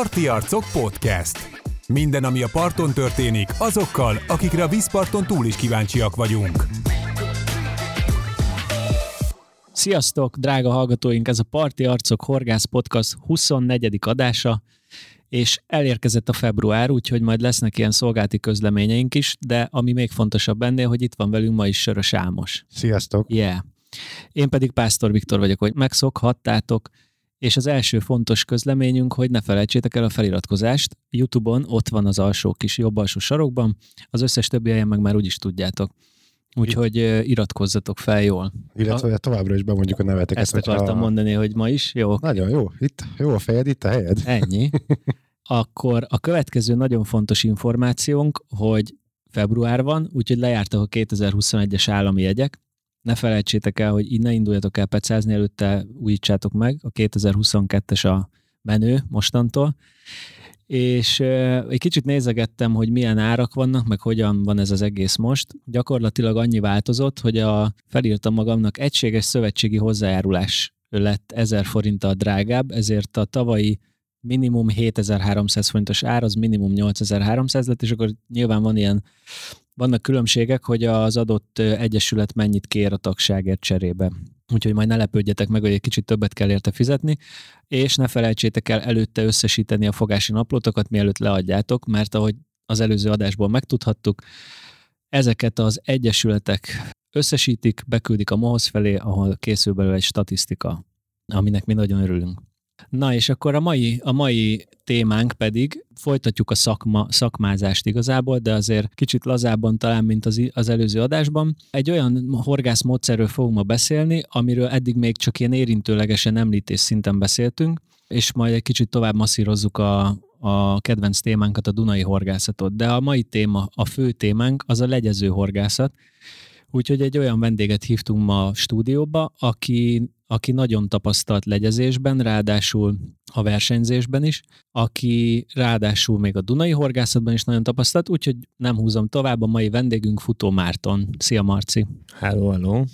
Parti Arcok Podcast. Minden, ami a parton történik, azokkal, akikre a vízparton túl is kíváncsiak vagyunk. Sziasztok, drága hallgatóink! Ez a Parti Arcok Horgász Podcast 24. adása, és elérkezett a február, úgyhogy majd lesznek ilyen szolgálti közleményeink is, de ami még fontosabb ennél, hogy itt van velünk ma is Sörös Ámos. Sziasztok! Yeah. Én pedig Pásztor Viktor vagyok, hogy megszokhattátok, és az első fontos közleményünk, hogy ne felejtsétek el a feliratkozást. Youtube-on ott van az alsó kis jobb alsó sarokban, az összes többi helyen meg már úgyis tudjátok. Úgyhogy iratkozzatok fel jól. Illetve a... továbbra is bemondjuk a neveteket. Ezt akartam hogyha... mondani, hogy ma is jó. Nagyon jó. Itt jó a fejed, itt a helyed. Ennyi. Akkor a következő nagyon fontos információnk, hogy február van, úgyhogy lejártak a 2021-es állami jegyek, ne felejtsétek el, hogy innen induljatok el pecázni, előtte újítsátok meg, a 2022-es a menő mostantól, és egy kicsit nézegettem, hogy milyen árak vannak, meg hogyan van ez az egész most. Gyakorlatilag annyi változott, hogy a, felírtam magamnak egységes szövetségi hozzájárulás lett 1000 forinttal drágább, ezért a tavalyi minimum 7300 forintos ár, az minimum 8300 lett, és akkor nyilván van ilyen vannak különbségek, hogy az adott egyesület mennyit kér a tagságért cserébe. Úgyhogy majd ne lepődjetek meg, hogy egy kicsit többet kell érte fizetni, és ne felejtsétek el előtte összesíteni a fogási naplótokat, mielőtt leadjátok, mert ahogy az előző adásból megtudhattuk, ezeket az egyesületek összesítik, beküldik a MOHOZ felé, ahol készül belőle egy statisztika, aminek mi nagyon örülünk. Na és akkor a mai, a mai témánk pedig, folytatjuk a szakma, szakmázást igazából, de azért kicsit lazábban talán, mint az, az előző adásban. Egy olyan horgászmódszerről fogunk ma beszélni, amiről eddig még csak ilyen érintőlegesen említés szinten beszéltünk, és majd egy kicsit tovább masszírozzuk a, a kedvenc témánkat, a Dunai horgászatot. De a mai téma, a fő témánk az a legyező horgászat, Úgyhogy egy olyan vendéget hívtunk ma a stúdióba, aki aki nagyon tapasztalt legyezésben, ráadásul a versenyzésben is, aki ráadásul még a Dunai horgászatban is nagyon tapasztalt, úgyhogy nem húzom tovább, a mai vendégünk Futó Márton. Szia Marci! Hello, hello!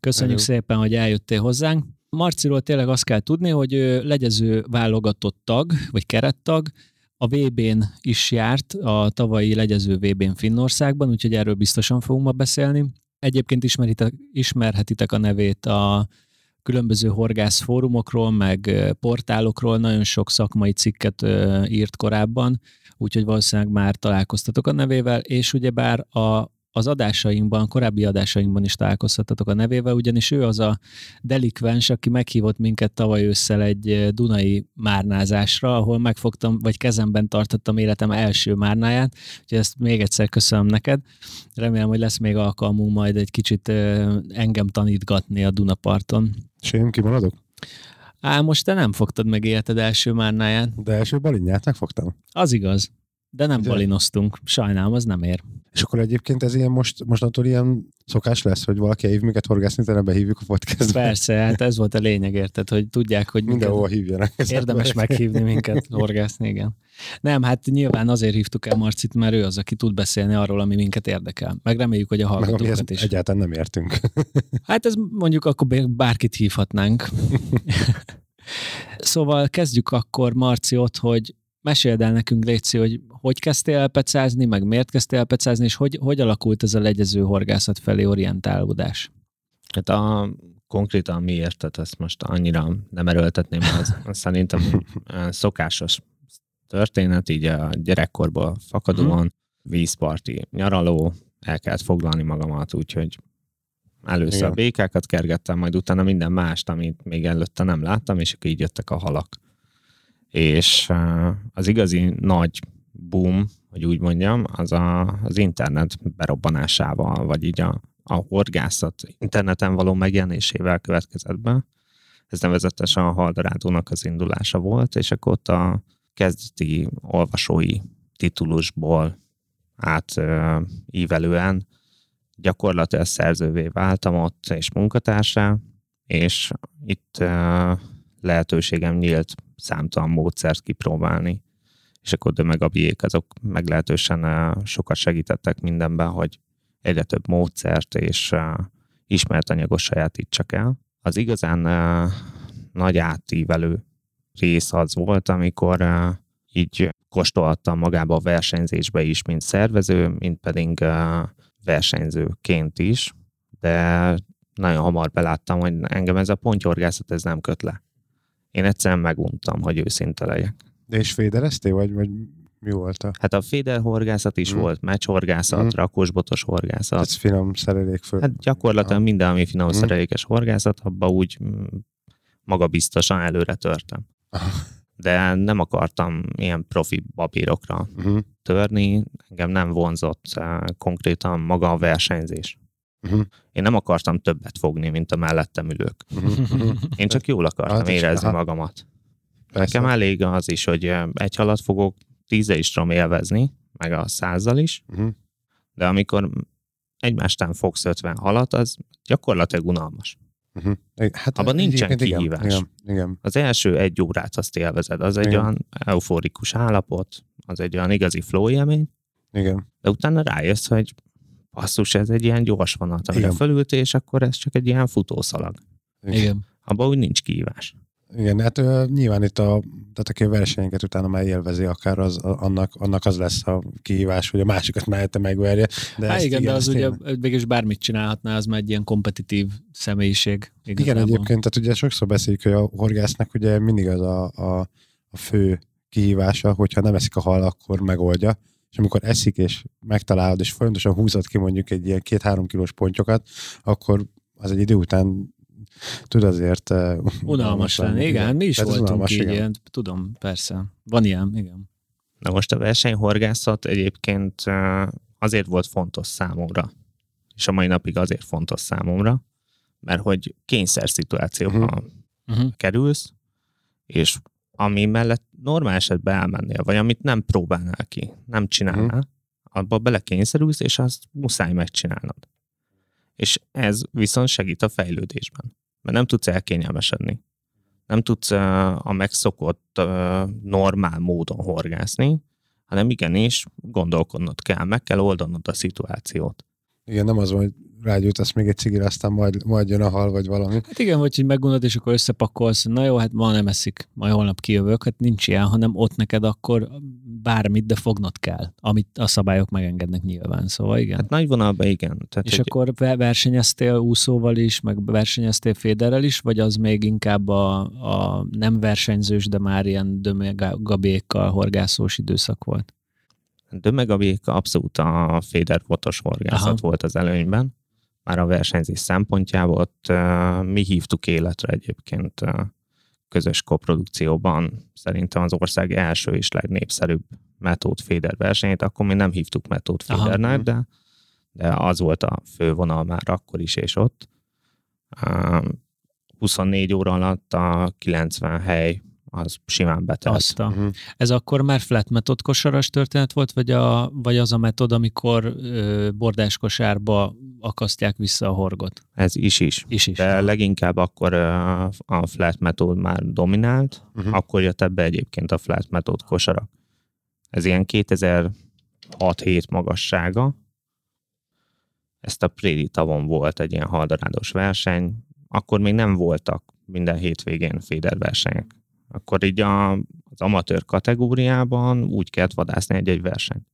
Köszönjük hello. szépen, hogy eljöttél hozzánk. Marciról tényleg azt kell tudni, hogy ő legyező válogatott tag, vagy kerettag, a VB-n is járt, a tavalyi legyező VB-n Finnországban, úgyhogy erről biztosan fogunk ma beszélni. Egyébként ismerhetitek a nevét a különböző horgász fórumokról, meg portálokról. Nagyon sok szakmai cikket írt korábban, úgyhogy valószínűleg már találkoztatok a nevével, és ugyebár a, az adásainkban, korábbi adásainkban is találkoztatok a nevével, ugyanis ő az a delikvens, aki meghívott minket tavaly ősszel egy Dunai márnázásra, ahol megfogtam, vagy kezemben tartottam életem első márnáját, úgyhogy ezt még egyszer köszönöm neked. Remélem, hogy lesz még alkalmunk majd egy kicsit engem tanítgatni a Dunaparton. És én kimaradok? Á, most te nem fogtad meg életed első márnáját. De első balinját megfogtam. Az igaz. De nem Ugye? balinoztunk. Sajnálom, az nem ér. És akkor egyébként ez ilyen most, mostantól ilyen szokás lesz, hogy valaki hív minket horgászni, utána behívjuk a podcastbe. Persze, hát ez volt a lényeg, érted, hogy tudják, hogy mindenhol hívjanak. Érdemes meghívni minket horgászni, igen. Nem, hát nyilván azért hívtuk el Marcit, mert ő az, aki tud beszélni arról, ami minket érdekel. Meg reméljük, hogy a hallgatókat is. Egyáltalán nem értünk. Hát ez mondjuk akkor bárkit hívhatnánk. szóval kezdjük akkor, Marci, ott, hogy meséld el nekünk, Léci, hogy hogy kezdtél el pecázni, meg miért kezdtél el pecázni, és hogy, hogy alakult ez a legyező horgászat felé orientálódás? Hát a konkrétan miért, tehát ezt most annyira nem erőltetném, az, az szerintem szokásos történet, így a gyerekkorból fakadóan, hmm. vízparti nyaraló, el kellett foglalni magamat, úgyhogy először Igen. a békákat kergettem, majd utána minden mást, amit még előtte nem láttam, és akkor így jöttek a halak. És az igazi nagy boom, hogy úgy mondjam, az a, az internet berobbanásával, vagy így a, a horgászat interneten való megjelenésével következett be. Ez nevezetesen a Haldorádónak az indulása volt, és akkor ott a kezdeti olvasói titulusból át ívelően gyakorlatilag szerzővé váltam ott, és munkatársá, és itt lehetőségem nyílt számtalan módszert kipróbálni és akkor de meg a biék azok meglehetősen sokat segítettek mindenben, hogy egyre több módszert és ismert anyagos sajátítsak el. Az igazán nagy átívelő rész az volt, amikor így kóstolhattam magába a versenyzésbe is, mint szervező, mint pedig versenyzőként is, de nagyon hamar beláttam, hogy engem ez a pontyorgászat ez nem köt le. Én egyszerűen meguntam, hogy őszinte legyek. De és fédereztél, vagy, vagy mi volt a... Hát a féder horgászat is Mm. volt, meccshorgászat, Mm. rakósbotos horgászat. Ez finom szerelék föl. Hát gyakorlatilag Ja. minden, ami finom Mm. szerelékes horgászat, abba úgy mm, magabiztosan előre törtem. De nem akartam ilyen profi papírokra Uh-huh. törni, engem nem vonzott eh, konkrétan maga a versenyzés. Uh-huh. Én nem akartam többet fogni, mint a mellettem ülők. Uh-huh. Én csak jól akartam Hát, érezni aha. magamat. Persze. Nekem elég az is, hogy egy halat fogok, tízzel is tudom élvezni, meg a százzal is, Uh-huh. de amikor egymástán fogsz 50 halat, az gyakorlatilag unalmas. Uh-huh. Hát Abban nincsen igen, kihívás. Igen, igen. Az első egy órát azt élvezed, az egy Igen. olyan euforikus állapot, az egy olyan igazi flow élmény, igen. de utána rájössz, hogy basszus, ez egy ilyen gyors vonat, amire Igen. fölültél, és akkor ez csak egy ilyen futószalag. Igen. Abban úgy nincs kihívás. Igen, hát ö, nyilván itt a, tehát aki a versenyeket utána már élvezi, akár az, a- annak, annak az lesz a kihívás, hogy a másikat mellette megverje. De Hát ezt igen, de az ugye végülis bármit csinálhatná, az már egy ilyen kompetitív személyiség. Igen, igazából. egyébként, tehát ugye sokszor beszéljük, hogy a horgásznak ugye mindig az a, a, a fő kihívása, hogyha nem eszik a hal, akkor megoldja, és amikor eszik, és megtalálod, és folyamatosan húzod ki mondjuk egy ilyen két-három kilós pontyokat, akkor az egy idő után tud azért uh, Unalmas lenni, igen, mi is Tehát voltunk unalmas, így, igen. ilyen, tudom, persze. Van ilyen, igen. Na most a versenyhorgászat egyébként eh, azért volt fontos számomra, és a mai napig azért fontos számomra, mert hogy kényszer szituációba Mhm. Uh-huh. kerülsz, és ami mellett normál esetben elmennél, vagy amit nem próbálnál ki, nem csinálnál, Mhm. abba belekényszerülsz, és azt muszáj megcsinálnod. És ez viszont segít a fejlődésben, mert nem tudsz elkényelmesedni. Nem tudsz a megszokott normál módon horgászni, hanem igenis gondolkodnod kell, meg kell oldanod a szituációt. Igen, nem az van, hogy rágyújtasz még egy cigire, aztán majd, majd jön a hal, vagy valami. Hát igen, vagy hogy megunod, és akkor összepakolsz, na jó, hát ma nem eszik, majd holnap kijövök, hát nincs ilyen, hanem ott neked akkor bármit, de fognod kell, amit a szabályok megengednek nyilván, szóval igen. Hát nagy vonalban igen. Tehát és egy, akkor ve- versenyeztél úszóval is, meg versenyeztél féderrel is, vagy az még inkább a, a nem versenyzős, de már ilyen dömegabékkal horgászós időszak volt? De meg a véka abszolút a féder botos horgászat Aha. volt az előnyben. Már a versenyzés szempontjából ott uh, mi hívtuk életre egyébként uh, közös koprodukcióban szerintem az ország első és legnépszerűbb metód féder versenyt, akkor mi nem hívtuk metód fédernek, de, de az volt a fővonal már akkor is és ott. Uh, 24 óra alatt a 90 hely az simán a, Uh-huh. ez akkor már flat metod kosaras történet volt, vagy, a, vagy az a metod, amikor ö, bordás kosárba akasztják vissza a horgot? Ez is is. Is is. De leginkább akkor ö, a flat metód már dominált, Uh-huh. akkor jött ebbe egyébként a flat metód kosarak. Ez ilyen 2006-7 magassága. Ezt a Préri tavon volt egy ilyen haldorádos verseny. Akkor még nem voltak minden hétvégén féder versenyek. Akkor így a, az amatőr kategóriában úgy kellett vadászni egy-egy versenyt.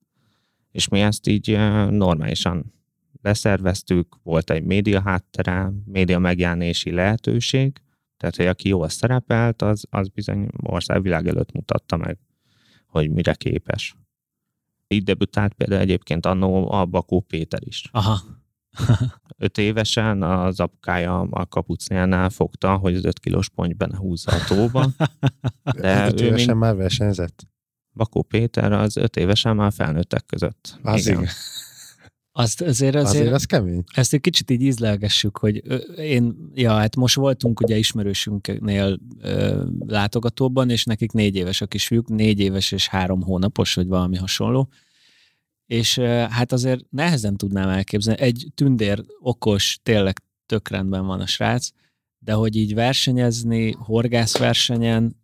És mi ezt így normálisan leszerveztük, volt egy média háttere, média megjelenési lehetőség, tehát, hogy aki jól szerepelt, az, az bizony országvilág előtt mutatta meg, hogy mire képes. Így debütált például egyébként annó a Bakó Péter is. Aha. Öt évesen az apukája a kapucnélnál fogta, hogy az öt kilós ponty benne húzza a tóba. De Öt ő évesen még- már versenyzett. Bakó Péter az öt évesen már felnőttek között. Az igen. Azt azért, azért, Azért az kemény. ezt egy kicsit így ízlelgessük, hogy én, ja, hát most voltunk ugye ismerősünknél ö, látogatóban, és nekik négy éves a kisfiúk, négy éves és három hónapos, vagy valami hasonló. És hát azért nehezen tudnám elképzelni. Egy tündér, okos, tényleg tök rendben van a srác, de hogy így versenyezni, horgászversenyen,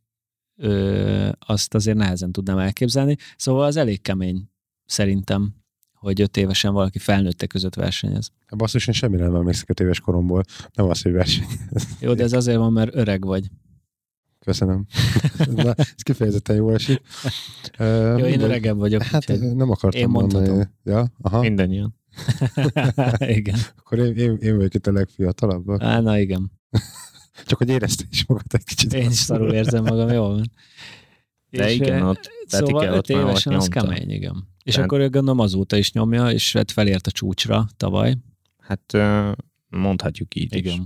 ö, azt azért nehezen tudnám elképzelni. Szóval az elég kemény, szerintem, hogy öt évesen valaki felnőttek között versenyez. Basszus, én semmire nem emlékszek öt éves koromból. Nem az, hogy verseny. Jó, de ez azért van, mert öreg vagy. Köszönöm. Na, ez kifejezetten jól esik. Jó, én öregebb vagyok. Hát úgyhogy- nem akartam Én mondani. mondhatom. Ja, aha. Mindannyian. igen. Akkor én, én, én vagyok itt a legfiatalabb. Á, na igen. Csak hogy érezte is magad egy kicsit. Én is szarul érzem magam, jól van. De És, igen, ott Szóval öt ott évesen az kemény, igen. És Tehát- akkor ő gondolom azóta is nyomja, és hát felért a csúcsra tavaly. Hát mondhatjuk így is.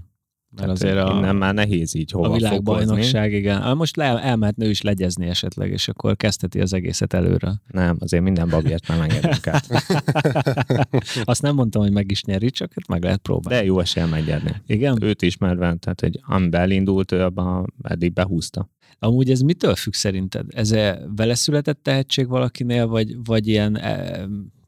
Mert Tehát azért a, innen már nehéz így hova a fokozni. világbajnokság, igen. Ah, Most le, elmehetne ő is legyezni esetleg, és akkor kezdheti az egészet előre. Nem, azért minden babért nem engedünk át. Azt nem mondtam, hogy meg is nyeri, csak hát meg lehet próbálni. De jó esélye megnyerni. Igen? Őt ismerve, tehát egy amiben elindult, ő abban eddig behúzta. Amúgy ez mitől függ szerinted? Ez -e vele született tehetség valakinél, vagy, vagy ilyen, eh,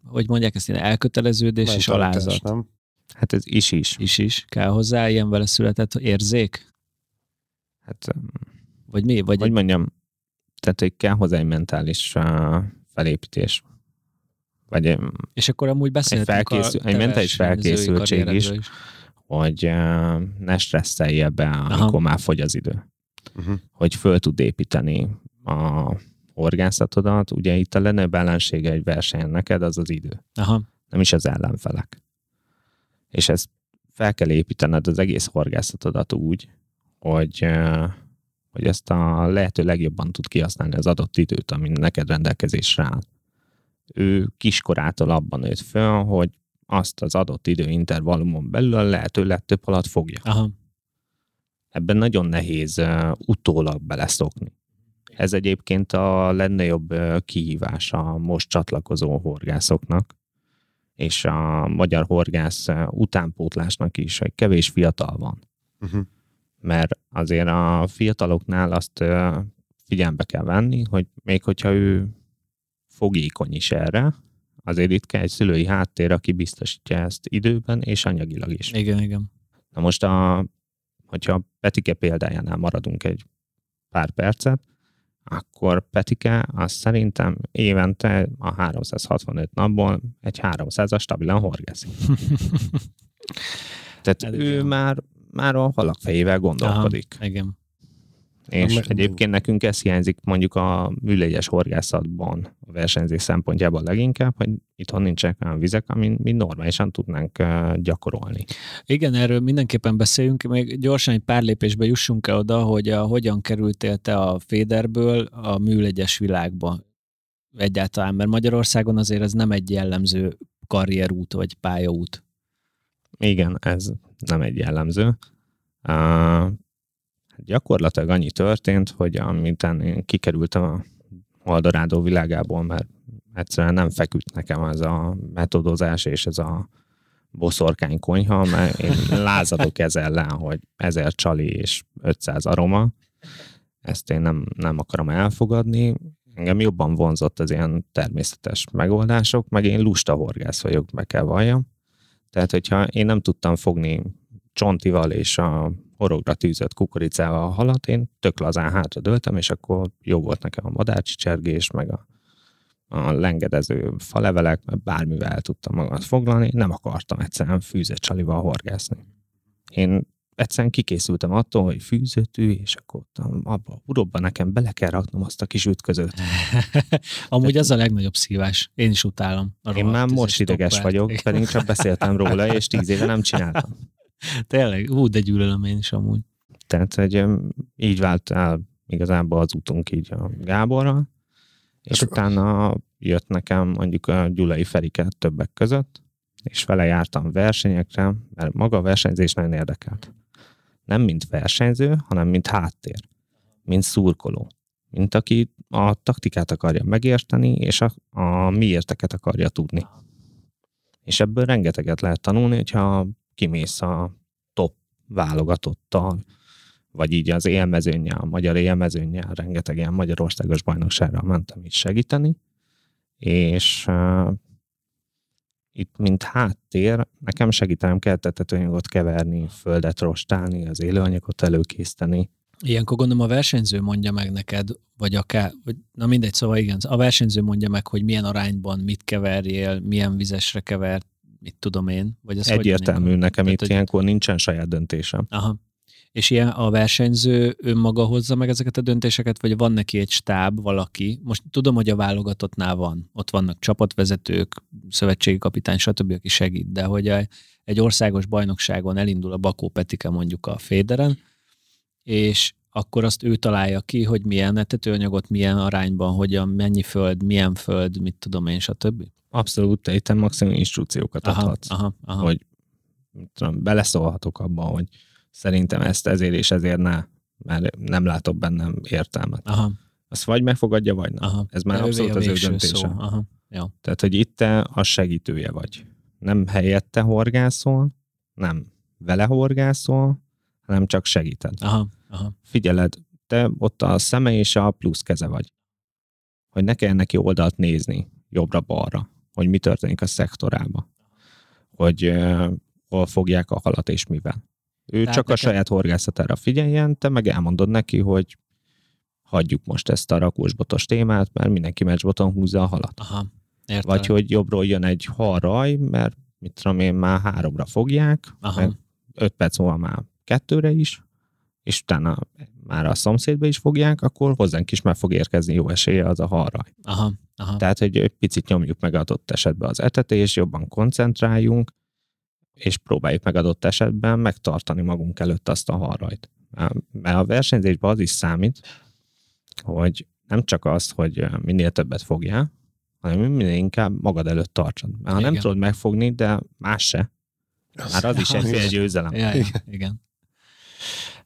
hogy mondják ezt, ilyen elköteleződés és Mentalitás, alázat? Nem? Hát ez is is. Is is. Kell hozzá ilyen vele született érzék? Hát, Vagy mi? Vagy hogy mondjam, tehát hogy kell hozzá egy mentális uh, felépítés. Vagy egy- És akkor amúgy beszéltünk felkészül- a egy mentális felkészültség is. karrieredről hogy uh, ne stresszelje be, amikor Aha. már fogy az idő. Uh-huh. Hogy föl tud építeni a horgászatodat. Ugye itt a legnagyobb ellensége egy versenyen neked az az idő. Aha. nem is az ellenfelek. És ezt fel kell építened az egész horgászatodat úgy, hogy, eh, hogy ezt a lehető legjobban tud kihasználni az adott időt, ami neked rendelkezésre áll. Ő kiskorától abban nőtt föl, hogy azt az adott időintervallumon belül a lehető legtöbb halat fogja. Aha. Ebben nagyon nehéz uh, utólag beleszokni. Ez egyébként a legnagyobb uh, kihívás a most csatlakozó horgászoknak, és a magyar horgász uh, utánpótlásnak is, hogy kevés fiatal van. Uh-huh. Mert azért a fiataloknál azt uh, figyelembe kell venni, hogy még hogyha ő fogékony is erre, azért itt kell egy szülői háttér, aki biztosítja ezt időben és anyagilag is. Igen, igen. Na most, a, hogyha Petike példájánál maradunk egy pár percet, akkor Petike az szerintem évente a 365 napból egy 300-as stabilan horgászik. Tehát Elég ő jó. már, már a halak fejével gondolkodik. Aha, igen. És meg- egyébként nekünk ez hiányzik mondjuk a műlegyes horgászatban a versenyzés szempontjából leginkább, hogy itthon nincsenek olyan vizek, amin mi normálisan tudnánk gyakorolni. Igen, erről mindenképpen beszéljünk, még gyorsan egy pár lépésbe jussunk el oda, hogy a, hogyan kerültél te a Féderből a műlegyes világba egyáltalán, mert Magyarországon azért ez nem egy jellemző karrierút vagy pályaút. Igen, ez nem egy jellemző. Uh, gyakorlatilag annyi történt, hogy amitán én kikerültem a Eldorado világából, mert egyszerűen nem feküdt nekem ez a metodozás és ez a boszorkány konyha, mert én lázadok ez ellen, hogy 1000 csali és 500 aroma. Ezt én nem, nem akarom elfogadni. Engem jobban vonzott az ilyen természetes megoldások, meg én lusta horgász vagyok, be kell valljam. Tehát, hogyha én nem tudtam fogni csontival és a horogra tűzött kukoricával a halat, én tök lazán hátra döltem, és akkor jó volt nekem a madárcsicsergés, meg a, a lengedező falevelek, mert bármivel el tudtam magamat foglalni, nem akartam egyszerűen fűzött csalival horgászni. Én egyszerűen kikészültem attól, hogy fűzőtű, és akkor abba a urobba nekem bele kell raknom azt a kis ütközőt. Amúgy az a legnagyobb szívás. Én is utálom. Én már most ideges vagyok, pedig csak beszéltem róla, és tíz éve nem csináltam. Tényleg, hú, de gyűlölöm én is amúgy. Tehát, öm, így vált el igazából az utunk így a Gáborral, és Hát- utána jött nekem mondjuk a Gyulai Ferike többek között, és vele jártam versenyekre, mert maga a versenyzés nagyon érdekelt. Nem mint versenyző, hanem mint háttér, mint szurkoló, mint aki a taktikát akarja megérteni, és a, a miérteket akarja tudni. És ebből rengeteget lehet tanulni, hogyha kimész a top válogatottal, vagy így az élmezőnnyel, a magyar élmezőnnyel, rengeteg ilyen magyarországos bajnokságra mentem itt segíteni, és uh, itt, mint háttér, nekem segítenem kell tetőanyagot keverni, földet rostálni, az élőanyagot előkészíteni. Ilyenkor gondolom a versenyző mondja meg neked, vagy akár, vagy, na mindegy, szóval igen, a versenyző mondja meg, hogy milyen arányban mit keverjél, milyen vizesre kevert, mit tudom én. Vagy hogy van Egyértelmű ilyenkor? nekem Tehát, itt hogy- ilyenkor nincsen saját döntésem. Aha. És ilyen a versenyző önmaga hozza meg ezeket a döntéseket, vagy van neki egy stáb, valaki? Most tudom, hogy a válogatottnál van. Ott vannak csapatvezetők, szövetségi kapitány, stb., aki segít, de hogy egy országos bajnokságon elindul a Bakó Petike mondjuk a Féderen, és akkor azt ő találja ki, hogy milyen etetőanyagot, milyen arányban, hogyan, mennyi föld, milyen föld, mit tudom én, stb. Abszolút, te itt maximum instrukciókat Aha, adhatsz. aha, aha. Hogy tudom, beleszólhatok abban, hogy szerintem ezt ezért és ezért ne, mert nem látok bennem értelmet. aha, Azt vagy megfogadja, vagy nem. aha. Ez már De abszolút az ő döntése. Szó. Aha, jó. Tehát, hogy itt te a segítője vagy. Nem helyette horgászol, nem vele horgászol, hanem csak segíted. Aha, aha. Figyeled, te ott a szeme és a plusz keze vagy. Hogy ne kelljen neki oldalt nézni, jobbra-balra, hogy mi történik a szektorába. Hogy uh, hol fogják a halat és mivel. Ő Tehát csak a nekem- saját horgászatára figyeljen, te meg elmondod neki, hogy hagyjuk most ezt a rakósbotos témát, mert mindenki meccsboton húzza a halat. Aha. Értem. Vagy hogy jobbról jön egy halraj, mert mit tudom én, már háromra fogják, Aha. meg öt perc múlva már kettőre is, és utána már a szomszédba is fogják, akkor hozzánk is meg fog érkezni jó esélye az a halraj. Aha, aha. Tehát, hogy egy picit nyomjuk meg adott esetben az etetést, jobban koncentráljunk, és próbáljuk meg adott esetben megtartani magunk előtt azt a halrajt. Mert a versenyzésben az is számít, hogy nem csak az, hogy minél többet fogjál, hanem minél inkább magad előtt tartsad. Mert ha nem tudod megfogni, de más se, már az is egyféle győzelem. Ja, ja, igen.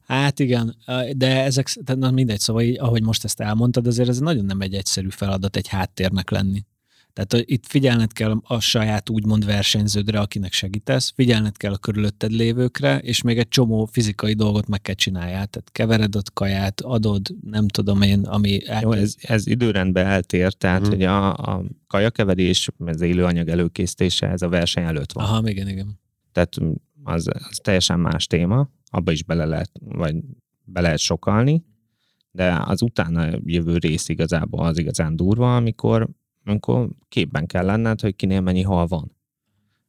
Hát igen, de ezek, na mindegy, szóval így, ahogy most ezt elmondtad, azért ez nagyon nem egy egyszerű feladat egy háttérnek lenni. Tehát itt figyelned kell a saját úgymond versenyződre, akinek segítesz, figyelned kell a körülötted lévőkre, és még egy csomó fizikai dolgot meg kell csináljál. Tehát kevered ott kaját, adod, nem tudom én, ami... Jó, ez, ez időrendben eltér, tehát Mhm. hogy a, a kajakeverés, az élőanyag előkészítése, ez a verseny előtt van. Aha, igen, igen. Tehát az, az teljesen más téma, abba is bele lehet, vagy be lehet sokalni, de az utána jövő rész igazából az igazán durva, amikor, amikor képben kell lenned, hogy kinél mennyi hal van.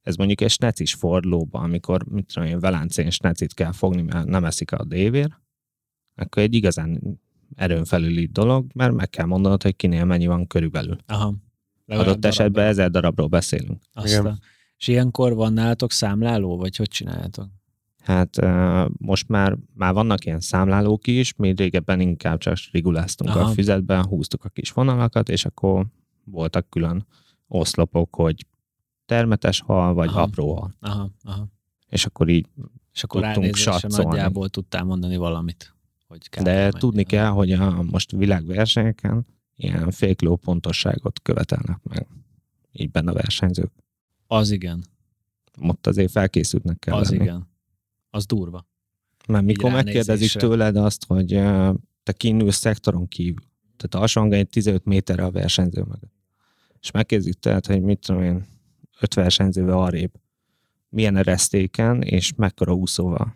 Ez mondjuk egy snecis fordulóban, amikor, mit tudom én, veláncén snecit kell fogni, mert nem eszik a dévér, akkor egy igazán erőn felüli dolog, mert meg kell mondanod, hogy kinél mennyi van körülbelül. Aha. Legalább Adott esetben darabra. ezer darabról beszélünk. Aztán. És ilyenkor van nálatok számláló, vagy hogy csináljátok? Hát uh, most már, már vannak ilyen számlálók is, mi régebben inkább csak riguláztunk Aha. a füzetben, húztuk a kis vonalakat, és akkor voltak külön oszlopok, hogy termetes hal, vagy Aha. apró hal. Aha, aha. És akkor így, És akkor Tudtunk satszolni. nagyjából tudtál mondani valamit. Hogy kb. de mennyi tudni kell, hogy a most világversenyeken ilyen fél kiló pontosságot követelnek meg. Így benne a versenyzők. Az igen, Ott azért felkészültnek kell az lenni. igen. Az durva. Mert mikor megkérdezik tőled azt, hogy te kinülsz szektoron kívül, tehát alsóhangon egy 15 méterre a versenyző mögött, és megkérdezik tőled, hogy mit tudom én, öt versenyzővel arrébb, milyen eresztéken és mekkora úszóval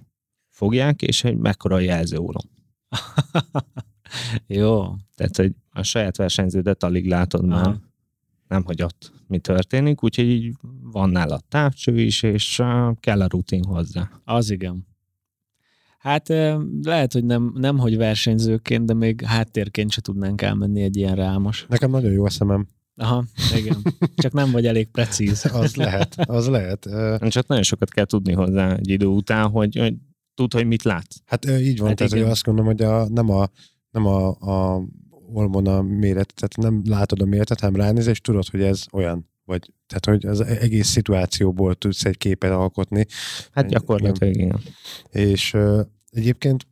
fogják, és hogy mekkora a jelzőólom. Jó. Tehát, hogy a saját versenyződet alig látod már, Aha. Nem, hogy ott mi történik, úgyhogy így van nála távcső is, és kell a rutin hozzá. Az igen. Hát lehet, hogy nem, nem hogy versenyzőként, de még háttérként se tudnánk elmenni egy ilyen rámos. Nekem nagyon jó a szemem. Aha, igen. Csak nem vagy elég precíz. Az lehet, az lehet. Csak nagyon sokat kell tudni hozzá egy idő után, hogy, hogy tudd, hogy mit látsz. Hát így van, Hát tehát hogy azt gondolom, hogy a, nem a, nem a, a olmon a méret, tehát nem látod a méretet, hanem ránéz, és tudod, hogy ez olyan. Vagy, tehát, hogy az egész szituációból tudsz egy képet alkotni. Hát gyakorlatilag igen. És ö, egyébként,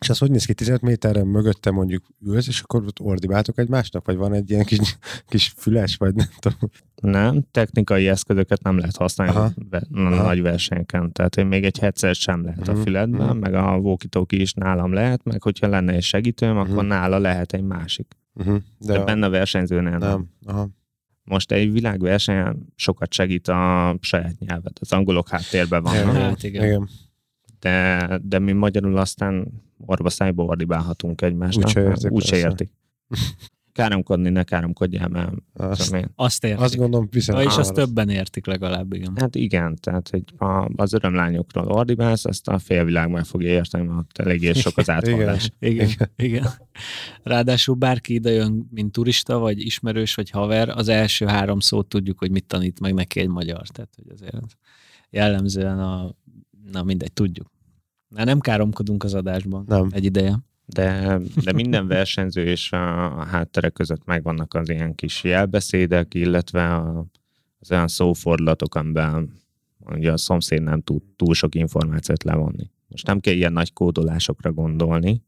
és az hogy néz ki, 15 méterre mögötte mondjuk ülsz, és akkor ott ordibáltok egymásnak, vagy van egy ilyen kis, kis füles, vagy nem tudom. Nem, technikai eszközöket nem lehet használni Aha. ve- a Aha. nagy versenyeken. Tehát hogy még egy headset sem lehet a Mhm, füledben, mhm. meg a walkie is nálam lehet, meg hogyha lenne egy segítőm, akkor Mhm. nála lehet egy másik. Uh-huh. De, De benne a versenyzőnél nem. nem. Aha. Most egy világversenyen sokat segít a saját nyelvet. Az angolok háttérben Igen, vannak, Hát igen. igen. de, de mi magyarul aztán orva szájba ordibálhatunk egymásnak. Úgyse értik, Úgyse értik. káromkodni ne káromkodjál, mert Azt, én. Azt értik. azt gondolom, viszont... és az azt többen értik legalább, igen. Hát igen, tehát hogy ha az örömlányokról ordibálsz, azt a félvilág meg fogja érteni, mert ott eléggé sok az áthallás. Igen, Igen. igen. Ráadásul bárki ide jön, mint turista, vagy ismerős, vagy haver, az első három szót tudjuk, hogy mit tanít meg neki egy magyar. Tehát, hogy azért jellemzően a... Na mindegy, tudjuk. Már nem káromkodunk az adásban Nem. egy ideje. De, de minden versenyző és a, a háttere között megvannak az ilyen kis jelbeszédek, illetve a, az olyan szófordulatok, amiben ugye a szomszéd nem tud túl sok információt levonni. Most nem kell ilyen nagy kódolásokra gondolni,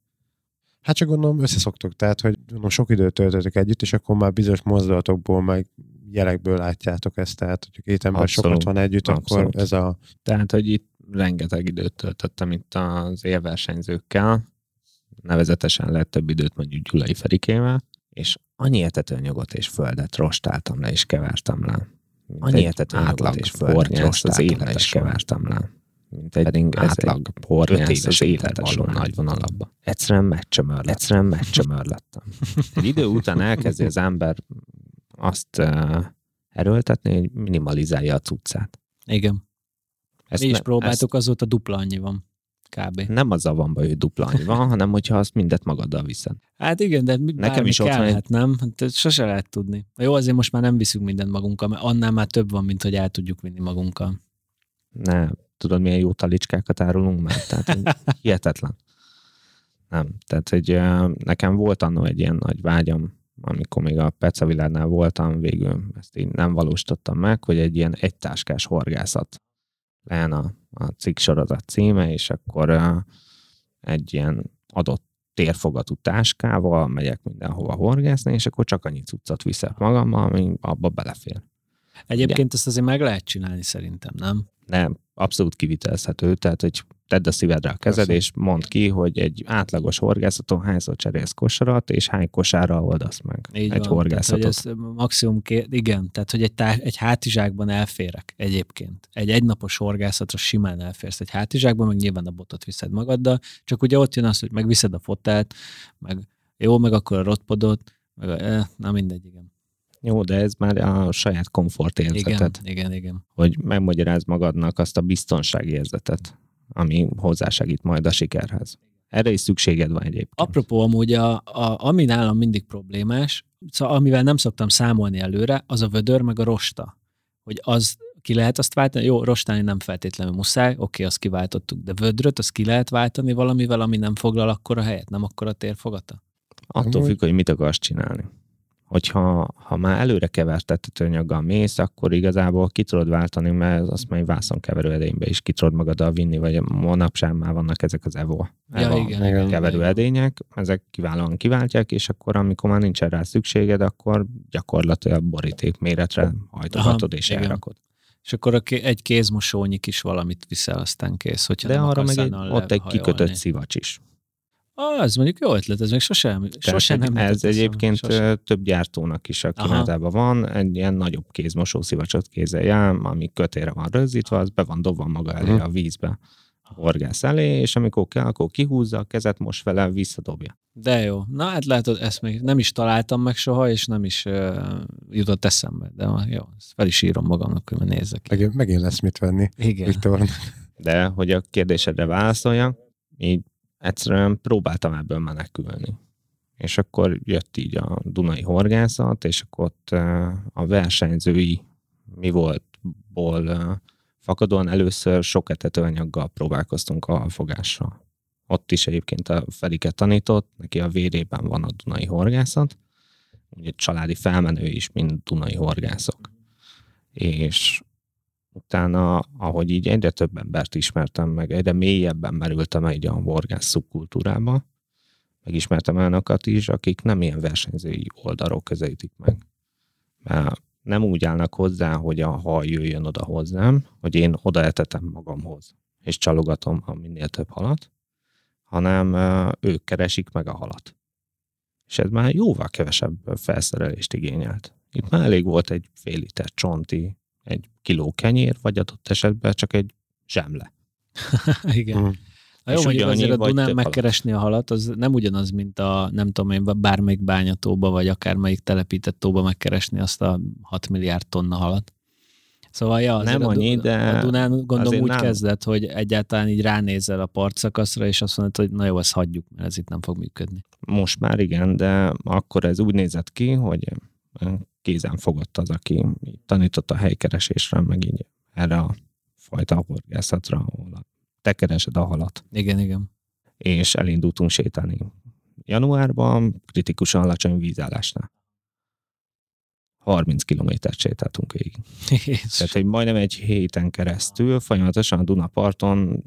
Hát csak gondolom összeszoktok, tehát hogy gondolom, sok időt töltötök együtt, és akkor már bizonyos mozdulatokból, meg jelekből látjátok ezt, tehát hogy két ember Abszolút. sokat van együtt, Abszolút. akkor ez a... Tehát, hogy itt rengeteg időt töltöttem itt az élversenyzőkkel, nevezetesen lett több időt mondjuk Gyulai Ferikével, és annyi etetőanyagot és földet rostáltam le, és kevertem le. Annyi egy etetőanyagot és földet az rostáltam le, és kevertem le. Mint egy Pedig átlag éves az intervallum van. nagy vonalabba. Egyszerűen megcsömör, egyszerűen megcsömör lettem. Egy idő után elkezdi az ember azt uh, erőltetni, hogy minimalizálja a cuccát. Igen. Ezt Mi is ne- próbáltuk, azóta dupla annyi van. Kb. nem azzal van baj, hogy dupla annyi van, hanem hogyha azt mindet magaddal viszed. Hát igen, de mi, Nekem is ott van egy- kellhet, nem? Hát sose lehet tudni. Jó, azért most már nem viszünk mindent magunkkal, mert annál már több van, mint hogy el tudjuk vinni magunkkal. Ne, tudod, milyen jó talicskákat árulunk már? Tehát hihetetlen. Nem, tehát hogy nekem volt annó egy ilyen nagy vágyam, amikor még a Pecavilánál voltam, végül ezt így nem valósítottam meg, hogy egy ilyen egytáskás horgászat legyen a, a cikk sorozat címe, és akkor egy ilyen adott térfogatú táskával megyek mindenhova horgászni, és akkor csak annyi cuccot viszek magammal, ami abba belefér. Egyébként ezt azért meg lehet csinálni szerintem, nem? nem, abszolút kivitelezhető, tehát hogy tedd a szívedre a kezed, Persze. és mondd ki, hogy egy átlagos horgászaton hányszor cserélsz kosarat, és hány kosárra oldasz meg Így egy van. horgászatot. Tehát, hogy ez maximum, ké... igen, tehát hogy egy, tá... egy hátizsákban elférek egyébként. Egy egynapos horgászatra simán elférsz egy hátizsákban, meg nyilván a botot viszed magaddal, csak ugye ott jön az, hogy megviszed a fotelt, meg jó, meg akkor a rotpodot, meg a, eh, na mindegy, igen. Jó, de ez már a saját komfort Igen, igen, igen. hogy megmagyaráz magadnak azt a biztonsági érzetet, ami hozzásegít majd a sikerhez. Erre is szükséged van egyébként. Apropó, amúgy a, a, ami nálam mindig problémás, szóval amivel nem szoktam számolni előre, az a vödör meg a rosta. Hogy az ki lehet azt váltani? Jó, rostálni nem feltétlenül muszáj, oké, azt kiváltottuk, de vödröt azt ki lehet váltani valamivel, ami nem foglal akkor a helyet, nem akkor a térfogata? Attól függ, hogy mit akarsz csinálni. Hogyha ha már előre kevertetett anyaggal mész, akkor igazából ki tudod váltani, mert azt már egy vászonkeverő edénybe is ki tudod magaddal vinni, vagy manapság már vannak ezek az EVO, Ja, EVO igen, igen. igen, keverő igen. edények, ezek kiválóan kiváltják, és akkor amikor már nincsen rá szükséged, akkor gyakorlatilag boríték méretre hajtogatod Aha, és igen. elrakod. És akkor a ké- egy kézmosónyi kis valamit viszel, aztán kész, hogyha De arra meg egy, ott egy kikötött szivacs is. Ah, ez mondjuk jó ötlet, ez még sosem, sosem nem ez egyébként sosem. több gyártónak is a kínálatában van, egy ilyen nagyobb kézmosó szivacsot kézzelj el, ami kötére van rögzítve, az be van dobva maga elé a vízbe a horgász elé, és amikor kell, akkor kihúzza a kezet, most vele visszadobja. De jó. Na hát látod, ezt még nem is találtam meg soha, és nem is uh, jutott eszembe. De jó, ezt fel is írom magamnak, hogy nézzek. Megint, megint lesz mit venni. Igen. Viktor. De hogy a kérdésedre válaszoljak, így egyszerűen próbáltam ebből menekülni. És akkor jött így a Dunai horgászat, és akkor ott ö, a versenyzői mi voltból ö, fakadóan először sok etetőanyaggal próbálkoztunk a halfogással. Ott is egyébként a Felike tanított, neki a vérében van a Dunai horgászat, ugye családi felmenő is, mint Dunai horgászok. És utána, ahogy így egyre több embert ismertem meg, egyre mélyebben merültem egy a horgász szubkultúrába, megismertem olyanokat is, akik nem ilyen versenyzői oldalról közelítik meg. Mert nem úgy állnak hozzá, hogy a hal jöjjön oda hozzám, hogy én odaetetem magamhoz, és csalogatom a minél több halat, hanem ők keresik meg a halat. És ez már jóval kevesebb felszerelést igényelt. Itt már elég volt egy fél liter csonti, egy kiló kenyér, vagy adott esetben csak egy zsemle. Igen. Mm. A jó, És mondjuk azért a Dunán több halat. megkeresni a halat, az nem ugyanaz, mint a nem tudom én, bármelyik bányatóba, vagy akármelyik telepített tóba megkeresni azt a 6 milliárd tonna halat. Szóval ja, Nem a, Du- annyi, de a Dunán gondolom úgy nálunk- kezdett, hogy egyáltalán így ránézel a partszakaszra, és azt mondod, hogy na jó, ezt hagyjuk, mert ez itt nem fog működni. Most már igen, de akkor ez úgy nézett ki, hogy kézen fogott az, aki tanított a helykeresésre, meg így erre a fajta horgászatra, ahol te keresed a halat. Igen, igen. És elindultunk sétálni. Januárban kritikusan alacsony vízállásnál. 30 kilométert sétáltunk végig. Tehát, hogy majdnem egy héten keresztül folyamatosan a Dunaparton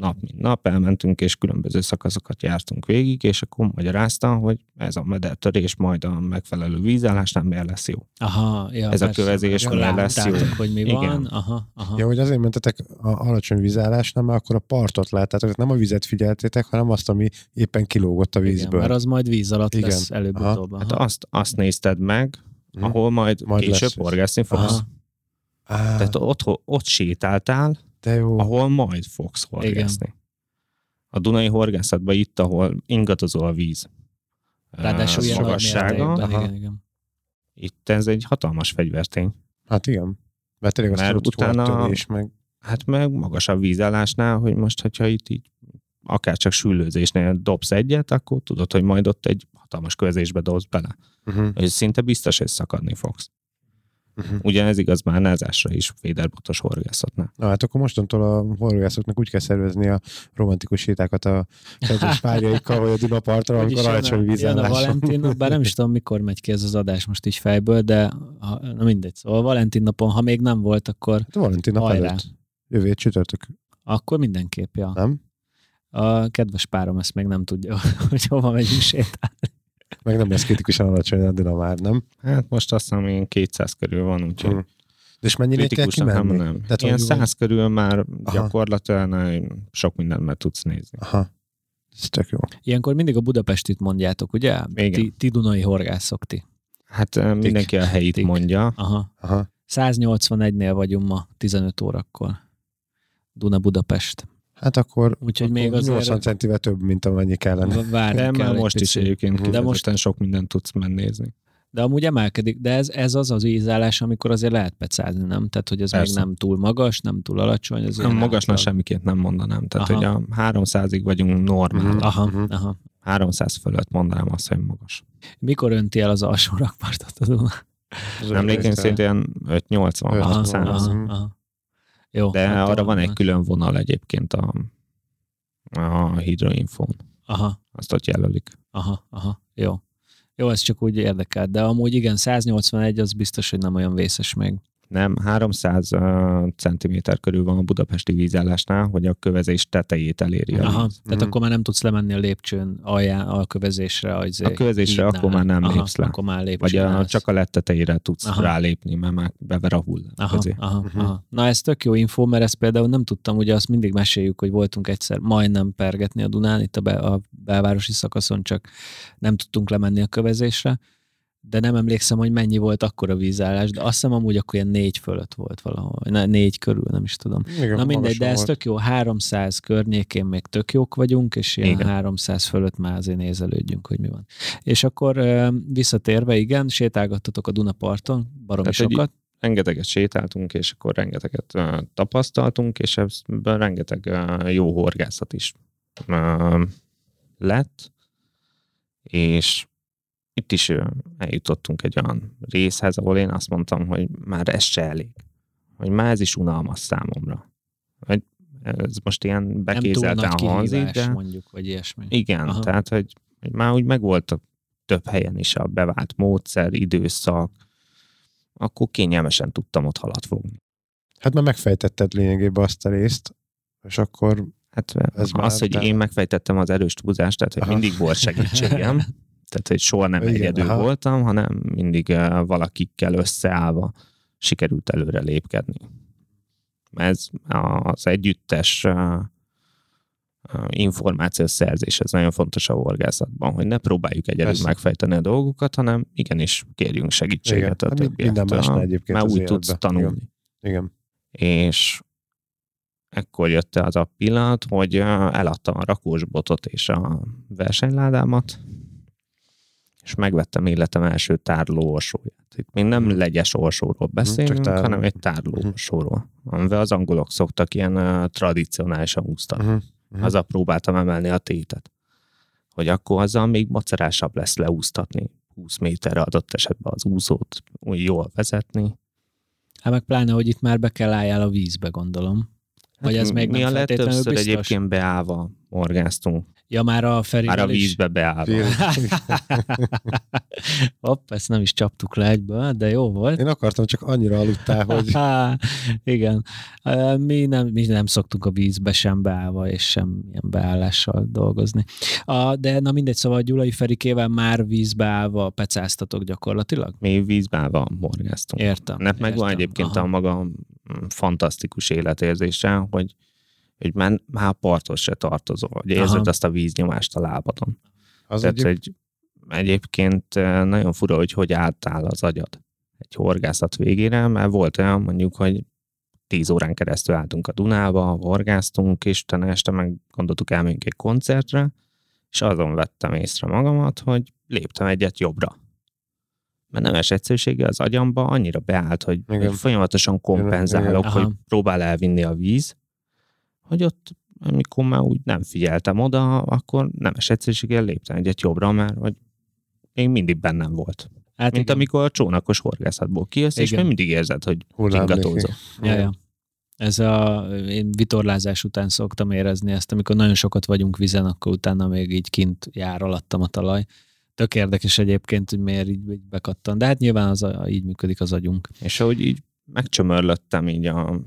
nap mint nap elmentünk, és különböző szakaszokat jártunk végig, és akkor magyarázta, hogy ez a medertörés majd a megfelelő vízállásnál miért lesz jó. Aha, ja, Ez a persze, kövezés akkor miért lesz jó. hogy mi Igen. van. Aha, aha. Ja, hogy azért mentetek a alacsony vízállásnál, mert akkor a partot láttátok, tehát nem a vizet figyeltétek, hanem azt, ami éppen kilógott a Igen, vízből. mert az majd víz alatt Igen. lesz előbb-utóbb. Hát aha. azt, azt nézted meg, Mhm. ahol majd, Majd később lesz. horgászni fogsz. Aha. Tehát ott, ott sétáltál, de jó. ahol majd fogsz horgászni. A Dunai horgászatban itt, ahol ingadozó a víz Ráadásul ilyen magassága, igen, igen. itt ez egy hatalmas fegyvertény. Hát igen. Mert tényleg azt Mert utána- törés, meg Hát meg magasabb vízállásnál, hogy most, hogyha itt így akár csak sűlőzésnél dobsz egyet, akkor tudod, hogy majd ott egy hatalmas kövezésbe dobsz bele. uh-huh. És szinte biztos, hogy szakadni fogsz. Uh-huh. Ugyanez igaz már názásra is, féderbotos horgászatnál. Na hát akkor mostantól a horgászoknak úgy kell szervezni a romantikus sétákat a kedves párjaikkal, hogy a Dunapartra, amikor alacsony Jön a. Valentin nap, bár nem is tudom, mikor megy ki ez az adás most is fejből, de ha, na mindegy. Szóval Valentin napon, ha még nem volt, akkor, Hát Valentin nap Hajrá. előtt. Jövő csütörtök, akkor mindenképp, ja. nem? A kedves párom ezt még nem tudja, hogy hova megyünk sétálni. Meg nem lesz kritikusan alacsony a Duna már, nem? Hát most azt hiszem, ilyen 200 körül van, úgyhogy. De és mennyire kell nem, nem. Tehát Ilyen 100 körül már Aha. gyakorlatilag sok mindent meg tudsz nézni. Aha. Ez tök jó. Ilyenkor mindig a Budapestit mondjátok, ugye? Igen. Ti, ti Dunai horgászok ti. Hát eh, mindenki a helyit Tik. mondja. Aha. Aha. 181-nél vagyunk ma, 15 órakor. Duna Budapest. Hát akkor, Úgyhogy akkor még azért- 80 centivel több, mint amennyi kellene. Várni De kell most is egyébként. De most- sok mindent tudsz mennézni. De amúgy emelkedik, de ez, ez az az vízállás, amikor azért lehet pecázni, nem? Tehát, hogy ez Persze. még nem túl magas, nem túl alacsony. Az Nem, magasnak átlag. semmiként nem mondanám. Tehát, Aha. hogy a 300-ig vagyunk normál. Mhm. Aha, Mhm. aha. 300 fölött mondanám azt, hogy magas. Mikor önti el az alsó rakpartot a Duna? Emlékeim szerint ilyen 5-80, Öt. Aha, 600. aha, aha. Jó, De hát arra van egy külön vonal egyébként a, a hidroinfón. Aha, Azt ott jelölik. aha, aha. Jó. Jó, ez csak úgy érdekel. De amúgy igen, 181 az biztos, hogy nem olyan vészes még. Nem, 300 uh, centiméter körül van a budapesti vízállásnál, hogy a kövezés tetejét eléri. Aha, tehát Mhm. akkor már nem tudsz lemenni a lépcsőn alján, a kövezésre. Az A kövezésre hídnál. akkor már nem aha, lépsz le. Akkor már Vagy a, csak a lett tetejére tudsz Aha. rálépni, mert már bever a hullám Aha, közé. aha, Mhm. aha. Na ez tök jó info, mert ezt például nem tudtam, ugye azt mindig meséljük, hogy voltunk egyszer majdnem pergetni a Dunán, itt a, be, a belvárosi szakaszon, csak nem tudtunk lemenni a kövezésre, de nem emlékszem, hogy mennyi volt akkor a vízállás, de azt hiszem amúgy akkor ilyen négy fölött volt valahol, négy körül, nem is tudom. Igen, Na mindegy, de ez volt. tök jó, 300 környékén még tök jók vagyunk, és ilyen Igen. 300 fölött már azért nézelődjünk, hogy mi van. És akkor visszatérve, igen, sétálgattatok a Dunaparton, baromi Tehát sokat. rengeteget sétáltunk, és akkor rengeteget uh, tapasztaltunk, és ebből rengeteg uh, jó horgászat is uh, lett, és itt is eljutottunk egy olyan részhez, ahol én azt mondtam, hogy már ez se elég. Hogy már ez is unalmas számomra. Hogy ez most ilyen bekézelten hangzik, de mondjuk, vagy ilyesmi. igen, Aha. Tehát hogy, hogy már úgy megvolt a több helyen is a bevált módszer, időszak, akkor kényelmesen tudtam ott halat fogni. Hát már megfejtetted lényegében azt a részt, és akkor Hát Ez az, hogy te- én megfejtettem az erős túlzást, tehát hogy Aha. mindig volt segítségem, tehát hogy soha nem Igen, egyedül aha. voltam, hanem mindig uh, valakikkel összeállva sikerült előre lépkedni. Ez az együttes uh, uh, információszerzés, ez nagyon fontos a horgászatban, hogy ne próbáljuk egyedül Persze. megfejteni a dolgokat, hanem igenis kérjünk segítséget Igen. a Hát minden többiektől, másnál egyébként úgy tudsz tanulni. igen. És ekkor jött az a pillanat, hogy eladtam a rakós botot és a versenyládámat, és megvettem életem első tárló orsóját. Itt még nem legyes orsóról beszélünk, tárló. hanem egy tárló Mhm. orsóról, amivel az angolok szoktak ilyen ö, tradicionálisan úsztatni. Uh-huh. Uh-huh. Azzal próbáltam emelni a tétet. Hogy akkor azzal még macerásabb lesz leúsztatni 20 méterre adott esetben az úszót, úgy jól vezetni. Hát meg pláne, hogy itt már be kell álljál a vízbe, gondolom. Vagy ez még mi nem a legtöbbször biztos? egyébként beállva orgáztunk. Ja, már a Ferivel Már a is? vízbe beállva. Hopp, ezt nem is csaptuk le egyből, de jó volt. Én akartam, csak annyira aludtál, hogy igen. Mi nem, mi nem szoktunk a vízbe sem beállva, és sem ilyen beállással dolgozni. A, de na mindegy, szóval a Gyulai Ferikével már vízbe állva pecáztatok gyakorlatilag? Mi vízbe állva morgáztunk. Értem. Ennek megvan egyébként Aha. a maga fantasztikus életérzése, hogy, hogy már, már parthoz se tartozol, hogy érzed Aha. azt a víznyomást a lábadon. az Tehát, egy... hogy egyébként nagyon fura, hogy hogy átáll az agyad egy horgászat végére, mert volt olyan mondjuk, hogy tíz órán keresztül álltunk a Dunába, horgáztunk, és utána este meg gondoltuk elmegyünk egy koncertre, és azon vettem észre magamat, hogy léptem egyet jobbra. Mert nemes egyszerűsége az agyamba annyira beállt, hogy, Igen. hogy folyamatosan kompenzálok, Aha. hogy próbál elvinni a víz, hogy ott, amikor már úgy nem figyeltem oda, akkor nemes egyszerűséggel léptem egyet jobbra, mert hogy még mindig bennem volt. Hát Mint igen. amikor a csónakos horgászatból kijössz, és még mindig érzed, hogy ingatózol. Ja, ja. Ez a, én vitorlázás után szoktam érezni ezt, amikor nagyon sokat vagyunk vizen, akkor utána még így kint jár alattam a talaj. Tök érdekes egyébként, hogy miért így, így bekattan. De hát nyilván az, a- így működik az agyunk. És ahogy így megcsömörlöttem így a,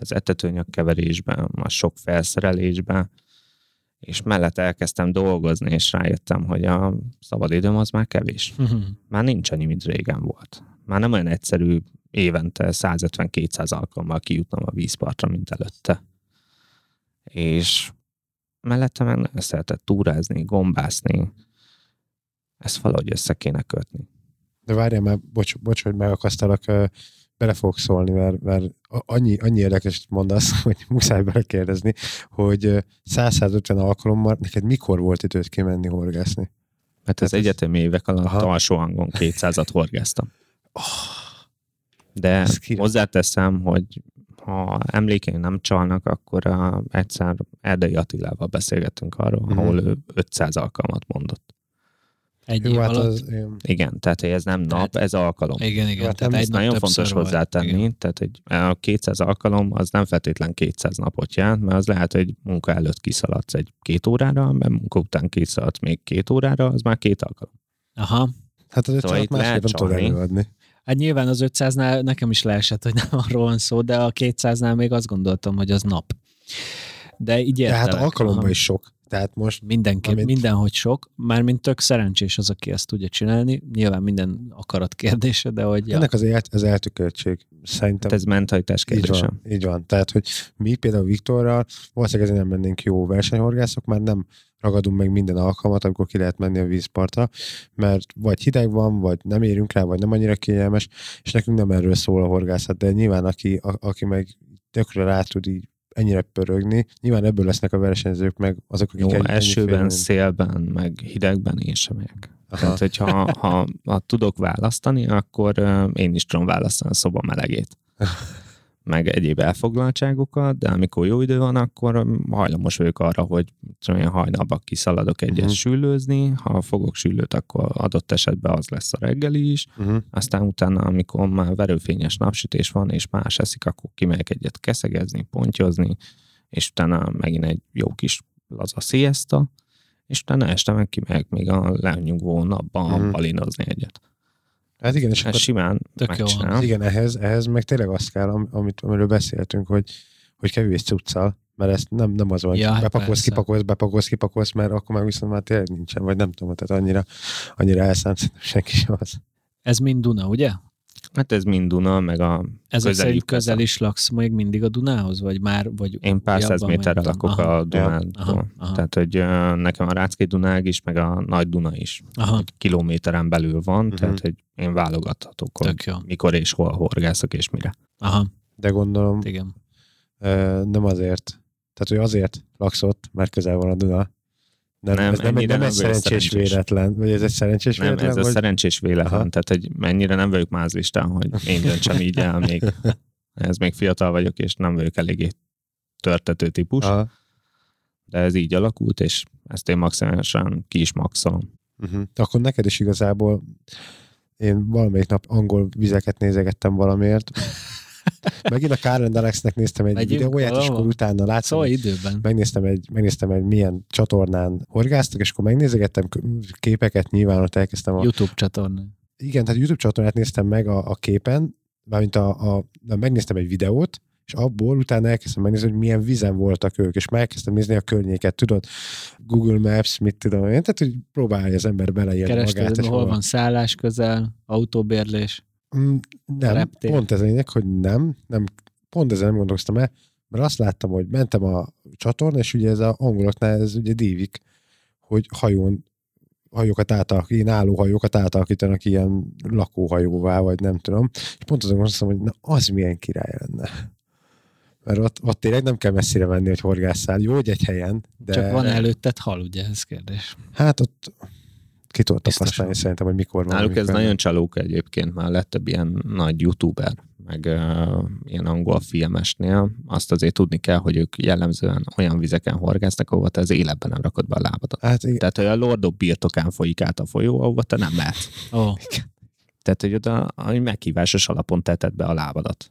az etetőanyag keverésben, a sok felszerelésben, és mellett elkezdtem dolgozni, és rájöttem, hogy a szabadidőm az már kevés. Már nincs annyi, mint régen volt. Már nem olyan egyszerű évente 150-200 alkalommal kijutnom a vízpartra, mint előtte. És mellette meg nagyon szeretett túrázni, gombászni. Ezt valahogy össze kéne kötni. De várjál már, bocs, bocs hogy megakasztalak, bele fogok szólni, mert, mert annyi, annyi érdekes mondasz, hogy muszáj belekérdezni, hogy ö, 100-150 alkalommal neked mikor volt időt kimenni horgászni? Mert az ez- egyetemi évek alatt Aha. alsó hangon 200-at horgáztam. De Ez király. hozzáteszem, hogy ha emlékeim nem csalnak, akkor a, egyszer Erdei Attilával beszélgettünk arról, uh-huh. ahol ő 500 alkalmat mondott. Egy Jó, év hát alatt. az, én, Igen, tehát hogy ez nem nap, Tehát- ez alkalom. Igen, igen. Hát tehát nem, egy Ez nap nagyon fontos volt. hozzátenni, Igen. tehát egy, a 200 alkalom az nem feltétlen 200 napot jelent, mert az lehet, hogy munka előtt kiszaladsz egy két órára, mert munka után kiszaladsz még két órára, az már két alkalom. Aha. hát az Szóval szóval másképp nem tudod előadni. Hát nyilván az 500-nál nekem is leesett, hogy nem arról van szó, de a 200-nál még azt gondoltam, hogy az nap. De így De hát alkalomban is sok. Tehát most Mindenki, Amint- mindenhogy sok, mármint tök szerencsés az, aki ezt tudja csinálni. Nyilván minden akarat kérdése, de hogy ja. ennek az, el, az eltüköltség. Szerintem Hát ez mentalitás így kérdése. van, így van. Tehát, hogy mi például Viktorral valószínűleg ezért nem lennénk jó versenyhorgászok, már nem ragadunk meg minden alkalmat, amikor ki lehet menni a vízpartra, mert vagy hideg van, vagy nem érünk rá, vagy nem annyira kényelmes, és nekünk nem erről szól a horgászat, de nyilván aki, a, aki meg tökre rá tud így ennyire pörögni, nyilván ebből lesznek a versenyzők, meg azok, akik Jó, ennyi- esőben, félelem- szélben, meg hidegben én sem megyek. Aha. Tehát, hogyha ha, ha tudok választani, akkor én is tudom választani a szoba melegét. meg egyéb elfoglaltságokat, de amikor jó idő van, akkor hajlamos vagyok arra, hogy én, hajnalban kiszaladok egyet Mhm. uh-huh. sűlőzni, ha fogok sűlőt, akkor adott esetben az lesz a reggeli is, Uh-huh. aztán utána, amikor már verőfényes napsütés van, és más eszik, akkor kimegyek egyet keszegezni, pontyozni, és utána megint egy jó kis laza siesta, és utána este meg kimegyek még a lenyugvó napban Mhm. mm. balinozni egyet. Hát igen, és akkor simán Tök jó. Igen, ehhez, ehhez meg tényleg azt kell, am- amit, amiről beszéltünk, hogy, hogy kevés cuccal, mert ezt nem, nem az van, Ja, hát bepakolsz, persze. kipakolsz, bepakolsz, kipakolsz, mert akkor már viszont már tényleg nincsen, vagy nem tudom, tehát annyira, annyira elszánt senki sem az. Ez mind Duna, ugye? Hát ez mind Duna, meg a Ezek szerint közel közel. is laksz még mindig a Dunához, vagy már? Vagy Én pár száz méterre lakok tudom. a Aha, Dunától. aha, aha. Tehát, hogy nekem a Rácki Dunág is, meg a Nagy Duna is. Aha, Egy kilométeren belül van, Mhm. tehát, hogy én válogathatok, hogy mikor és hol horgászok és mire. Aha, De gondolom, igen. Nem azért. Tehát, hogy azért laksz ott, mert közel van a Duna. Nem, Nem, ez nem, egy- nem egy szerencsés szerencsés. véletlen. Vagy ez egy szerencsés Nem, véletlen? ez a vagy... szerencsés véletlen. Aha. Tehát, hogy mennyire nem vagyok mázlistán, hogy én döntsem így el, még ez még fiatal vagyok, és nem vagyok eléggé törtető típus, Aha. de ez így alakult, és ezt én maximálisan ki is maxolom. Uh-huh. Akkor neked is igazából én valamelyik nap angol vizeket nézegettem valamiért. Megint a Karen Alexnek néztem egy Megyünk videóját, és valahol? akkor utána láttam, Szóval időben. megnéztem egy, megnéztem egy milyen csatornán horgáztak, és akkor megnézegettem képeket, nyilván ott elkezdtem a... YouTube csatorna. Igen, tehát YouTube csatornát néztem meg a, a képen, mármint a, a, na, megnéztem egy videót, és abból utána elkezdtem megnézni, hogy milyen vizen voltak ők, és már elkezdtem nézni a környéket, tudod, Google Maps, mit tudom én, tehát hogy próbálja az ember beleélni magát. Kerested, és hol hova- van szállás közel, autóbérlés. Mm, Nem, Reptér. pont ez a lényeg, hogy nem, nem, pont ezzel nem gondolkoztam el, mert azt láttam, hogy mentem a csatorna, és ugye ez a angoloknál ez ugye dívik, hogy hajón hajókat átalakítanak, ilyen állóhajókat átalakítanak ilyen lakóhajóvá, vagy nem tudom. És pont azon gondoltam, hogy na, az milyen király lenne. Mert ott, ott tényleg nem kell messzire menni, hogy horgásszál. Jó, hogy egy helyen, de Csak van előtted hal, ugye, ez kérdés. hát ott ki tudod tapasztalni szerintem, hogy mikor van. Náluk ez nagyon csalók egyébként, már lett több ilyen nagy youtuber, meg uh, ilyen angol filmesnél. Azt azért tudni kell, hogy ők jellemzően olyan vizeken horgásznak, ahova te az életben nem rakod be a lábadat. Hát igen, Tehát, hogy a lordok birtokán folyik át a folyó, ahova te nem mehetsz. Ó, Tehát, hogy oda a meghívásos alapon teted be a lábadat.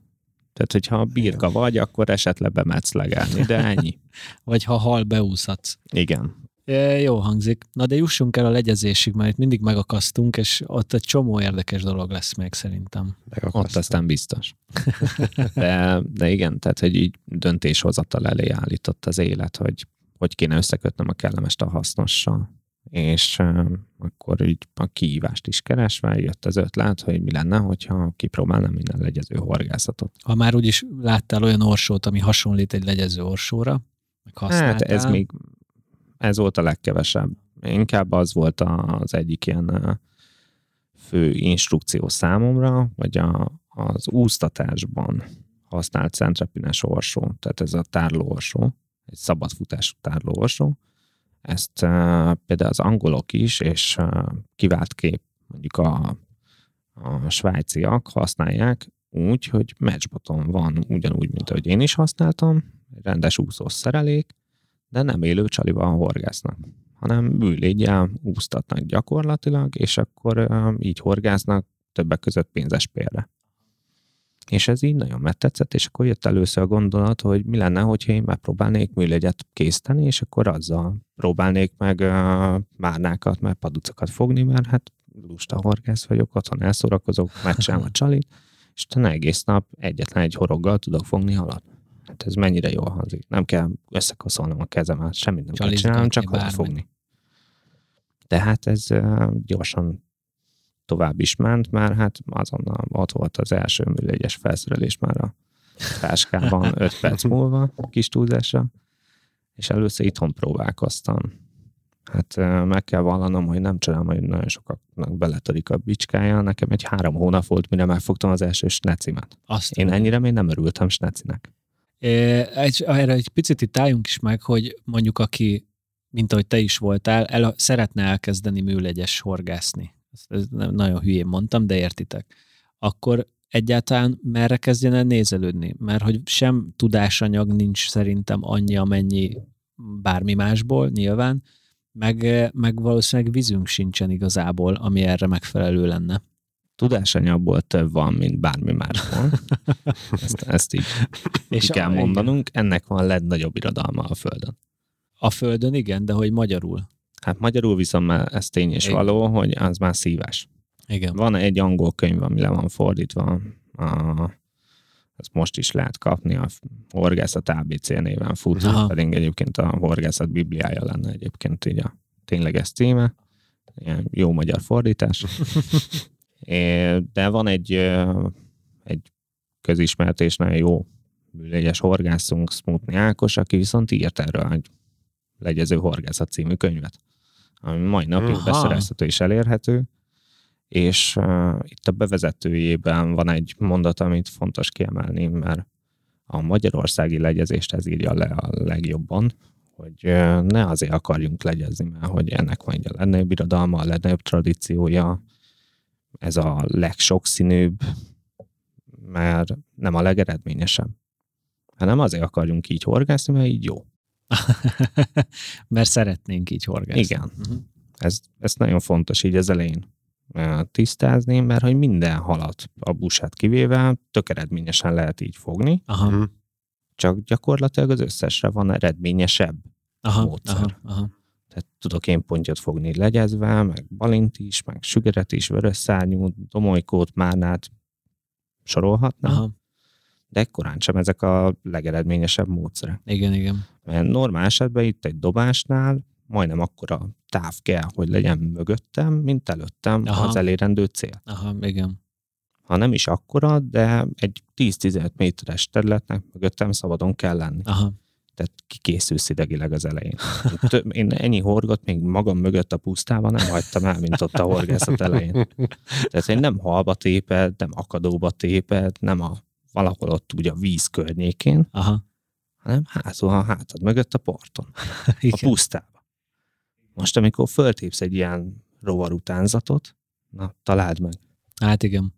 Tehát, hogyha birka vagy, akkor esetleg bemetsz legelni, de ennyi. vagy ha hal beúszhatsz. Igen. É, jó hangzik. Na de jussunk el a legyezésig, mert itt mindig megakasztunk, és ott egy csomó érdekes dolog lesz még szerintem. megakasztom. Ott aztán biztos. De, de igen, tehát, hogy így döntéshozatal elé állított az élet, hogy hogy kéne összekötnöm a kellemest a hasznossal. És uh, akkor így a kihívást is keresve jött az ötlet, hogy mi lenne, hogyha kipróbálnám minden legyező horgászatot. Ha már úgyis láttál olyan orsót, ami hasonlít egy legyező orsóra, meg használtál. Hát ez még, ez volt a legkevesebb. Inkább az volt az egyik ilyen fő instrukció számomra, vagy a, az úsztatásban használt centrepines orsó, tehát ez a tárló orsó, egy szabadfutású tárló orsó. Ezt például az angolok is, és kivált kép mondjuk a, a svájciak használják úgy, hogy matchboton van ugyanúgy, mint ahogy én is használtam, egy rendes úszós szerelék, de nem élő csalival horgásznak, hanem műlégyel úsztatnak gyakorlatilag, és akkor így horgásznak többek között pénzes pélre. És ez így nagyon megtetszett, és akkor jött először a gondolat, hogy mi lenne, hogyha én megpróbálnék műlegyet készíteni, és akkor azzal próbálnék meg uh, márnákat, meg paducokat fogni, mert hát lusta horgász vagyok, otthon elszórakozok, megcsinálom a csalit, és utána egész nap egyetlen egy horoggal tudok fogni halat. Hát ez mennyire jól hangzik. Nem kell összekoszolnom a kezemet, semmit nem kell csinálnom, csak halat bármi. fogni. Tehát ez gyorsan tovább is ment, már hát azonnal ott volt az első műlegyes felszerelés már a táskában 5 perc múlva, kis túlzásra, és először itthon próbálkoztam. Hát meg kell vallanom, hogy nem csodálom, hogy nagyon sokaknak beletörik a bicskája. Nekem egy három hónap volt, mire megfogtam az első snecimet. Azt Én ennyire még nem örültem snecinek. Egy, erre egy picit itt álljunk is meg, hogy mondjuk aki, mint ahogy te is voltál, el, szeretne elkezdeni műlegyes horgászni. Ezt, ezt nagyon hülyén mondtam, de értitek. Akkor egyáltalán merre kezdjen el nézelődni? Mert hogy sem tudásanyag nincs szerintem annyi, amennyi bármi másból, nyilván, meg, meg valószínűleg vízünk sincsen igazából, ami erre megfelelő lenne. Tudásanyagból több van, mint bármi másból. Ezt, ezt így És kell a- mondanunk. Ennek van legnagyobb irodalma a Földön. A Földön igen, de hogy magyarul. Hát magyarul viszont már ez tény és Igen. való, hogy az már szívás. Igen. Van egy angol könyv, ami le van fordítva, a, ezt most is lehet kapni, a Horgászat ABC néven fut, Aha. pedig egyébként a Horgászat Bibliája lenne egyébként így a tényleges címe. Ilyen jó magyar fordítás. De van egy, egy közismert és nagyon jó műlegyes horgászunk, Smutni Ákos, aki viszont írt erről egy legyező horgászat című könyvet, ami mai napig Aha. beszerezhető és elérhető, és uh, itt a bevezetőjében van egy mondat, amit fontos kiemelni, mert A magyarországi legyezést ez írja le a legjobban, hogy ne azért akarjunk legyezni, mert hogy ennek van egy a legnagyobb irodalma, a legnagyobb tradíciója, ez a legsokszínűbb, mert nem a legeredményesebb. Hanem azért akarjunk így horgászni, mert így jó. mert szeretnénk így horgászni. Igen. Uh-huh. Ez, ez nagyon fontos így az elején tisztázni, mert hogy minden halat a busát kivéve tök eredményesen lehet így fogni. Aha. Uh-huh. Csak gyakorlatilag az összesre van eredményesebb aha, módszer. Aha, aha. Tudok én pontyot fogni legyezve, meg balint is, meg sügeret is, vörös szárnyú, domolykót, márnát sorolhatnám. Aha. De ekkorán sem ezek a legeredményesebb módszerek. Igen, igen. Mert normál esetben itt egy dobásnál majdnem akkora táv kell, hogy legyen mögöttem, mint előttem Aha. az elérendő cél. Aha, igen. Ha nem is akkora, de egy 10-15 méteres területnek mögöttem szabadon kell lenni. Aha. Tehát kikészülsz idegileg az elején. Én ennyi horgot még magam mögött a pusztában nem hagytam el, mint ott a horgászat elején. Tehát én nem halba téped, nem akadóba téped, nem a valahol ott ugye a víz környékén, Aha. hanem házol a hátad mögött a parton, a pusztában. Most, amikor föltépsz egy ilyen rovar utánzatot, na, találd meg. Hát igen.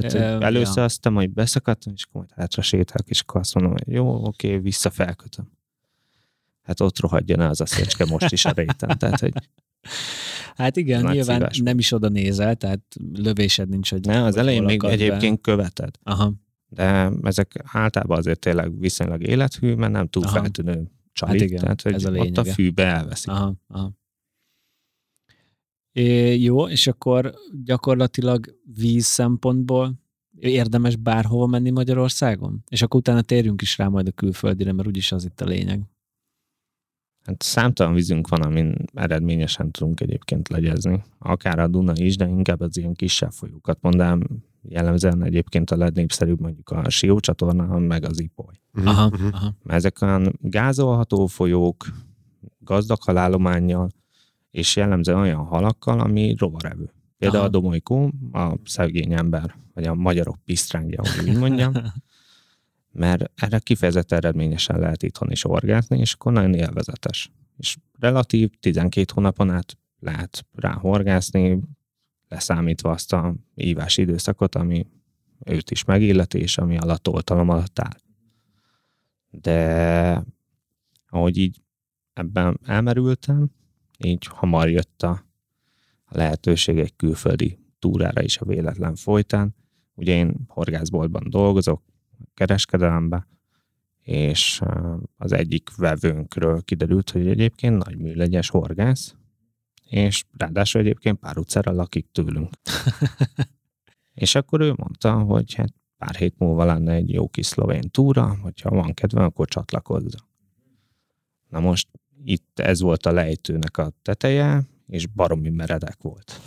Tehát e, először ja. azt te majd beszakadtam, és akkor majd hátra sétálok, és akkor azt mondom, hogy jó, oké, vissza felkötöm. Hát ott rohadjon az a szécske most is a réten. Tehát, hogy Hát igen, Nagy nyilván szívás. nem is oda nézel, tehát lövésed nincs, hogy... Ne, az elején még egyébként be. követed. Aha. De ezek általában azért tényleg viszonylag élethű, mert nem túl Aha. feltűnő csalit, hát igen, tehát hogy ez a ott a fűbe elveszik. Aha, aha. É, jó, és akkor gyakorlatilag víz szempontból érdemes bárhova menni Magyarországon? És akkor utána térjünk is rá majd a külföldire, mert úgyis az itt a lényeg. Hát számtalan vízünk van, amin eredményesen tudunk egyébként legyezni. Akár a Duna is, de inkább az ilyen kisebb folyókat mondám. Jellemzően egyébként a legnépszerűbb mondjuk a Sió csatorna, meg az Ipoly. Uh-huh, aha, aha. Mert ezek olyan gázolható folyók, gazdag halállományjal, és jellemzően olyan halakkal, ami rovarevő. Például Aha. a domolykó, a szegény ember, vagy a magyarok pisztrángja, hogy úgy mondjam, mert erre kifejezetten eredményesen lehet itthon is orgátni, és akkor nagyon élvezetes. És relatív 12 hónapon át lehet rá horgászni, leszámítva azt a ívás időszakot, ami őt is megilleti, és ami alatt oltalom alatt áll. De ahogy így ebben elmerültem, így hamar jött a lehetőség egy külföldi túrára is a véletlen folytán. Ugye én horgászboltban dolgozok, kereskedelemben, és az egyik vevőnkről kiderült, hogy egyébként nagy műlegyes horgász, és ráadásul egyébként pár utcára lakik tőlünk. és akkor ő mondta, hogy hát pár hét múlva lenne egy jó kis szlovén túra, hogyha van kedve, akkor csatlakozza. Na most itt ez volt a lejtőnek a teteje, és baromi meredek volt.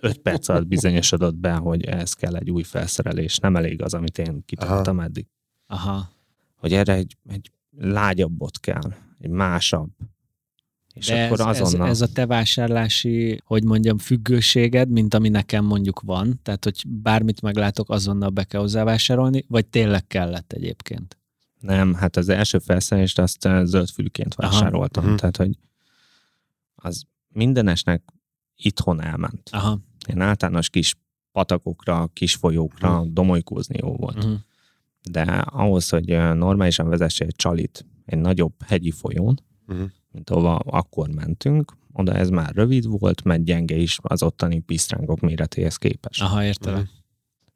Öt perc alatt bizonyosodott be, hogy ez kell egy új felszerelés, nem elég az, amit én kitaláltam eddig. Aha. Hogy erre egy, egy lágyabbot kell, egy másabb. És De akkor ez, azonnal... ez, ez a te vásárlási, hogy mondjam, függőséged, mint ami nekem mondjuk van, tehát hogy bármit meglátok, azonnal be kell hozzávásárolni, vagy tényleg kellett egyébként? Nem, hát az első felszerelést azt eh, zöldfülként vásároltam. Aha. Tehát, hogy az mindenesnek itthon elment. Aha. Én általános kis patakokra, kis folyókra uh-huh. domolykózni jó volt. Uh-huh. De ahhoz, hogy eh, normálisan vezesse egy csalit egy nagyobb hegyi folyón, uh-huh. mint ahova akkor mentünk, oda ez már rövid volt, mert gyenge is az ottani pisztrángok méretéhez képest. Aha. Uh-huh.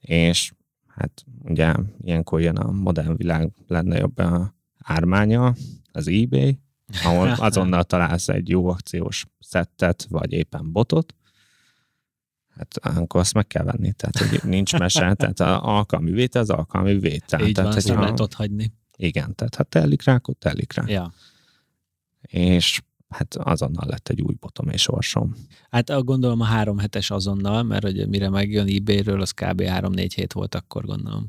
És hát ugye ilyenkor jön a modern világ jobb a ármánya, az eBay, ahol azonnal találsz egy jó akciós szettet, vagy éppen botot, hát akkor azt meg kell venni, tehát hogy nincs mese, tehát az alkalmi vétel az alkalmi vétel. Így tehát, van, ezt nem lehet ott hagyni. Igen, tehát ha telik rá, akkor telik rá. Ja. És hát azonnal lett egy új botom és sorsom. Hát gondolom a három hetes azonnal, mert hogy mire megjön eBay-ről, az kb. 3-4 hét volt akkor gondolom.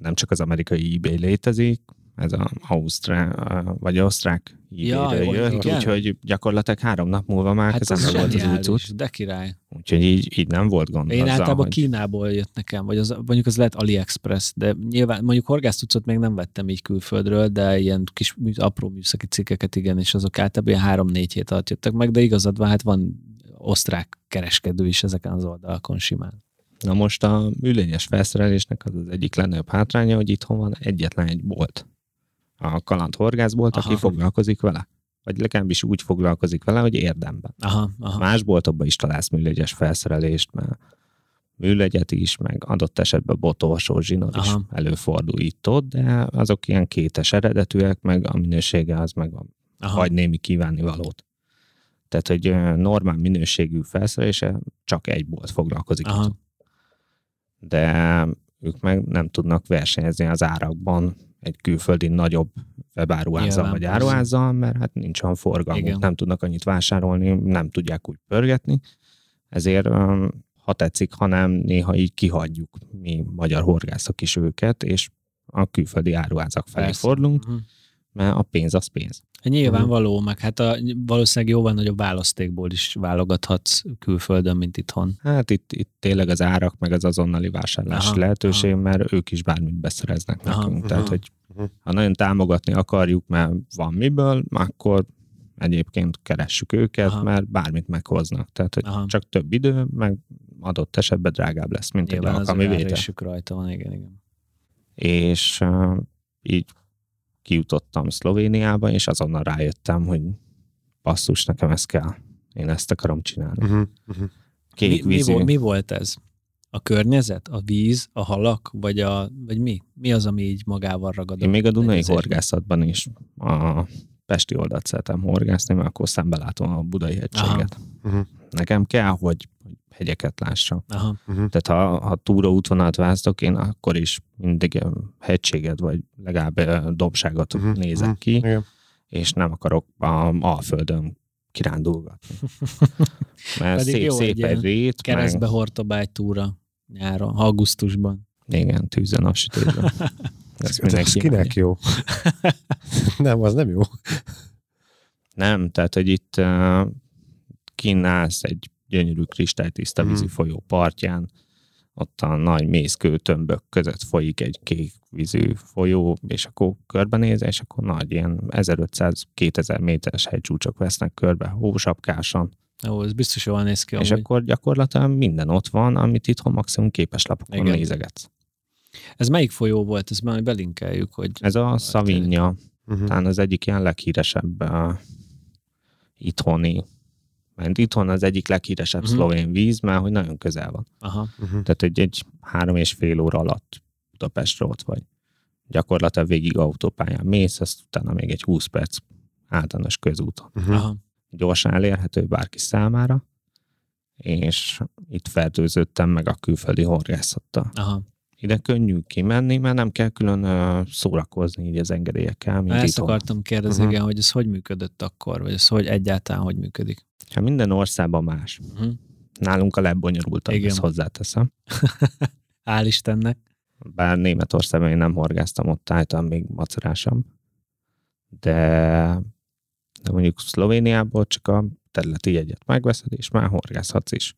Nem csak az amerikai eBay létezik, ez a Ausztrák, vagy osztrák Ja, hívéről jó, jött, igen. úgyhogy gyakorlatilag három nap múlva már Hát ez volt az cucc. de király. Úgyhogy így, így nem volt gond Én azzal, általában hogy... Kínából jött nekem, vagy az, mondjuk az lehet AliExpress, de nyilván mondjuk horgásztucot még nem vettem így külföldről, de ilyen kis apró műszaki cikkeket igen, és azok általában ilyen három-négy hét alatt jöttek meg, de igazad van, hát van osztrák kereskedő is ezeken az oldalakon simán. Na most a műlényes felszerelésnek az az egyik legnagyobb hátránya, hogy itthon van egyetlen egy bolt. A kalandhorgászbolt, aki Aha. foglalkozik vele. Vagy legalábbis úgy foglalkozik vele, hogy érdemben. Aha, aha. Más boltokban is találsz műlegyes felszerelést, mert műlegyet is, meg adott esetben botorsó zsinór is előfordul itt-ott, de azok ilyen kétes eredetűek, meg a minősége az meg a aha. hagy némi kívánni valót. Tehát, hogy normál minőségű felszerelése csak egy bolt foglalkozik. Aha. itt. De ők meg nem tudnak versenyezni az árakban egy külföldi nagyobb webáruházzal Nyilván, vagy persze. áruházzal, mert hát nincs olyan forgalmuk, Igen. nem tudnak annyit vásárolni, nem tudják úgy pörgetni. Ezért, ö, ha tetszik, hanem néha így kihagyjuk mi magyar horgászok is őket, és a külföldi áruházak felé Persze. fordulunk, Mhm. Mert a pénz az pénz. Nyilvánvaló, meg hát a, valószínűleg jóval nagyobb választékból is válogathatsz külföldön, mint itthon. Hát itt, itt tényleg az árak, meg az azonnali vásárlási Aha, lehetőség, mert ők is bármit beszereznek Aha, nekünk. aha. Tehát, hogy ha nagyon támogatni akarjuk, mert van miből, akkor egyébként keressük őket, Aha. mert bármit meghoznak. Tehát, hogy Aha. csak több idő, meg adott esetben drágább lesz, mint Nyilván egy az alkalmi vétel. rajta van, igen, igen. És uh, így kijutottam Szlovéniába, és azonnal rájöttem, hogy basszus, nekem ez kell. Én ezt akarom csinálni. Uh-huh. Uh-huh. Kék mi, mi, vízű. volt, mi volt ez? A környezet, a víz, a halak, vagy, a, vagy mi? Mi az, ami így magával ragadott? Én még a Dunai horgászatban is a Pesti oldalt szeretem horgászni, mert akkor szembe látom a budai hegységet. Uh-huh. Nekem kell, hogy hogy hegyeket lássam. Aha, Uh-huh. Tehát ha, ha túraútvonalat választok, én akkor is mindig ö, hegységet, vagy legalább ö, dobságot Mhm, uh-huh. nézek mhm. ki, Igen. és nem akarok a Alföldön kirándulgatni. Mert Pedig szép, jó, szép egy rét, keresztbe meg, egy túra nyáron, augusztusban. igen, tűzön a sütésben. Az mindenki kinek jó? nem, az nem jó. Nem, tehát, hogy itt uh, kínálsz egy gyönyörű kristálytiszta vízi Mhm. folyó partján, ott a nagy mészkő tömbök között folyik egy kék vízű folyó, és akkor körbenéz, és akkor nagy ilyen 1500-2000 méteres hegycsúcsok vesznek körbe, hósapkáson, Ó, ez biztos jól néz ki. és amúgy. akkor gyakorlatilag minden ott van, amit itthon maximum képeslapokon Igen. nézegetsz. Ez melyik folyó volt? Ezt majd belinkeljük, hogy... Ez a Szavinja, Uh-huh. talán az egyik ilyen leghíresebb uh, itthoni, mert itthon az egyik leghíresebb uh-huh. szlovén víz, mert hogy nagyon közel van. Aha, Uh-huh. Tehát egy, egy három és fél óra alatt Budapestre ott vagy. Gyakorlatilag végig autópályán mész, ezt utána még egy 20 perc általános közúton. Uh-huh. aha. Gyorsan elérhető bárki számára, és itt fertőzöttem meg a külföldi horgászattal. aha. Ide könnyű kimenni, mert nem kell külön ö, szórakozni így az engedélyekkel, mint Ezt itthon. akartam kérdezni, Mhm. igen, hogy ez hogy működött akkor, vagy ez hogy egyáltalán hogy működik. Hát minden országban más. Uh-huh. Nálunk a legbonyolultabb, Igen. ezt hozzáteszem. Hál' Istennek. Bár Németországban én nem horgáztam, ott álltam még macerásabb. De, de mondjuk Szlovéniából csak a területi jegyet megveszed, és már horgázhatsz is.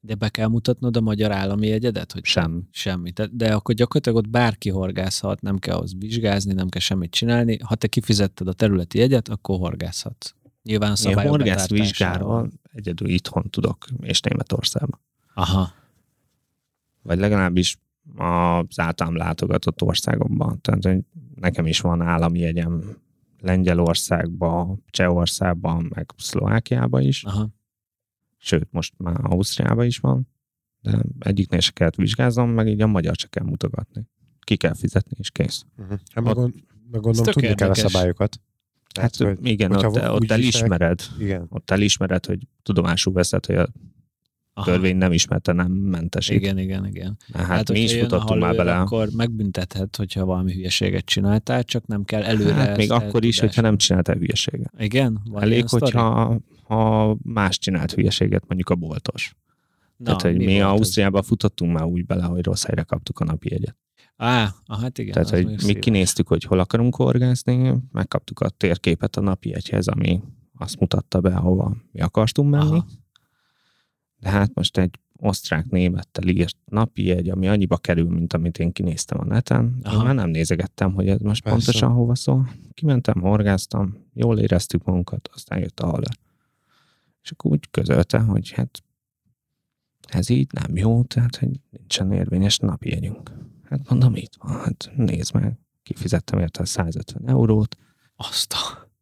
De be kell mutatnod a magyar állami jegyedet? Hogy Sem. Semmi. De, de akkor gyakorlatilag ott bárki horgászhat, nem kell ahhoz vizsgázni, nem kell semmit csinálni. Ha te kifizetted a területi jegyet, akkor horgászhatsz. Nyilván a Én szabályok horgász betartásával. vizsgáról egyedül itthon tudok, és Németországban. Aha. Vagy legalábbis az általam látogatott országokban. Tehát, hogy nekem is van állami jegyem Lengyelországban, Csehországban, meg Szlovákiában is. Aha. Sőt, most már Ausztriában is van, de egyiknél se kellett vizsgáznom, meg így a magyar se kell mutogatni. Ki kell fizetni, és kész. Uh-huh. Hát meg, gond, meg gondolom, tudni kell a érdekes. Hát Tehát, hogy- igen, ott, ott elismered, Igen. ott elismered, hogy tudomásul veszed, hogy a Aha. törvény nem ismerte, nem mentesít. Igen, igen, igen. Hát, hát mi is futottunk már bele. Akkor megbüntethet, hogyha valami hülyeséget csináltál, csak nem kell előre Hát még akkor is, eltudás. hogyha nem csináltál hülyeséget. Igen? Van Elég, hogyha ha más csinált hülyeséget, mondjuk a boltos. Na, Tehát, hogy mi, ez? Ausztriában futottunk már úgy bele, hogy rossz helyre kaptuk a napi jegyet. Á, ah, hát igen. Tehát, hogy mi szíves. kinéztük, hogy hol akarunk horgászni, megkaptuk a térképet a napi egyhez, ami azt mutatta be, ahova mi akartunk menni. Aha. De hát most egy osztrák némettel írt napi egy, ami annyiba kerül, mint amit én kinéztem a neten. Aha. Én már nem nézegettem, hogy ez most Persze. pontosan hova szól. Kimentem, horgáztam, jól éreztük magunkat, aztán jött a haller. És akkor úgy közölte, hogy hát ez így nem jó, tehát hogy nincsen érvényes napi jegyünk. Hát mondom, itt van, hát nézd meg. Kifizettem érte a 150 eurót. Azt a...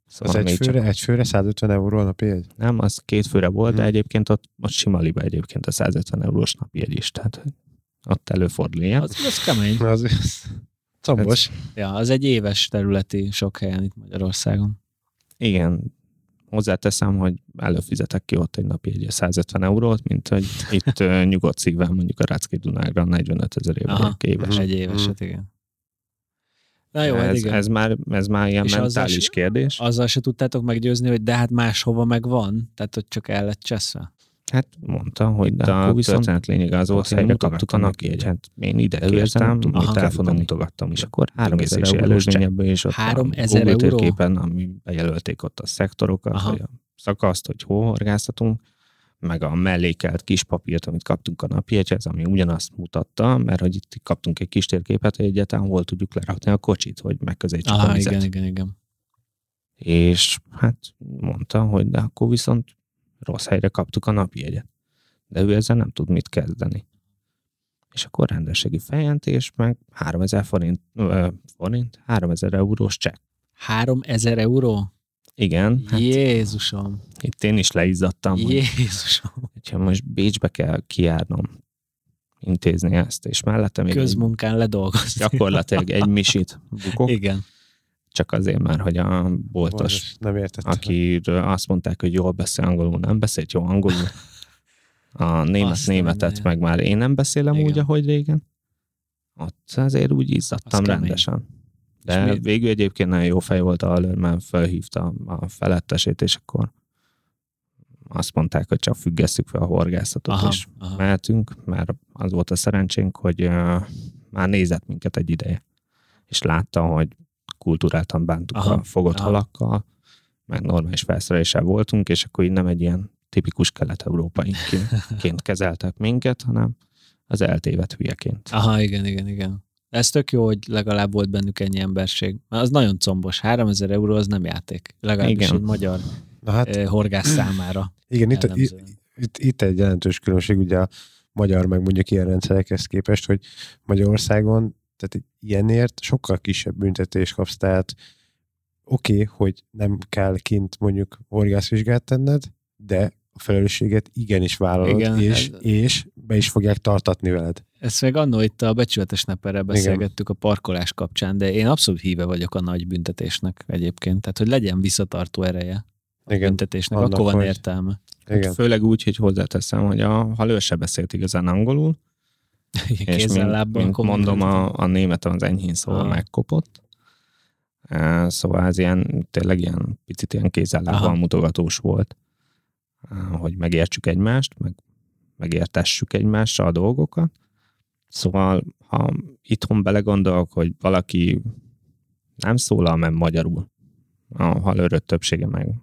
Az Szóval egy még csak- főre, egy főre 150 euró a napi egy? nem, az két főre volt, de Mhm. egyébként ott, ott sima liba egyébként a 150 eurós napi jegy is, tehát ott előfordul ilyen. Az, az kemény. Az, az combos. Ja, az egy éves területi sok helyen itt Magyarországon. Igen, hozzáteszem, hogy előfizetek ki ott egy napi egy 150 eurót, mint hogy itt nyugodt szívvel mondjuk a Rácki Dunágra 45 ezer euró éves. Egy éveset, igen. Na jó, hát ez, igen. ez, már, ez már ilyen És azzal mentális se- kérdés. Azzal se tudtátok meggyőzni, hogy de hát máshova meg van, tehát hogy csak el lett cseszve. Hát mondta, hogy de akkor viszont történet lényege az volt, hogy kaptuk a mutogattam napi neki. egyet. Én ide kértem, a telefonon mutogattam, és akkor akkor 3000 3000 eurós előzményebből, és ott 3000 a térképen, ami bejelölték ott a szektorokat, Aha. vagy a szakaszt, hogy hol horgászhatunk, meg a mellékelt kis papírt, amit kaptunk a napjegyhez, ami ugyanazt mutatta, mert hogy itt kaptunk egy kis térképet, hogy egyáltalán hol tudjuk lerakni a kocsit, hogy megközelítsük a Aha, vizet. igen, igen, igen. És hát mondta, hogy de akkor viszont rossz helyre kaptuk a napjegyet. De ő ezzel nem tud mit kezdeni. És akkor rendőrségi feljelentés, meg 3000 forint, ö, forint, 3000 eurós csekk. 3000 euró? Igen, hát Jézusom. itt én is leizzadtam, hogy Jézusom. hogyha most Bécsbe kell kijárnom, intézni ezt, és mellette még egy, Közmunkán ledolgozni. gyakorlatilag egy misit bukok, Igen. Csak azért, mert hogy a boltos Nem értettem. akiről azt mondták, hogy jól beszél angolul, nem beszélt jó angolul. A német Azt németet mindenit. meg már én nem beszélem Igen. úgy, ahogy régen. Ott azért úgy izzadtam kemény. rendesen. És De mi- végül egyébként nagyon jó fej volt a mert felhívta a felettesét, és akkor azt mondták, hogy csak függesszük fel a horgászatot, Aha, és aha. mehetünk, mert az volt a szerencsénk, hogy uh, már nézett minket egy ideje, és látta, hogy kulturáltan bántuk Aha, a fogott aha. halakkal, meg normális felszereléssel voltunk, és akkor így nem egy ilyen tipikus kelet-európaiként kezeltek minket, hanem az eltévedt hülyeként. Aha, igen, igen, igen. Ez tök jó, hogy legalább volt bennük ennyi emberség. Mert az nagyon combos. 3000 euró az nem játék. Legalábbis Igen. egy magyar Na hát eh, horgász számára. igen, itt, itt, itt, itt egy jelentős különbség ugye a magyar meg mondjuk ilyen rendszerekhez képest, hogy Magyarországon tehát egy ilyenért sokkal kisebb büntetést kapsz, tehát oké, okay, hogy nem kell kint mondjuk horgászvizsgát tenned, de a felelősséget igenis vállalod, Igen, Igen, és, ez- és be is fogják tartatni veled. Ezt még annó itt a becsületes neperrel beszélgettük a parkolás kapcsán, de én abszolút híve vagyok a nagy büntetésnek egyébként. Tehát, hogy legyen visszatartó ereje a Igen, büntetésnek, annak, akkor van hogy- értelme. igen. Hát főleg úgy, hogy hozzáteszem, hogy a halőr se beszélt igazán angolul, Kézzel, mint, lábbal mint mondom, a, a németem az enyhén szóval Aha. megkopott. Szóval ez ilyen, tényleg ilyen picit ilyen kézzel mutogatós volt, hogy megértsük egymást, meg megértessük egymással a dolgokat. Szóval, ha itthon belegondolok, hogy valaki nem szólal meg magyarul, a halőrök többsége meg,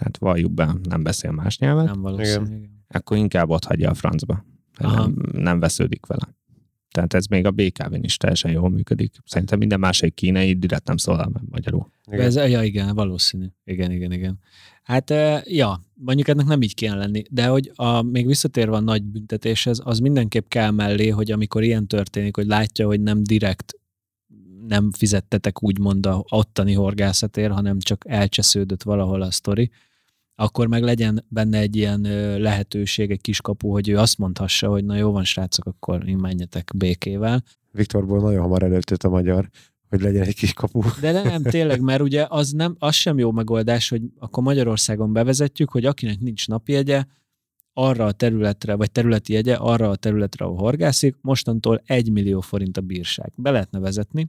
hát valljuk be, nem beszél más nyelvet, Nem valószínű. Akkor inkább ott hagyja a francba. Aha. Nem, nem vesződik vele. Tehát ez még a BKV-n is teljesen jól működik. Szerintem minden másik kínai direkt nem szólal meg magyarul. igen. Ez, ja, igen, valószínű. Igen, igen, igen. Hát, ja, mondjuk ennek nem így kéne lenni, de hogy a, még visszatérve a nagy büntetéshez, az mindenképp kell mellé, hogy amikor ilyen történik, hogy látja, hogy nem direkt nem fizettetek úgymond a ottani horgászatért, hanem csak elcsesződött valahol a sztori, akkor meg legyen benne egy ilyen lehetőség, egy kis kapu, hogy ő azt mondhassa, hogy na jó van, srácok, akkor én menjetek békével. Viktorból nagyon hamar előttött a magyar, hogy legyen egy kis kapu. De de nem, tényleg, mert ugye az, nem, az sem jó megoldás, hogy akkor Magyarországon bevezetjük, hogy akinek nincs napjegye, arra a területre, vagy területi jegye, arra a területre, ahol horgászik, mostantól 1 millió forint a bírság. Be lehetne vezetni,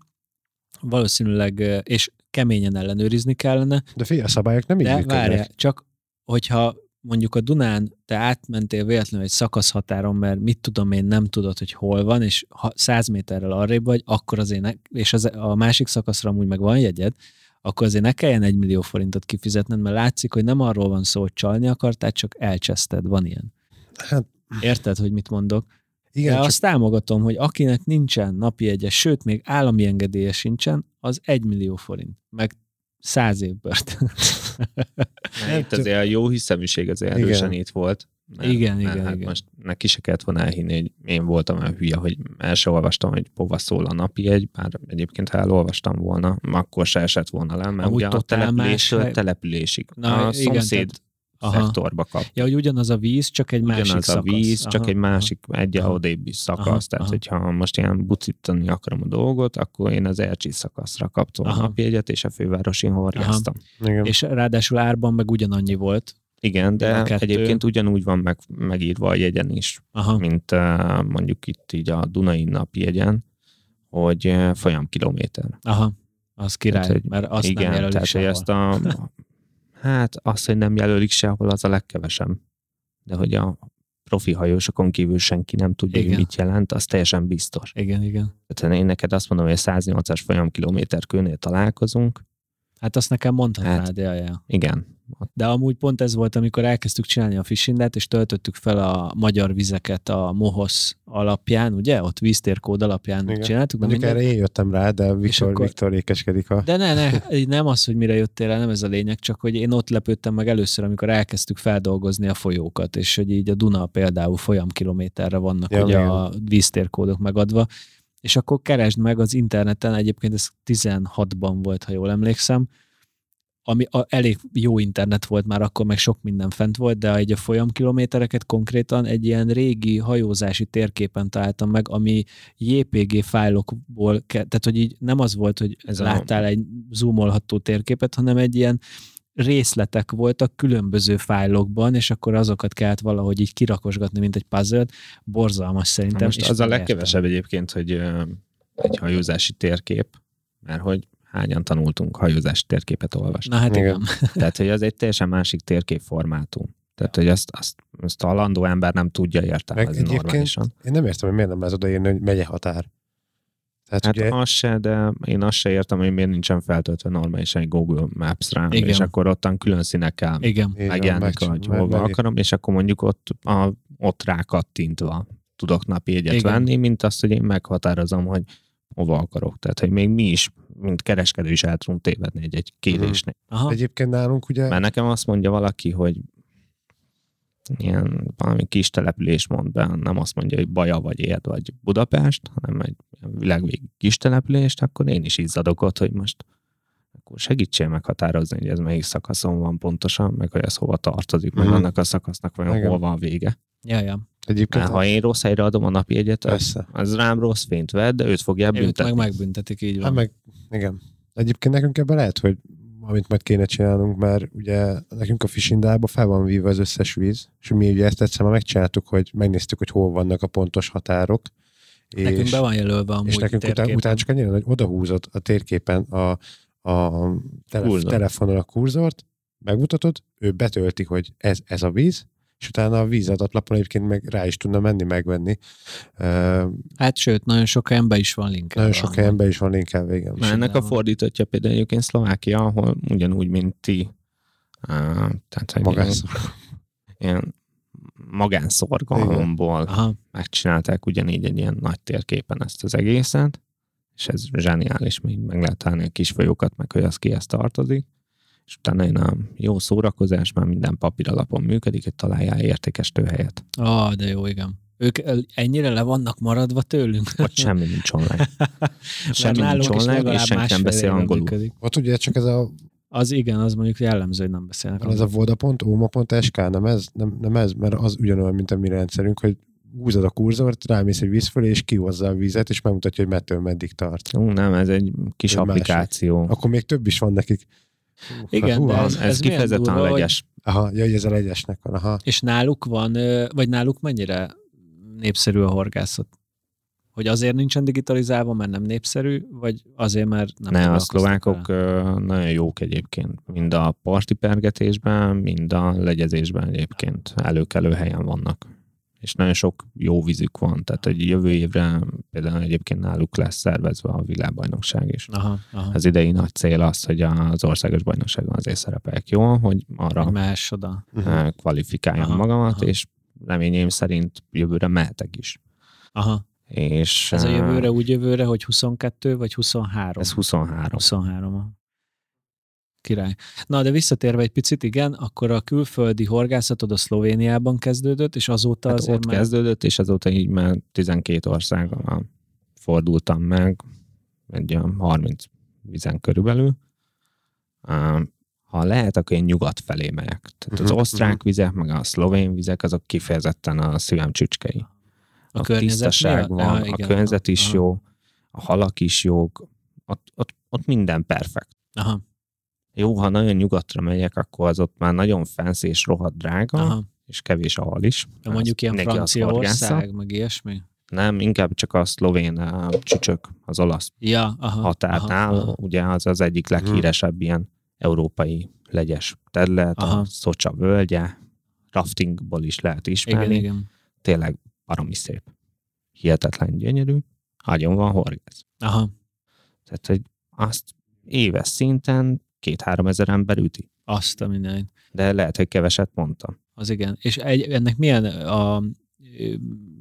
valószínűleg, és keményen ellenőrizni kellene, De figyelj, a szabályok nem így de várjál, csak hogyha mondjuk a Dunán te átmentél véletlenül egy szakaszhatáron, mert mit tudom én, nem tudod, hogy hol van, és ha 100 méterrel arrébb vagy, akkor azért, ne, és az, a másik szakaszra amúgy meg van jegyed, akkor azért ne kelljen egy millió forintot kifizetned, mert látszik, hogy nem arról van szó, hogy csalni akartál, csak elcseszted, van ilyen. Hát, Érted, hogy mit mondok? igen, De csak azt támogatom, hogy akinek nincsen napi jegye, sőt, még állami engedélye sincsen, az egy millió forint, meg száz év börtön. Mert itt azért a jó hiszeműség az erősen itt volt. Mert, Igen, mert igen, hát igen. most neki se kellett volna elhinni, hogy én voltam olyan hülye, hogy el se olvastam, hogy hova szól a napi egy, bár egyébként ha elolvastam volna, akkor se esett volna le, mert Amúgy ugye a más településtől hely. településig. Na, a igen, szomszéd tehát- Aha. szektorba kap. Ja, hogy ugyanaz a víz, csak egy másik Ugyanaz a szakasz. víz, csak Aha, egy másik, egy Aha. odébbi szakasz. Aha, Tehát, aha. hogyha most ilyen bucítani akarom a dolgot, akkor én az Ercsi szakaszra kaptam a Aha. napjegyet, és a fővárosin horgáztam. És ráadásul árban meg ugyanannyi volt. Igen, a de kettő. egyébként ugyanúgy van meg, megírva a jegyen is, Aha. mint uh, mondjuk itt így a Dunai napjegyen, hogy uh, folyam kilométer. Aha. Az király, Tehát, hogy mert azt Igen, nem jelölik tehát ezt a, hát azt, hogy nem jelölik sehol, az a legkevesebb. De hogy a profi hajósokon kívül senki nem tudja, Igen. hogy mit jelent, az teljesen biztos. Igen, igen. Tehát én neked azt mondom, hogy 108-as folyam kilométer kőnél találkozunk, Hát azt nekem mondhatnád, Hát- ja, ja. igen, De amúgy pont ez volt, amikor elkezdtük csinálni a fishindet, és töltöttük fel a magyar vizeket a Mohosz alapján, ugye? Ott víztérkód alapján Igen. csináltuk. de Mondjuk mindegy. erre én jöttem rá, de Viktor, akkor- Viktor ékeskedik a... De ne, ne, így nem az, hogy mire jöttél el, nem ez a lényeg, csak hogy én ott lepődtem meg először, amikor elkezdtük feldolgozni a folyókat, és hogy így a Duna például folyamkilométerre vannak ja, ugye igen. a víztérkódok megadva, és akkor keresd meg az interneten, egyébként ez 16-ban volt, ha jól emlékszem, ami a, elég jó internet volt már akkor, meg sok minden fent volt, de egy a folyamkilométereket konkrétan egy ilyen régi hajózási térképen találtam meg, ami JPG fájlokból, tehát hogy így nem az volt, hogy Ez láttál egy zoomolható térképet, hanem egy ilyen részletek voltak különböző fájlokban, és akkor azokat kellett valahogy így kirakosgatni, mint egy puzzle Borzalmas Na szerintem. most és az a legkevesebb egyébként, hogy egy hajózási térkép, mert hogy hányan tanultunk hajózási térképet olvasni. Na hát Igen. Tehát, hogy az egy teljesen másik térképformátum. Tehát, hogy azt, azt, azt a halandó ember nem tudja értelmezni normálisan. én nem értem, hogy miért nem lehet odaírni, hogy megye határ. Tehát Hát ugye, az se, de én azt se értem, hogy miért nincsen feltöltve normálisan egy Google Maps Igen. és akkor ottan külön színekkel Igen. megjelenik, meg- hogy hova akarom, és akkor mondjuk ott, a, ott rákattintva tudok napi egyet Igen. venni, mint azt, hogy én meghatározom, hogy hova akarok. Tehát, hogy még mi is, mint kereskedő is el tudunk tévedni egy-egy kérésnél. Aha. Egyébként nálunk ugye... Mert nekem azt mondja valaki, hogy ilyen valami kis település mond be, nem azt mondja, hogy Baja vagy Érd vagy Budapest, hanem egy világvégi kis települést, akkor én is izzadok ott, hogy most akkor segítsél meghatározni, hogy ez melyik szakaszon van pontosan, meg hogy ez hova tartozik, meg Mhm. annak a szakasznak vajon Igen. hol van a vége. Ja, ja. Egyébként ha én rossz helyre adom a napi egyet, az, az rám rossz fényt vedd, de őt fogja Őt büntetni. meg megbüntetik, így Hát van. meg, igen. Egyébként nekünk ebben lehet, hogy amit majd kéne csinálnunk, mert ugye nekünk a fisindába fel van vívva az összes víz, és mi ugye ezt egyszer már megcsináltuk, hogy megnéztük, hogy hol vannak a pontos határok. Nekünk és, be van jelölve amúgy és nekünk után, térképen. utána csak annyira, hogy odahúzott a térképen a, a tele, Kurzor. telefonon a kurzort, megmutatod, ő betölti, hogy ez, ez a víz, és utána a vízadatlapon egyébként meg rá is tudna menni, megvenni. Hát sőt, nagyon sok be is van linkelve. nagyon sok be is van linkelve, igen. Mert ennek a fordítottja például egyébként Szlovákia, ahol ugyanúgy, mint ti, uh, tehát hogy Magász. ilyen magánszorgalomból megcsinálták ugyanígy egy ilyen nagy térképen ezt az egészet, és ez zseniális, még meg lehet állni a kis folyókat, meg hogy az kihez tartozik, és utána én a jó szórakozás már minden papír alapon működik, hogy találjál értékes tőhelyet. Ah, de jó, igen. Ők ennyire le vannak maradva tőlünk. Vagy semmi nincs online. Semmi nincs online, és legalább senki nem beszél angolul. működik. Ott ugye csak ez a Az igen, az mondjuk jellemző, hogy nem beszélnek ez a angolul. voda.oma.sk, nem ez, nem, nem ez, mert az ugyanolyan, mint a mi rendszerünk, hogy húzod a kurzort, rámész egy víz fölé, és kihozza a vizet, és megmutatja, hogy mettől meddig tart. Ú, nem, ez egy kis Egy másik. applikáció. Akkor még több is van nekik. Igen, Hú, de ez- Ez, ez kifejezetten durva, hogy- legyes. Aha, ja, hogy ez a legyesnek van, aha. És náluk van, vagy náluk mennyire népszerű a horgászat? Hogy azért nincsen digitalizálva, mert nem népszerű, vagy azért, mert nem Ne, a szlovákok ö, nagyon jók egyébként. Mind a partipergetésben, mind a legyezésben egyébként előkelő helyen vannak. És nagyon sok jó vízük van. Tehát, hogy jövő évre például egyébként náluk lesz szervezve a világbajnokság is. Aha, aha. Az idei nagy cél az, hogy az országos bajnokságon azért szerepeljek jól, hogy arra mehess oda. uh kvalifikáljam Aha, magamat, aha. és reményeim szerint jövőre mehetek is. Aha. És Ez a jövőre úgy jövőre, hogy 22 vagy 23? Ez 23. 23. Király. Na, de visszatérve egy picit, igen, akkor a külföldi horgászatod a Szlovéniában kezdődött, és azóta Hát azért ott már... kezdődött, és azóta így már 12 országban fordultam meg, egy olyan 30 vizen körülbelül. Ha lehet, akkor én nyugat felé megyek. Tehát az Mhm, osztrák mhm. vizek, meg a szlovén vizek, azok kifejezetten a szívem csücskei. A A környezet tisztaság van, Ja, a igen, környezet aha, is aha. jó, a halak is jók, ott, ott, ott minden perfekt. Aha, Jó, ha nagyon nyugatra megyek, akkor az ott már nagyon fancy és rohadt drága, aha. és kevés a hal is. De mondjuk ilyen. Franciaország, meg ilyesmi? Nem, inkább csak a szlovén uh, csücsök, az olasz Ja, aha. határnál, aha, aha. ugye az az egyik leghíresebb ilyen európai legyes terület, Aha. a Szocsa völgye, raftingból is lehet ismerni. Igen, igen. Tényleg baromi szép. Hihetetlen gyönyörű, nagyon van horgász. Aha, Tehát, hogy azt éves szinten két-három ezer ember üti. azt a mindenit. De lehet, hogy keveset mondtam. Az igen. És egy, ennek milyen a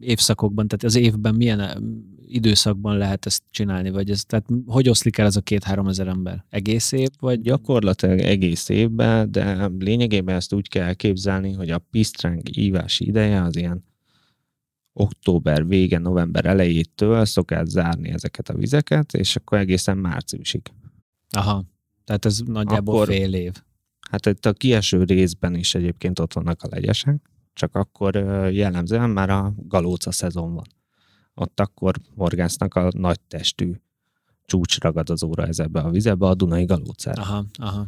évszakokban, tehát az évben milyen időszakban lehet ezt csinálni, vagy ez, tehát hogy oszlik el ez a két-három ezer ember? Egész év, vagy Gyakorlatilag egész évben, de lényegében ezt úgy kell elképzelni, hogy a pisztráng ívási ideje az ilyen október vége, november elejétől szokás zárni ezeket a vizeket, és akkor egészen márciusig. Aha, tehát ez nagyjából Akkor- fél év. Hát itt a kieső részben is egyébként ott vannak a legyesek, csak akkor jellemzően már a galóca szezon van. Ott akkor horgásznak a nagy testű csúcsragadozóra ezebe a vizebe, a Dunai galócára. Aha, aha.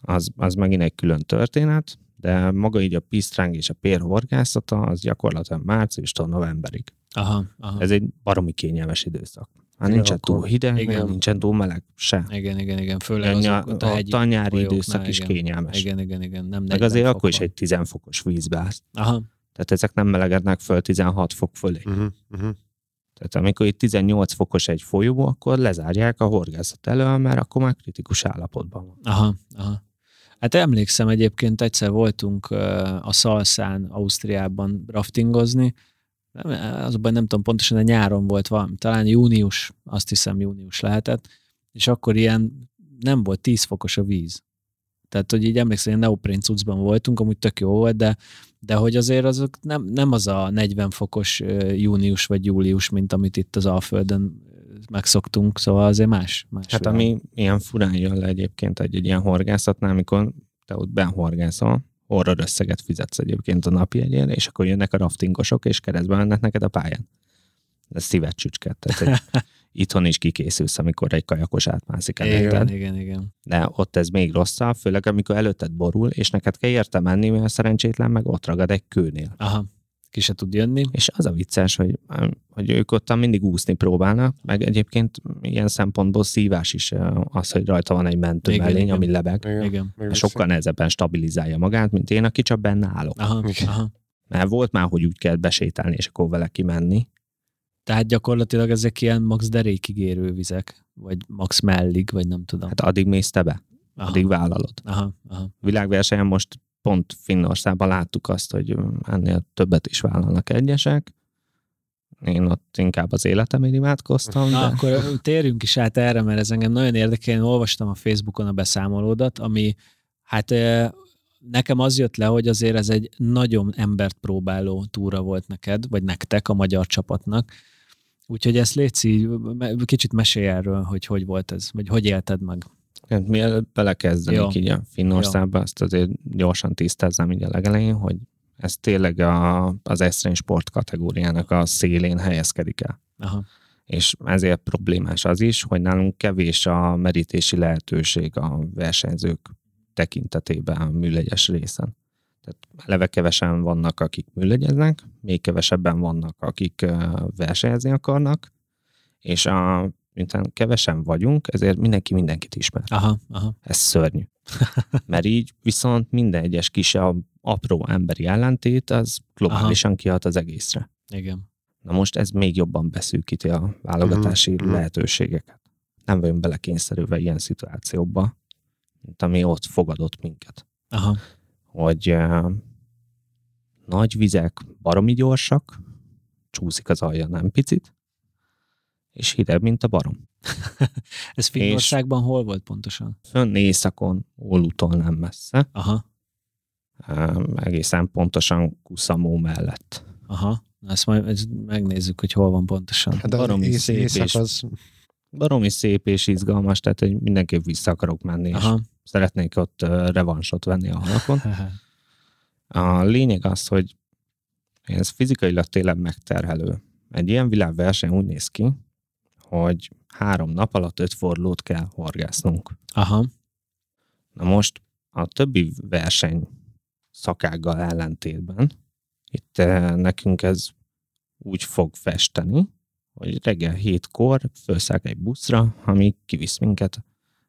az, az megint egy külön történet, de maga így a pisztráng és a pér horgászata az gyakorlatilag márciustól novemberig. Aha, aha. Ez egy baromi kényelmes időszak. Hát Igen, nincsen túl hideg, Igen. nincsen túl meleg, se. Igen, igen, igen. Főleg A, ott a a nyári folyóknál, időszak is igen. kényelmes. Igen, igen, igen. Nem Meg 40 azért fok akkor is egy 10 fokos vízbe állsz. Aha, Tehát ezek nem melegednek föl 16 fok fölé. Uh-huh, uh-huh. Tehát amikor itt 18 fokos egy folyó, akkor lezárják a horgászat elől, mert akkor már kritikus állapotban van. aha, aha. Hát emlékszem egyébként, egyszer voltunk a Szalszán, Ausztriában raftingozni, nem, az a baj, nem tudom pontosan, de nyáron volt valami, talán június, azt hiszem június lehetett, és akkor ilyen nem volt 10 fokos a víz. Tehát, hogy így emlékszem, hogy neoprén cuccban voltunk, amúgy tök jó volt, de, de hogy azért azok nem, nem az a 40 fokos június vagy július, mint amit itt az Alföldön megszoktunk, szóval azért más. más Hát világ. ami ilyen furán jön le egyébként egy, egy ilyen horgászatnál, amikor te ott benhorgászol, horror összeget fizetsz egyébként a napi egyén, és akkor jönnek a raftingosok, és keresztbe mennek neked a pályán. Ez szívet csücsket. Tehát egy, itthon is kikészülsz, amikor egy kajakos átmászik igen, előtted. igen, igen. De ott ez még rosszabb, főleg amikor előtted borul, és neked kell érte menni, mert a szerencsétlen meg ott ragad egy kőnél. Aha, ki se tud jönni. És az a vicces, hogy, hogy ők ottan mindig úszni próbálnak, meg egyébként ilyen szempontból szívás is az, hogy rajta van egy mentő Igen, mellény, igen. ami lebeg. Igen. Igen. Sokkal nehezebben stabilizálja magát, mint én, aki csak benne állok. Aha, Igen. aha. Mert volt már, hogy úgy kell besétálni, és akkor vele kimenni. Tehát gyakorlatilag ezek ilyen max derékig érő vizek, vagy max mellig, vagy nem tudom. Hát addig mész te be, aha, addig vállalod. aha, aha. Világversenyen most pont Finnországban láttuk azt, hogy ennél többet is vállalnak egyesek. Én ott inkább az életemért imádkoztam, Na, de akkor térjünk is át erre, mert ez engem nagyon érdekel. Én olvastam a Facebookon a beszámolódat, ami hát nekem az jött le, hogy azért ez egy nagyon embert próbáló túra volt neked, vagy nektek, a magyar csapatnak. Úgyhogy ezt Léci, kicsit mesélj erről, hogy hogy volt ez, vagy hogy élted meg. Hát mielőtt belekezdenék így a Finnországba, azt azért gyorsan tisztázzam így a legelején, hogy ez tényleg a, az eszrény sport kategóriának a szélén helyezkedik el. Aha, És ezért problémás az is, hogy nálunk kevés a merítési lehetőség a versenyzők tekintetében a műlegyes részen. Tehát eleve kevesen vannak, akik műlegyeznek, még kevesebben vannak, akik versenyezni akarnak, És a, miután kevesen vagyunk, ezért mindenki mindenkit ismer. Aha, aha. Ez szörnyű. Mert így viszont minden egyes kis apró emberi ellentét, az globálisan kihat az egészre. Igen. Na most ez még jobban beszűkíti a válogatási Mhm, mhm. lehetőségeket. Nem vagyunk belekényszerülve ilyen szituációba, mint ami ott fogadott minket. Aha. Hogy uh, nagy vizek baromi gyorsak, csúszik az alja nem picit, és hideg, mint a barom. Ez Finnországban hol volt pontosan? Fönn északon, Ólútól nem messze, Aha, uh, egészen pontosan Kuszamó mellett. aha. Na, Ezt majd ezt megnézzük, hogy hol van pontosan. Hát Baromi ész, szép észak és- az, Baromi szép és izgalmas, tehát hogy mindenképp vissza akarok menni, és Aha. szeretnék ott uh, revansot venni a halakon. A lényeg az, hogy ez fizikailag tényleg megterhelő. Egy ilyen világverseny úgy néz ki, hogy három nap alatt öt fordulót kell horgásznunk. Aha. Na most a többi verseny szakággal ellentétben itt eh, nekünk ez úgy fog festeni, hogy reggel hétkor felszállok egy buszra, ami kivisz minket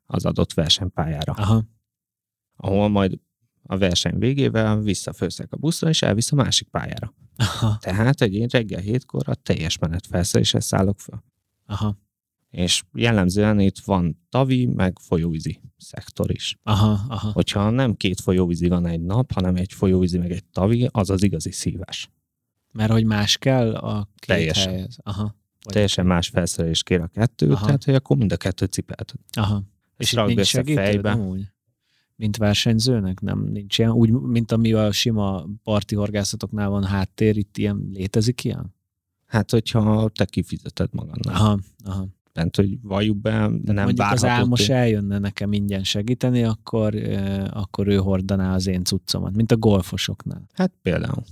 az adott versenypályára, Aha. ahol majd a verseny végével visszafőszek a buszra, és elvisz a másik pályára. Aha. Tehát egy én reggel hétkor a teljes menet felszerelésre szállok fel. Aha. És jellemzően itt van tavi, meg folyóvízi szektor is. Aha. Aha. Hogyha nem két folyóvízi van egy nap, hanem egy folyóvízi meg egy tavi, az az igazi szívás. Mert hogy más kell a két Teljesen. helyhez. Aha. Vagy- Teljesen más felszerelés kér a kettő, Aha. Tehát hogy akkor mind a kettőt cipelted. Aha. És És itt nincs segítőd amúgy? Mint versenyzőnek? Nem, nincs ilyen? Úgy, mint ami a sima parti horgászatoknál van háttér, itt ilyen létezik ilyen? Hát, hogyha te kifizeted magadnak. Aha, aha. Tehát, hogy valljuk be, nem Mondjuk az álmos tény- eljönne nekem ingyen segíteni, akkor, eh, akkor ő hordaná az én cuccomat, mint a golfosoknál. Hát például.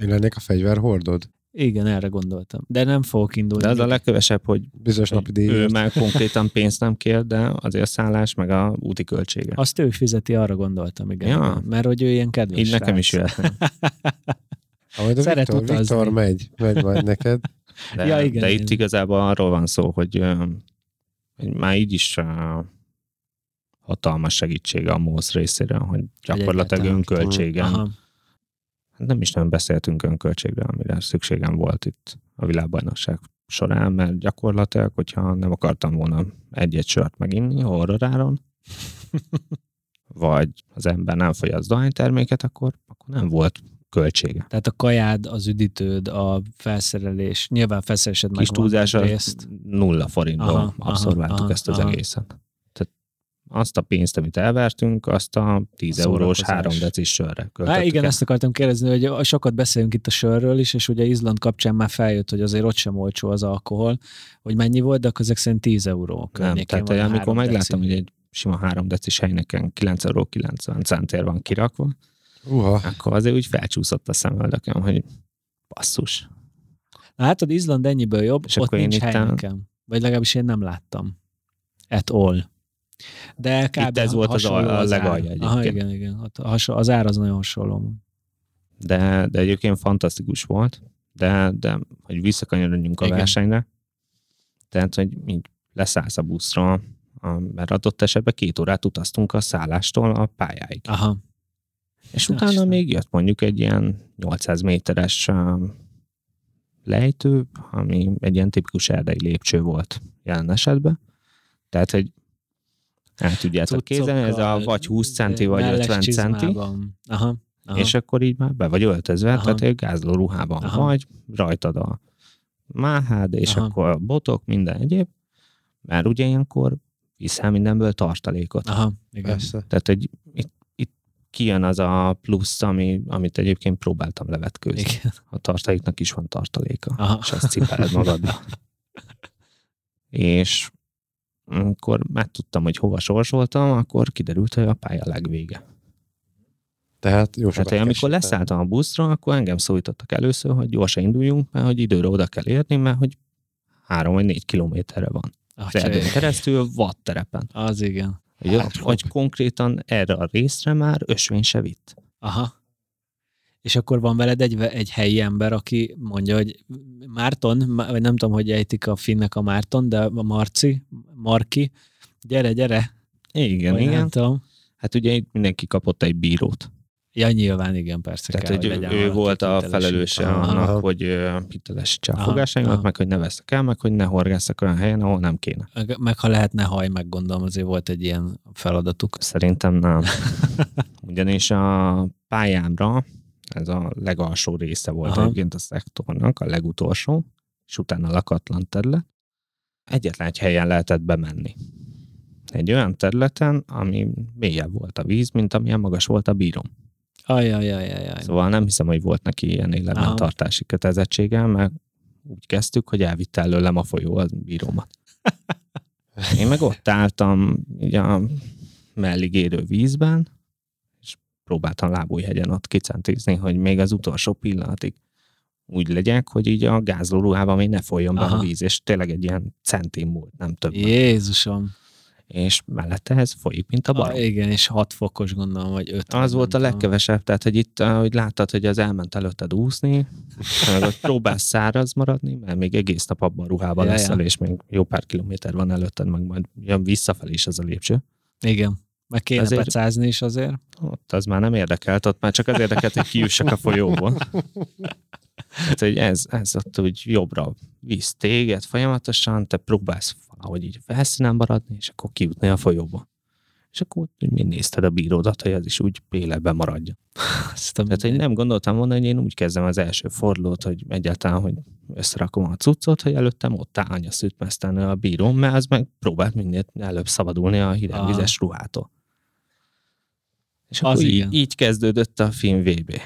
én lennék a fegyverhordod? Igen, erre gondoltam. De nem fogok indulni. De az a legkevesebb, hogy Bizonyos napi ő díjért. már konkrétan pénzt nem kér, de azért a szállás, meg a úti költsége. Azt ő fizeti, arra gondoltam, igen. Ja. Mert hogy ő ilyen kedves Így nekem is jöhetne. Ha majd a Szeret Viktor, utazni. Viktor megy, megy majd neked. De, Ja, igen, de igen. itt igazából arról van szó, hogy, hogy már így is hatalmas segítsége a MOSZ részéről, hogy gyakorlatilag önköltségen. Aha. Hát Nem is nem beszéltünk önköltségre, amire szükségem volt itt a világbajnokság során, mert gyakorlatilag, hogyha nem akartam volna egy-egy sört meginni horroráron, vagy az ember nem fogyaszt dohányterméket, akkor, akkor nem volt költsége. Tehát a kajád, az üdítőd, a felszerelés, nyilván felszerelésed meg Kis túlzásra részt. nulla forintból Aha, aha, ezt az aha. egészet. Tehát azt a pénzt, amit elvertünk, azt a 10 A eurós szórakozás. 3 decis sörre Há, igen, el. ezt akartam kérdezni, hogy sokat beszélünk itt a sörről is, és ugye Izland kapcsán már feljött, hogy azért ott sem olcsó az alkohol, hogy mennyi volt, de akkor ezek szerint 10 euró Nem, tehát amikor megláttam, hogy egy sima 3 decis helyneken 9 euró 90 centér van kirakva, Uha, akkor azért úgy felcsúszott a szemöldököm, hogy basszus. Na, Látod, Izland ennyiben jobb, És ott akkor nincs hely a- nekem. Vagy legalábbis én nem láttam. At all. De kb. Itt ez volt az a ár. legalja Aha, igen, igen. Ott a az ár az nagyon hasonló. De, de egyébként fantasztikus volt, de, de hogy visszakanyarodjunk a Igen. versenyre, tehát, hogy így leszállsz a buszra, a, mert adott esetben két órát utaztunk a szállástól a pályáig. Aha. És Ja, utána Istenem. még jött mondjuk egy ilyen 800 méteres um, lejtő, ami egy ilyen tipikus erdei lépcső volt jelen esetben. Tehát, hogy el tudjátok képzelni, ez a vagy 20 centi, vagy melles 50 centi. Aha. Aha. és akkor így már be vagy öltözve, Aha. tehát egy gázló ruhában Aha. vagy, rajtad a máhád, és Aha. akkor a botok, minden egyéb, mert ugye ilyenkor viszel mindenből tartalékot. Aha, igen. persze. Tehát, hogy itt, itt kijön az a plusz, ami, amit egyébként próbáltam levetkőzni. igen. A tartaléknak is van tartaléka, Aha. és azt cipeled magadba. és amikor megtudtam, hogy hova sorsoltam, akkor kiderült, hogy a pálya legvége. Tehát jó Tehát, hogy amikor leszálltam a buszra, akkor engem szólítottak először, hogy gyorsan induljunk, mert hogy időre oda kell érni, mert hogy három vagy négy kilométerre van. Erdőn keresztül, vadterepen. Az igen. Hogy, Hát, hogy konkrétan erre a részre már ösvény se vitt. Aha. És akkor van veled egy, egy helyi ember, aki mondja, hogy Márton, vagy nem tudom, hogy ejtik a finnek a Márton, de a Marci, Marki, gyere, gyere. Igen, Vagy igen. Nem tudom. Hát ugye itt mindenki kapott egy bírót. Ja, nyilván, igen, persze. Tehát, kell, hogy legyen ő volt a felelőse annak, hogy hitelesítse a fogásaimat, meg hogy ne veszek el, meg hogy ne horgásszak olyan helyen, ahol nem kéne. Meg, meg ha lehetne haj, meg gondolom, azért volt egy ilyen feladatuk. Szerintem nem. Ugyanis a pályámra ez a legalsó része volt Aha. egyébként a szektornak, a legutolsó, és utána lakatlan terület. Egyetlen egy helyen lehetett bemenni. Egy olyan területen, ami mélyebb volt a víz, mint amilyen magas volt a bírom. Ajajajajaj. Szóval nem hiszem, hogy volt neki ilyen életbentartási kötelezettsége, mert úgy kezdtük, hogy elvitte előlem a folyó a bírómat. Én meg ott álltam így a mellig érő vízben, és próbáltam lábújhegyen ott kicentizni, hogy még az utolsó pillanatig úgy legyek, hogy így a gázlóruhában még ne folyjon be Aha. a víz, és tényleg egy ilyen centim múlt, nem több. Jézusom. És mellette ez folyik, mint a barom. Ah, igen, és 6 fokos gondolom, vagy 5. Az volt a legkevesebb, tehát hogy itt, hogy láttad, hogy az elment előtted úszni, meg hogy próbálsz száraz maradni, mert még egész nap abban a ruhában Ja, leszel, ja. és még jó pár kilométer van előtted, meg majd jön visszafelé is az a lépcső. Igen. Meg kéne Azért- pecázni is azért. Ott az már nem érdekelt, ott már csak az érdekelt, hogy kijussak a folyóból. Hát, hogy ez, ez ott úgy jobbra visz téged folyamatosan, te próbálsz valahogy így felszínen maradni, és akkor kijutni a folyóba. És akkor úgy mind nézted a bíródat, hogy az is úgy életben maradjon. Azt a Tehát, hogy nem gondoltam volna, hogy én úgy kezdem az első fordulót, hogy egyáltalán, hogy összerakom a cuccot, hogy előttem ott áll anya szütmesztelni a bíróm, mert az meg próbált minél előbb szabadulni a hidegvizes ruhától. És Az akkor így, így kezdődött a film VB.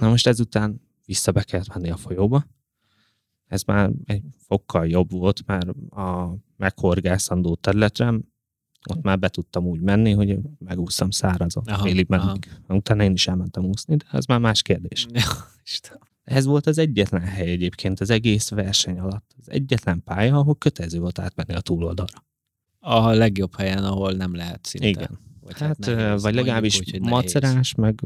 Na most ezután vissza be kellett menni a folyóba. Ez már egy fokkal jobb volt, mert a meghorgászandó területre ott már be tudtam úgy menni, hogy megúsztam szárazon. Aha, meddig. Utána én is elmentem úszni, de ez már más kérdés. Ez volt az egyetlen hely egyébként az egész verseny alatt. Az egyetlen pálya, ahol kötelező volt átmenni a túloldalra. A legjobb helyen, ahol nem lehet szinte. Igen. Vagy Hát, nehéz, vagy legalábbis úgy, nehéz. macerás, meg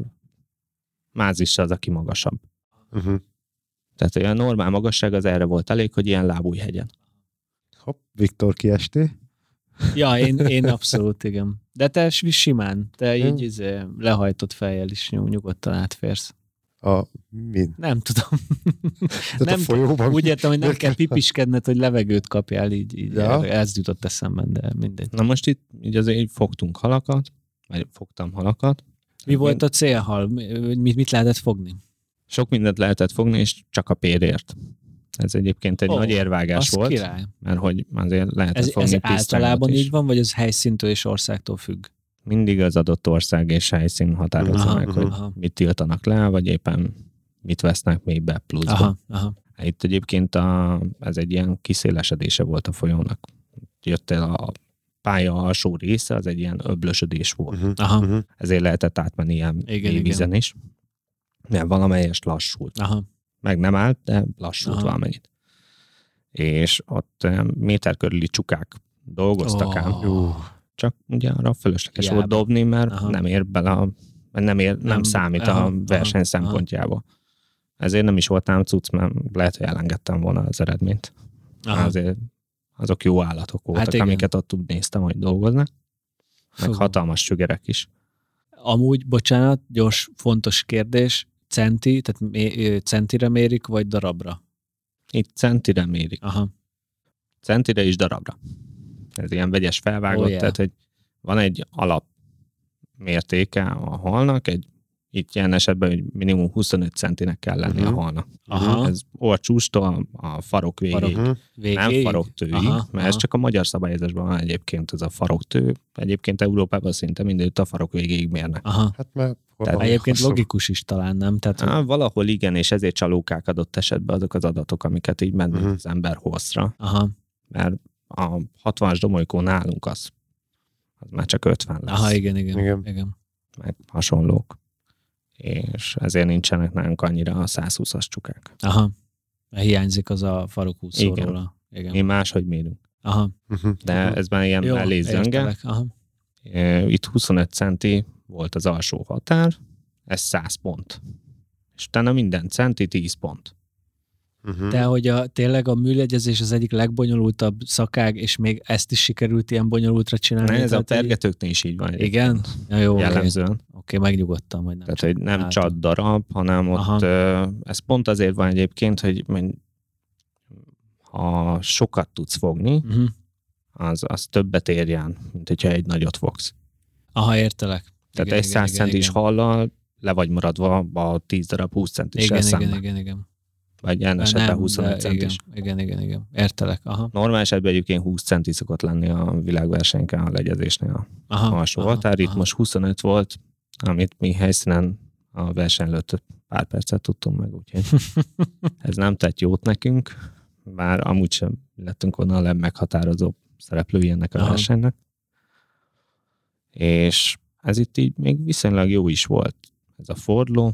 mázis az, aki magasabb. Uh-huh. Tehát olyan normál magasság az erre volt elég, hogy ilyen lábújhegyen. Hopp, Viktor kiesté. Ja, én, én abszolút, igen. De te simán, te így izé, lehajtott fejjel is nyug- nyugodtan átférsz. A min? Nem tudom. Tehát Nem, a folyóban. Úgy értem, hogy nem kell pipiskedned, hogy levegőt kapjál, így, így Ja. ez jutott eszemben, de mindegy. Na most itt így azért így fogtunk halakat, vagy fogtam halakat. Mi volt a célhal? Mi- Mit, mit lehetett fogni? Sok mindent lehetett fogni, és csak a pérért. Ez egyébként egy oh, nagy érvágás volt, király. mert hogy azért lehetett Ez, fogni ez általában is. így van, vagy az helyszíntől és országtól függ? Mindig az adott ország és helyszín határozza Aha, meg, hogy aha. mit tiltanak le, vagy éppen mit vesznek még be pluszba. Aha, aha. Itt egyébként a, ez egy ilyen kiszélesedése volt a folyónak. Jött el a pálya alsó része, az egy ilyen öblösödés volt. Uh-huh. Aha. Uh-huh. Ezért lehetett átmenni ilyen Igen, mély vízen is. Mert valamelyest lassult. Aha. Meg nem állt, de lassult Aha. valamennyit. És ott olyan méter körüli csukák dolgoztak ám. Jó. Csak ugye arra fölösleges volt dobni, mert Aha. nem ér bele, a, nem, ér, nem, Nem- számít aha, a verseny aha, szempontjából. Ezért nem is voltam cucc, mert lehet, hogy elengedtem volna az eredményt. Aha. Azért azok jó állatok voltak, Hát igen. amiket ott úgy néztem, hogy dolgoznak. Meg Fú. hatalmas sügerek is. Amúgy, bocsánat, gyors, fontos kérdés. Centi, tehát centire mérik, vagy darabra? Itt centire mérik. Aha. Centire és darabra. Ez ilyen vegyes felvágott, oh, yeah. tehát hogy van egy alap mértéke a halnak, egy itt ilyen esetben hogy minimum 25 centinek kell lenni Mhm. a halnak. Aha. Ez orcsústól a farok végéig. Farok. Uh-huh. Végéig? Nem faroktőig, Aha, mert aha. ez csak a magyar szabályozásban van egyébként ez a faroktő. Egyébként Európában szinte mindenütt a farok végéig mérnek. Aha. Hát mert... Tehát Egyébként hosszú. logikus is talán, nem? Tehát, hogy- Á, valahol igen, és ezért csalókák adott esetben azok az adatok, amiket így mennek Mhm. az ember hosszra. aha, Mert a 60-as domolykó nálunk az, az már csak 50 lesz. aha, igen, igen, Igen. igen. igen. meg hasonlók. És ezért nincsenek nálunk annyira a 120-as csukák. Aha. Hiányzik az a farok Igen. húszóról. Igen. Mi máshogy mérünk. Aha. Uh-huh. De ez már ilyen Jó, mellé zönge. értelek. Aha. E, Itt 25 centi volt az alsó határ, ez 100 pont. És utána minden centi 10 pont. Uh-huh. De hogy a, tényleg a műlegyezés az egyik legbonyolultabb szakág, és még ezt is sikerült ilyen bonyolultra csinálni. Ez a pergetőknél is így van. Igen? Ja, jó, oké, Jellemzően. okay, megnyugodtam, hogy nem Tehát, csak hogy nem látom. csat darab, hanem ott Aha. ö, ez pont azért van egyébként, hogy ha sokat tudsz fogni, Uh-huh. az, az többet érjen, mint hogyha egy nagyot fogsz. Aha, értelek. Tehát Igen, egy igen, 100 igen, centis igen. hallal le vagy maradva a 10 darab 20 centis Igen, igen, szemben. igen, igen. Vagy ilyen esetben Nem, 21 de centis. Igen, igen, igen. Értelek. Aha. Normál esetben egyébként 20 centi szokott lenni a világversenyken a legyezésnél Aha, a alsó aha, határ. Itt aha. most 25 volt, amit mi helyszínen a verseny előtt pár percet tudtunk meg, úgyhogy ez nem tett jót nekünk, bár amúgy sem lettünk volna a legmeghatározóbb szereplői ennek a Aha. versenynek. És ez itt így még viszonylag jó is volt. Ez a forduló,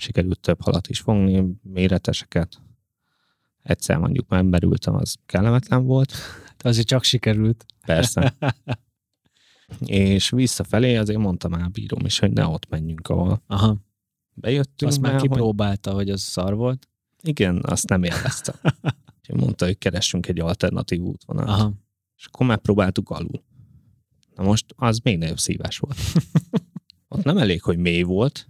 sikerült több halat is fogni, méreteseket. Egyszer mondjuk már berültem, az kellemetlen volt, De azért csak sikerült. persze. és visszafelé azért mondta már bírom is, hogy ne ott menjünk, ahol Aha. bejöttünk. Azt már hogy kipróbálta, hogy az szar volt. igen, azt nem élvezte. Úgyhogy mondta, hogy keressünk egy alternatív útvonalat. Aha. És akkor megpróbáltuk alul. Na most az még nagyobb szívás volt. ott nem elég, hogy mély volt,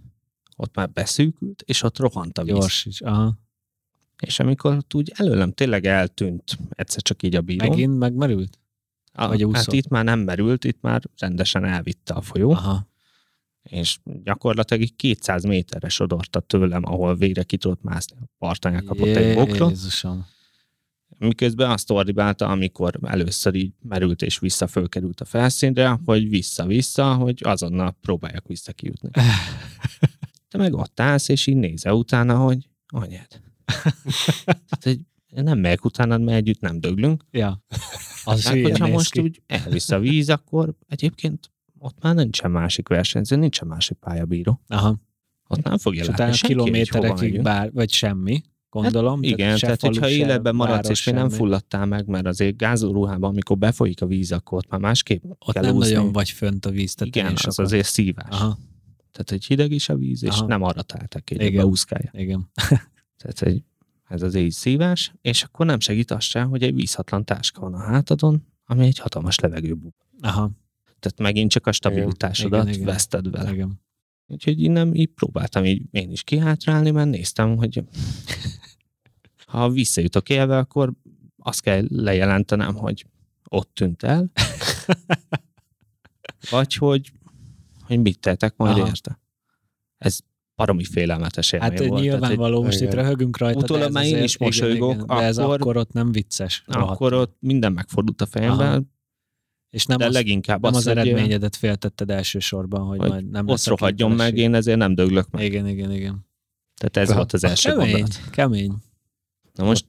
ott már beszűkült, és ott rohant a víz. Gyors is. Aha. És amikor úgy előlem tényleg eltűnt egyszer csak így a bíró. Megint megmerült? a, vagy hát itt már nem merült, itt már rendesen elvitte a folyó, Aha. és gyakorlatilag így 200 méterre sodorta tőlem, ahol végre ki tudott mászni. A parton elkapott egy bokrot, Jézusom. miközben azt ordibálta, amikor először így merült és vissza fölkerült a felszínre, hogy vissza-vissza, hogy azonnal próbáljak vissza kijutni. Te meg ott állsz, és így nézel utána, hogy anyád. Tehát, hogy nem megyek utánad, mert együtt nem döglünk. Ja. Az Tehát, hogyha most ki. úgy elvisz a víz, akkor egyébként ott már nincsen másik versenyző, nincsen másik pályabíró. Aha. Ott nem fogja látni utána kilométerekig bár, vagy semmi, gondolom. Hát igen, tehát falu, hogyha életben maradsz, és még nem fulladtál meg, mert azért gázóruhában, amikor befolyik a víz, akkor ott már másképp Ott kell nem úszni. nagyon vagy fönt a víz tetején Igen, az sokat. azért szívás. Aha, Tehát, hogy hideg is a víz, és Aha. nem arra táltak egy Igen. beúszkálja. igen. Tehát, hogy ez az így szívás, és akkor nem segít az sem, hogy egy vízhatlan táska van a hátadon, ami egy hatalmas levegőbub. Aha, Tehát megint csak a stabilitásodat Igen, igen. veszted vele. igen. Úgyhogy innen így próbáltam így én is kihátrálni, mert néztem, hogy ha visszajutok élve, akkor azt kell lejelentenem, hogy ott tűnt el, vagy hogy, hogy mit tettek majd Aha. érte. Ez baromi félelmetes élmény Hát volt. Tehát, nyilvánvaló, most itt igen. röhögünk rajta, de Utólag ez már én is mosolygok, igen, de ez akkor- ott nem vicces. akkor ott minden megfordult a fejemben. És nem de az, leginkább nem az hogy, eredményedet féltetted elsősorban, hogy, hogy majd nem ott lesz rohadjon meg, én ezért nem döglök meg. Igen, igen, igen. Tehát ez Aha. volt az első Kemény, gondolat. kemény. Na most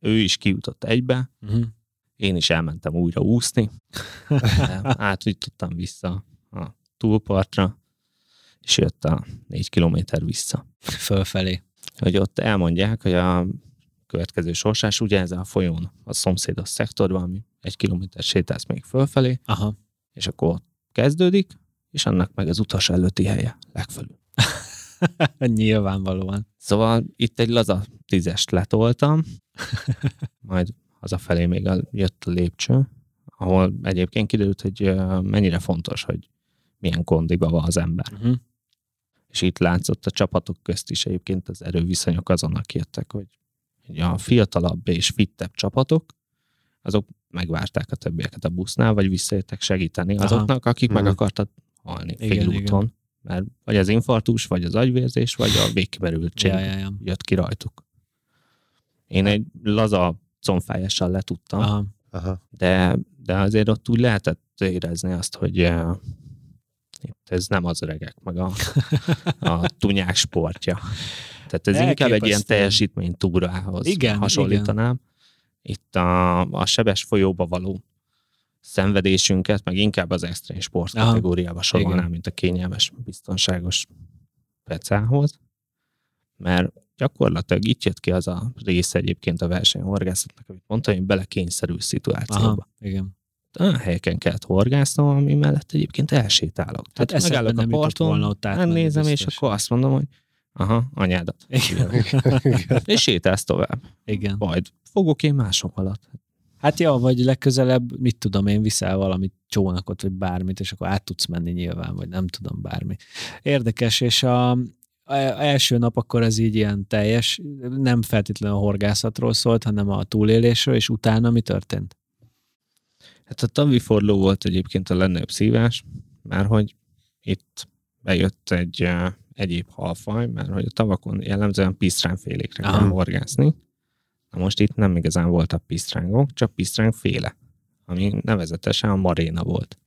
ő is kijutott egybe, Uh-huh. én is elmentem újra úszni, átvittottam vissza a túlpartra, és jött a négy kilométer vissza. Fölfelé. Hogy ott elmondják, hogy a következő sorsás, ugye ez a folyón, a szomszédos szektorban, ami egy kilométer sétálsz még fölfelé, Aha. és akkor ott kezdődik, és annak meg az utas előtti helye legfelül. Nyilvánvalóan. Szóval itt egy laza tízest letoltam, majd hazafelé még jött a lépcső, ahol egyébként kiderült, hogy mennyire fontos, hogy milyen kondiba van az ember. Uh-huh. És itt látszott a csapatok közt is egyébként az erőviszonyok azonnak jöttek, hogy hogy a fiatalabb és fittebb csapatok, azok megvárták a többieket a busznál, vagy visszajöttek segíteni Aha. azoknak, akik meg Mhm. akartak halni Igen, félúton. igen. Mert vagy az infarktus, vagy az agyvérzés, vagy a végkimerültség Ja, ja, ja. jött ki rajtuk. Én egy laza combfájással letudtam, Aha. Aha. de, de azért ott úgy lehetett érezni azt, hogy uh, itt ez nem az öregek, meg a, a tunyák sportja. Tehát ez inkább egy ilyen Elképesztő. teljesítmény túrához Igen, hasonlítanám. Itt a, a sebes folyóba való szenvedésünket, meg inkább az extrém sport Aha. kategóriába sorolnám, Igen. mint a kényelmes, biztonságos pecához. Mert gyakorlatilag itt jött ki az a része egyébként a versenyhorgászatnak, amit mondtam, hogy belekényszerül szituációba. Aha. Igen. Olyan helyeken kellett horgásznom, ami mellett egyébként elsétálok. Hát eszedbe megállok nem jutott volna ott átmenni elnézem, és akkor azt mondom, hogy Aha, anyádat. Igen. Igen. És sétálsz tovább. Igen. Majd fogok én másom alatt. Hát ja, vagy legközelebb, mit tudom én, viszel valamit, csónakot, vagy bármit, és akkor át tudsz menni nyilván, vagy nem tudom, bármi. Érdekes, és a, a első nap akkor ez így ilyen teljes, nem feltétlenül a horgászatról szólt, hanem a túlélésről, és utána mi történt? Hát a tavi forduló volt egyébként a legnagyobb szívás, mert hogy itt bejött egy uh, egyéb halfaj, mert hogy a tavakon jellemzően pisztránfélékre Aha. kell horgászni. Na most itt nem igazán voltak pisztrángok, csak pisztrángféle, ami nevezetesen a maréna volt.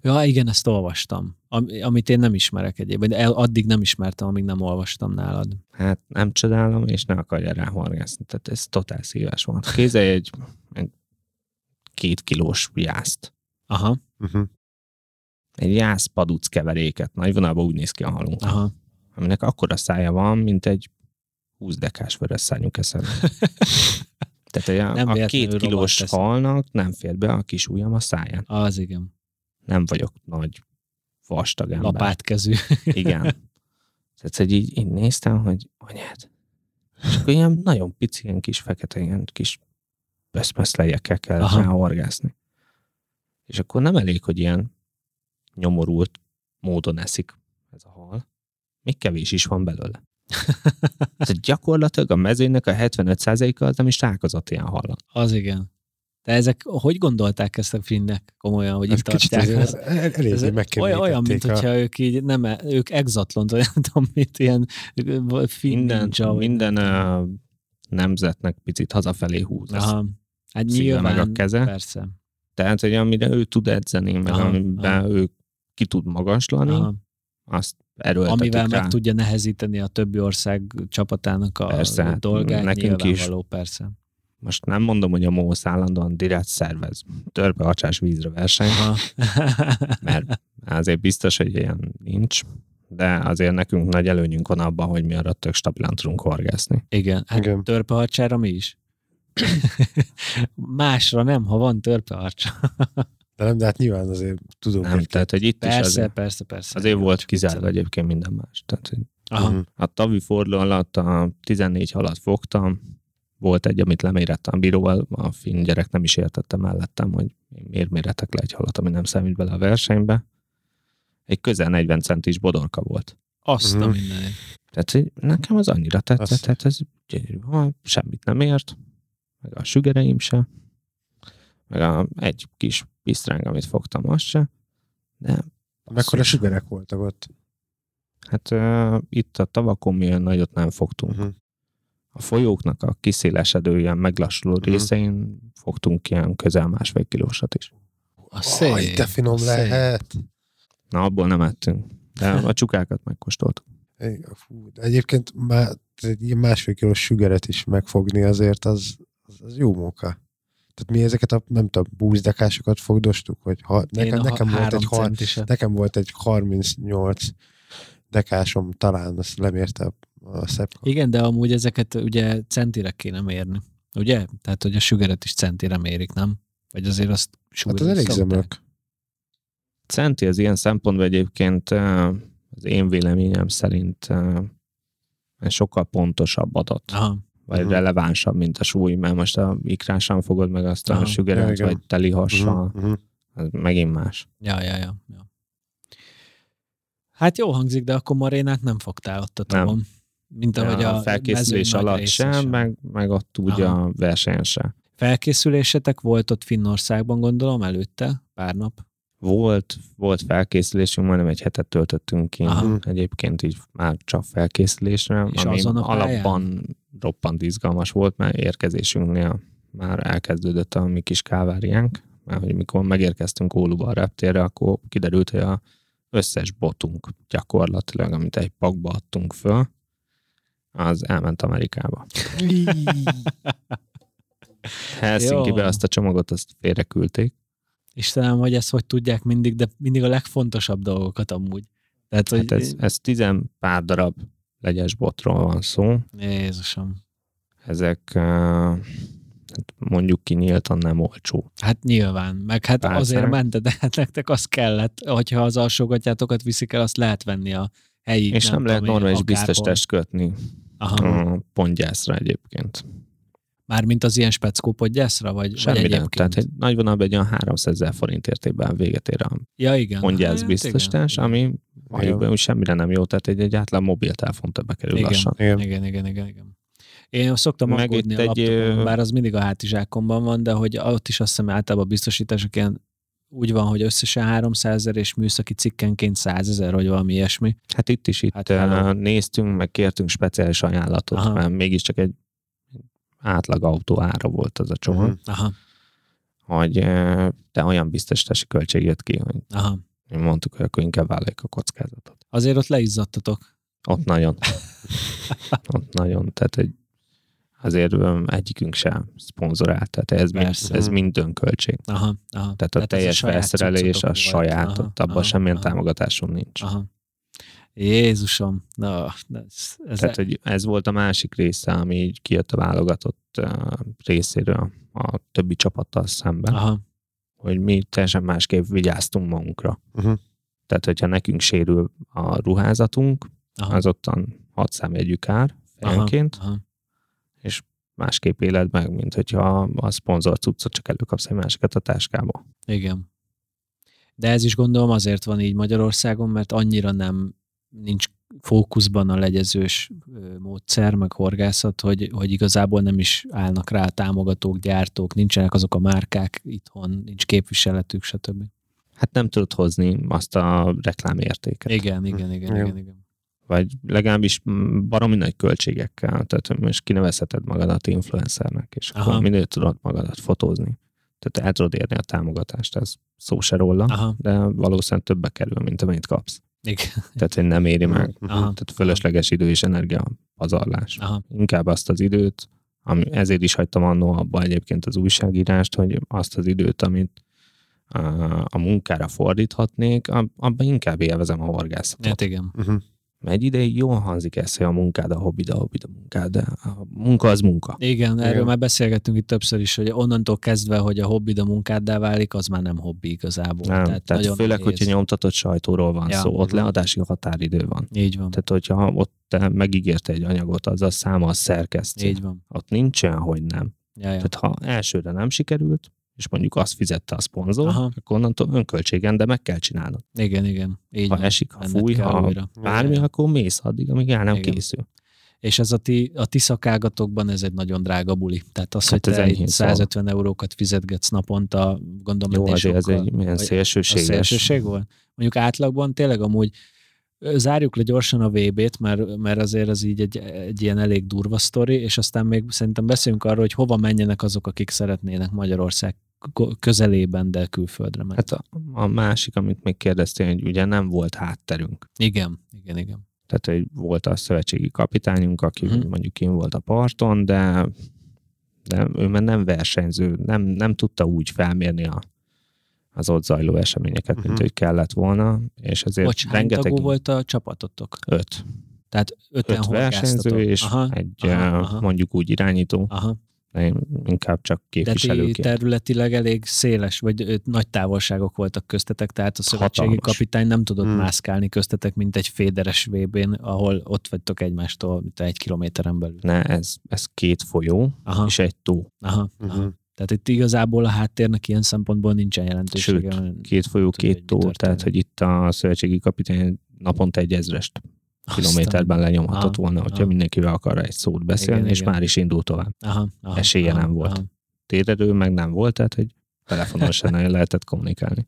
Ja, igen, ezt olvastam, Am, amit én nem ismerek egyébként. El, addig nem ismertem, amíg nem olvastam nálad. Hát nem csodálom, és ne akarja rá horgászni. Tehát ez totál szívás volt. Kézelj egy, egy két kilós jászt. Aha, Uh-huh. Egy jász paduc keveréket. Nagy vonalban úgy néz ki a halunk. aha. aminek akkora szája van, mint egy 20 dekás vörös szárnyú keszel. Tehát a, Nem a két kilós halnak nem fér be a kis ujjam a száján. Az igen. Nem vagyok nagy vastag ember. Lapátkezű. Igen. Tehát hogy így, így néztem, hogy anyád. És akkor ilyen nagyon pici, ilyen kis fekete, ilyen kis beszmeszlejekkel kell Aha. ráhorgászni. És akkor nem elég, hogy ilyen nyomorult módon eszik ez a hal. Még kevés is van belőle. Tehát gyakorlatilag a mezőnek a 75%-a az nem is találkozott ilyen hallal. Az igen. De ezek, hogy gondolták ezt a finnek komolyan, hogy Ez itt tartják? ez, Ez, ez olyan, olyan, mint a... hogyha ők így nem, ők exatlont, vagy nem tudom mit, ilyen finn Minden, ninja, minden uh, nemzetnek picit hazafelé húz. Aha. Hát nyilván, meg a keze. persze. Tehát, hogy amire ő tud edzeni, meg Aha, amiben aha. ő ki tud magaslani, Aha. azt erőltetik Amivel rá. meg tudja nehezíteni a többi ország csapatának a Persze, hát dolgát, nekünk is. persze. Most nem mondom, hogy a MOSZ állandóan direkt szervez törpe acsás vízre verseny, mert azért biztos, hogy ilyen nincs, de azért nekünk nagy előnyünk van abban, hogy mi arra tök stabilan tudunk horgászni. Igen, hát Igen. törpehadsára mi is. Másra nem, ha van törpehadsa. De nem, de hát nyilván azért tudunk Nem, tehát, hogy itt is Persze, azért, persze, persze. azért volt Csak kizárva egyébként minden más. Tehát, hogy Aha. Mhm. a tavi forduló alatt a 14 halat fogtam, volt egy, amit lemérettem a bíróval, a finn gyerek nem is értette mellettem, hogy miért méretek le egy halat, ami nem számít bele a versenybe. Egy közel 40 centis bodorka volt. Azt a Mhm. mindenit. Tehát nekem az annyira tetszett, Azt- tehát ez gyönyörű. Ha semmit nem ért, meg a sügereim se, meg a, egy kis pisztráng, amit fogtam, az se, de Mekkora sügerek voltak ott. hát uh, itt a tavakon mi olyan nagyot nem fogtunk. Uh-huh. A folyóknak a kiszélesedő, ilyen meglassuló Mhm. részein fogtunk ilyen közel másfél kilósat is. A szép. Aj, de finom a szép. lehet. Na, abból nem ettünk. De a csukákat megkóstoltuk. Egyébként már egy ilyen másfél kilós sügeret is megfogni azért, az, az, az jó móka. Tehát mi ezeket a, nem tudom, búzdekásokat fogdostuk, hogy ha, nekem, Én nekem, volt egy, har, nekem volt egy 38 dekásom, talán azt lemérte a, a szebb. Igen, de amúgy ezeket ugye centire kéne mérni. Ugye? Tehát, hogy a sügeret is centire mérik, nem? Vagy azért azt Hát az elég zömök. Centi az ilyen szempontból egyébként az én véleményem szerint egy sokkal pontosabb adat, Aha. Vagy Mhm. relevánsabb, mint a súly, mert most a ikrásan fogod meg azt a sügeret, Ja, igen. vagy teli hassal, Uh-huh, uh-huh. az megint más. Ja, ja, ja, ja. Hát jó hangzik, de akkor marénát nem fogtál ott a Nem. tavon. Mint ahogy a, a felkészülés alatt sem, meg, meg ott úgy Aha. a versenyen sem. Felkészülésetek volt ott Finnországban, gondolom, előtte, pár nap. Volt, volt felkészülésünk, majdnem egy hetet töltöttünk ki. Aha. Egyébként így már csak felkészülésre, És ami azon a pályán? alapban roppant izgalmas volt, mert érkezésünknél már elkezdődött a mi kis káváriánk, mert hogy mikor megérkeztünk Óluba a reptérre, akkor kiderült, hogy a összes botunk gyakorlatilag, amit egy pakba adtunk föl, az elment Amerikába. Helsinki-be azt a csomagot azt félreküldték, Istenem, hogy ezt hogy tudják mindig, de mindig a legfontosabb dolgokat amúgy. Tehát, hogy... Hát ez, ez tizen pár darab legyes botról van szó. Jézusom. Ezek uh, hát mondjuk ki nyíltan nem olcsó. Hát nyilván, meg hát Pálcák. azért mente, de hát nektek az kellett, hogyha az alsógatjátokat viszik el, azt lehet venni a helyi... És nem, nem lehet normális biztos kötni Aha. a pontgyászra egyébként. Mármint az ilyen speckó podgyászra, vagy, vagy Semmire. egyébként? Tehát egy nagy vonalban egy olyan 300 ezer forint értékben véget ér a Ja, igen. pontgyász Hát, biztosítás, ami valójában úgy semmire nem jó, tehát egy, egy átlag mobiltelefon többe kerül Igen. lassan. Igen. Igen, igen, igen, igen. Én szoktam Meg aggódni egy, laptopon, bár az mindig a hátizsákomban van, de hogy ott is azt hiszem általában a biztosítások ilyen úgy van, hogy összesen 300 ezer és műszaki cikkenként 100 ezer, vagy valami ilyesmi. Hát itt is itt Hát néztünk, meg kértünk speciális ajánlatot. Aha. mert mégiscsak egy átlag autó ára volt az a csomag, Mhm. Aha, hogy eh, de olyan biztosítási költség jött ki, hogy aha. mondtuk, hogy akkor inkább vállaljuk a kockázatot. Azért ott leizzadtatok. Ott nagyon. Ott nagyon. Tehát egy, azért egyikünk sem szponzorált, tehát ez, mind, ez mind önköltség. Aha, aha. Tehát a ez teljes felszerelés a volt. saját, ott abban aha, semmilyen aha, támogatásunk nincs. Aha. Jézusom. Na, ez, ez Tehát, hogy ez volt a másik része, ami így kijött a válogatott részéről a többi csapattal szemben, Aha, hogy mi teljesen másképp vigyáztunk magunkra. Uh-huh. Tehát, hogyha nekünk sérül a ruházatunk, aha. az ottan 6 számjegyű kár fejenként, Aha, aha. másképp éled meg, mint hogyha a szponzor cuccot csak előkapsz egy másikat a táskába. Igen. De ez is gondolom azért van így Magyarországon, mert annyira nem nincs fókuszban a legyezős módszer, meg horgászat, hogy, hogy igazából nem is állnak rá a támogatók, gyártók, nincsenek azok a márkák itthon, nincs képviseletük, stb. Hát nem tudod hozni azt a reklámértéket. Igen, igen, igen, Jó. igen, igen. vagy legalábbis baromi nagy költségekkel. Tehát most kinevezheted magadat influencernek, és Aha. akkor minél tudod magadat fotózni. Tehát el tudod érni a támogatást, ez szó se róla, Aha, de valószínűleg többe kerül, mint amennyit kapsz. Igen. Tehát, hogy nem éri meg. Aha, Tehát fölösleges idő és energia pazarlás. aha, Inkább azt az időt, ami, ezért is hagytam annó abba egyébként az újságírást, hogy azt az időt, amit a, a munkára fordíthatnék, ab- abban inkább élvezem a horgászatot. hát igen. Uh-huh. Egy ideig jól hangzik ez, hogy a munkád a hobbid, a hobbid a munkád, de a munka az munka. Igen, erről Igen. már beszélgettünk itt többször is, hogy onnantól kezdve, hogy a hobbid a munkáddá válik, az már nem hobbi igazából. Nem, tehát, tehát nagyon főleg, nehéz. hogyha nyomtatott sajtóról van Ja. szó, ott leadási határidő van. Így van, Tehát, hogyha ott te megígérte egy anyagot, az a számmal szerkesztő. így van. Ott nincsen, hogy nem. Ja, ja. Tehát ha elsőre nem sikerült, és mondjuk azt fizette a szponzor, Aha. akkor onnantól önköltségen, de meg kell csinálnod. Igen, igen. Így Ha van. esik, ha fúj, ha újra. bármi, akkor mész addig, amíg el nem Igen. készül. És ez a ti, a ti szakágatokban ez egy nagyon drága buli. Tehát az, Hát hogy te egy enyhén 150 eurókat fizetgetsz naponta, gondolom Jó, azért ez egy milyen szélsőséges. A szélsőség volt? Mondjuk átlagban tényleg amúgy zárjuk le gyorsan a VB-t, mert, mert azért az így egy, egy ilyen elég durva sztori, és aztán még szerintem beszéljünk arról, hogy hova menjenek azok, akik szeretnének Magyarország közelében, de külföldre menni. Hát a, a másik, amit még kérdeztél, hogy ugye nem volt hátterünk. igen, igen, igen. Tehát, hogy volt a szövetségi kapitányunk, aki uh-huh. mondjuk kim volt a parton, de, de ő már nem versenyző, nem, nem tudta úgy felmérni a, az ott zajló eseményeket, uh-huh. mint Mhm. hogy kellett volna, és ezért Bocs, hány rengeteg tagú volt a csapatotok? öt, Tehát öten öt versenyző, és aha, egy aha, aha, aha. mondjuk úgy irányító, aha. én inkább csak De ti képviselőként. területileg elég széles, vagy ö, nagy távolságok voltak köztetek, tehát a szövetségi Hatalmas. kapitány nem tudott Hmm. mászkálni köztetek, mint egy féderes VB-n, ahol ott vagytok egymástól, mint egy kilométeren belül. Ne, ez, ez két folyó, Aha, és egy tó. aha, aha. Tehát itt igazából a háttérnek ilyen szempontból nincsen jelentősége. Sőt, két folyó, két tó, tehát hogy itt a szövetségi kapitány naponta egy ezrest Aztán- kilométerben lenyomhatott Aha, volna, hogyha aha. mindenkivel akar egy szót beszélni, Igen, és igen. már is indul tovább. Aha, aha, esélye aha, nem volt. Aha. Térerő meg nem volt, tehát hogy nagyon lehetett kommunikálni.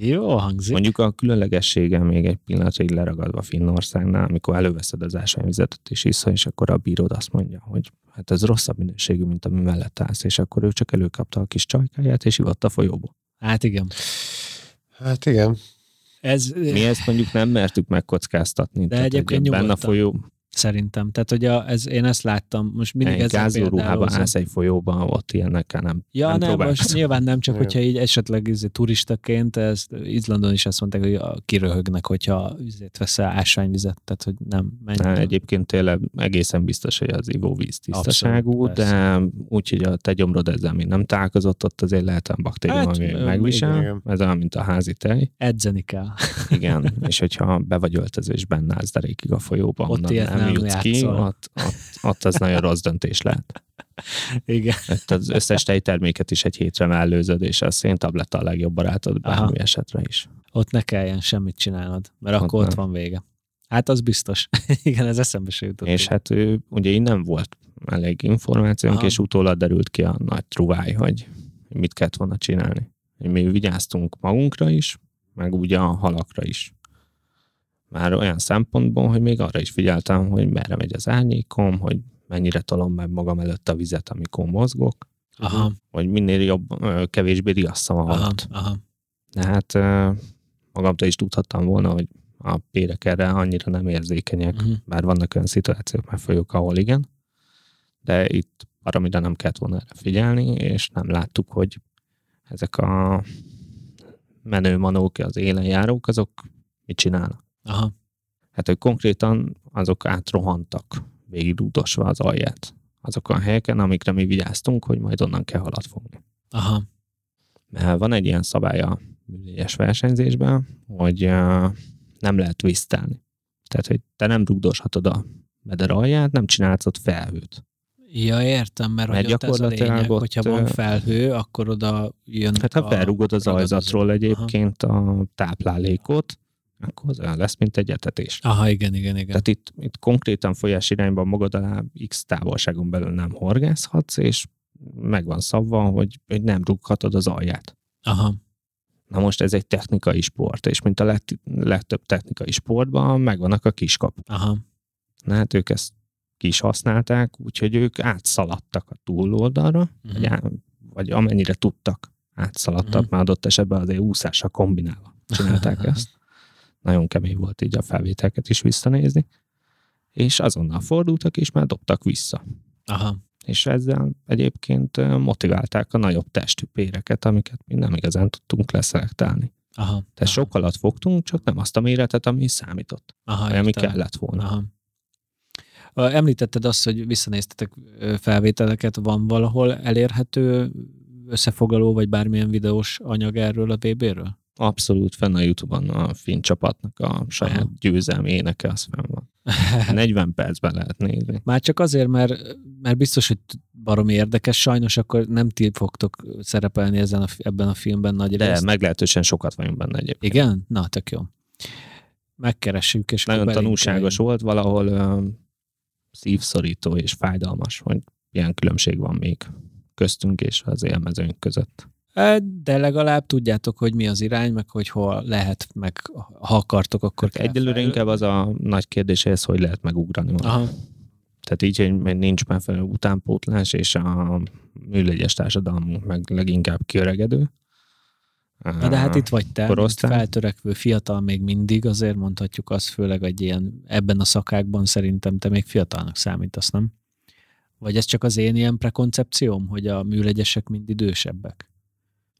Jó hangzik. Mondjuk a különlegessége még egy pillanatra így leragadva Finnországnál, amikor előveszed az ásványvizetet és iszol, és akkor a bíród azt mondja, hogy hát ez rosszabb minőségű, mint ami mellett állsz, és akkor ő csak előkapta a kis csajkáját, és ivott a folyóba. Hát igen. Hát igen. Ez, Mi ezt mondjuk nem mertük megkockáztatni. De Tehát, egyébként hogy benne folyó, Szerintem. Tehát, hogy a, ez, én ezt láttam. Most mindig ezzel gázóruhában példálózom. állsz egy folyóban, ott ilyenekkel nem Ja, nem, nem most nyilván nem, csak hogyha így esetleg izé, turistaként, ezt Izlandon is azt mondták, hogy a- kiröhögnek, hogyha üzét veszel ásványvizet, tehát hogy nem menj. Na, egyébként tényleg egészen biztos, hogy az ivóvíz tisztaságú, Abszolút, de úgyhogy a te gyomrod ezzel még nem találkozott, ott azért lehet baktérium, Hát, hát, ami ö, megvisel. igen. Ez olyan, mint a házi tej. Edzeni kell. Igen, és hogyha be vagy öltözve és benne állsz derékig a folyóba, Ott onnan nem, nem jutsz ki, ott, ott, ott az nagyon rossz döntés lehet. Igen. Ott az összes tejterméket is egy hétre mellőzöd, és a széntabletta a legjobb barátod bármi Aha. esetre is. Ott ne kelljen semmit csinálnod, mert Ott akkor ott nem. van vége. Hát az biztos. Igen, ez eszembe se jutott. És hát ő, ugye innen volt elég információnk, Aha. és utólag derült ki a nagy truváj, hogy mit kellett volna csinálni. Mi vigyáztunk magunkra is, meg ugye a halakra is. Már olyan szempontból, hogy még arra is figyeltem, hogy merre megy az árnyékom, hogy mennyire tolom meg magam előtt a vizet, amikor mozgok, Aha, hogy minél jobb, kevésbé riasszam a halat. aha. De hát magamtól is tudhattam volna, hogy a pérek erre annyira nem érzékenyek, Uh-huh. bár vannak olyan szituációk, meg folyók, ahol igen, de itt valamire nem kellett volna erre figyelni, és nem láttuk, hogy ezek a menő manók, az élen járók, azok mit csinálnak. Aha. Hát ők konkrétan azok átrohantak végigdúdosva az alját. Azokon a helyeken, amikre mi vigyáztunk, hogy majd onnan kell halat fogni. Aha. Mert van egy ilyen szabály a műlégyes versenyzésben, hogy nem lehet visztelni. Tehát, hogy te nem rugdoshatod a meder alját, nem csinálsz ott felhőt. Ja, értem, mert, Mert hogy ott ez a lényeg, ott, hogyha van felhő, akkor oda jön Hát ha felrugod az ragadozó. ajzatról egyébként a táplálékot, akkor az olyan lesz, mint egy etetés. Aha, igen, igen, igen. Tehát itt, itt konkrétan folyás irányban magad alá x távolságon belül nem horgászhatsz, és meg van szabva, hogy, hogy nem rúghatod az alját. Aha. Na most ez egy technikai sport, és mint a lett, legtöbb technikai sportban megvannak a kiskap. Aha. Na hát ők ezt ki is használták, úgyhogy ők átszaladtak a túloldalra, Mhm. vagy, á, vagy amennyire tudtak, átszaladtak, Mhm. már adott esetben azért úszással kombinálva csinálták ezt. Nagyon kemény volt így a felvételeket is visszanézni. És azonnal fordultak, és már dobtak vissza. Aha. És ezzel egyébként motiválták a nagyobb testű péreket, amiket mi nem igazán tudtunk leszelektálni. Aha. Tehát aha. sokalat fogtunk, csak nem azt a méretet, ami számított, Aha, vagy ami kellett volna. Aha. Említetted azt, hogy visszanéztetek felvételeket, van valahol elérhető összefoglaló, vagy bármilyen videós anyag erről a VB-ről? Abszolút fenn a Youtube-on a finn csapatnak a saját Aha. győzelmi éneke, az fenn van. 40 percben lehet nézni. Már csak azért, mert, mert biztos, hogy baromi érdekes, sajnos akkor nem ti fogtok szerepelni ezen a, ebben a filmben nagy De részt. meglehetősen sokat vagyunk benne egyébként. Igen? Na, tök jó. Megkeressük, és Nagyon tanulságos volt, valahol ö, szívszorító és fájdalmas, hogy ilyen különbség van még köztünk és az élmezőnk között. De legalább tudjátok, hogy mi az irány, meg hogy hol lehet, meg ha akartok, akkor kell Egyelőre fel- inkább az a nagy kérdés, hogy ezt hogy lehet megugrani. Aha. Tehát így, hogy nincs megfelelő utánpótlás, és a műlegyes társadalmunk meg leginkább kiöregedő. Na de hát itt vagy te, mint korosztály. feltörekvő fiatal még mindig, azért mondhatjuk azt, főleg egy ilyen, ebben a szakákban szerintem te még fiatalnak számítasz, nem? Vagy ez csak az én ilyen prekoncepcióm, hogy a műlegyesek mind idősebbek?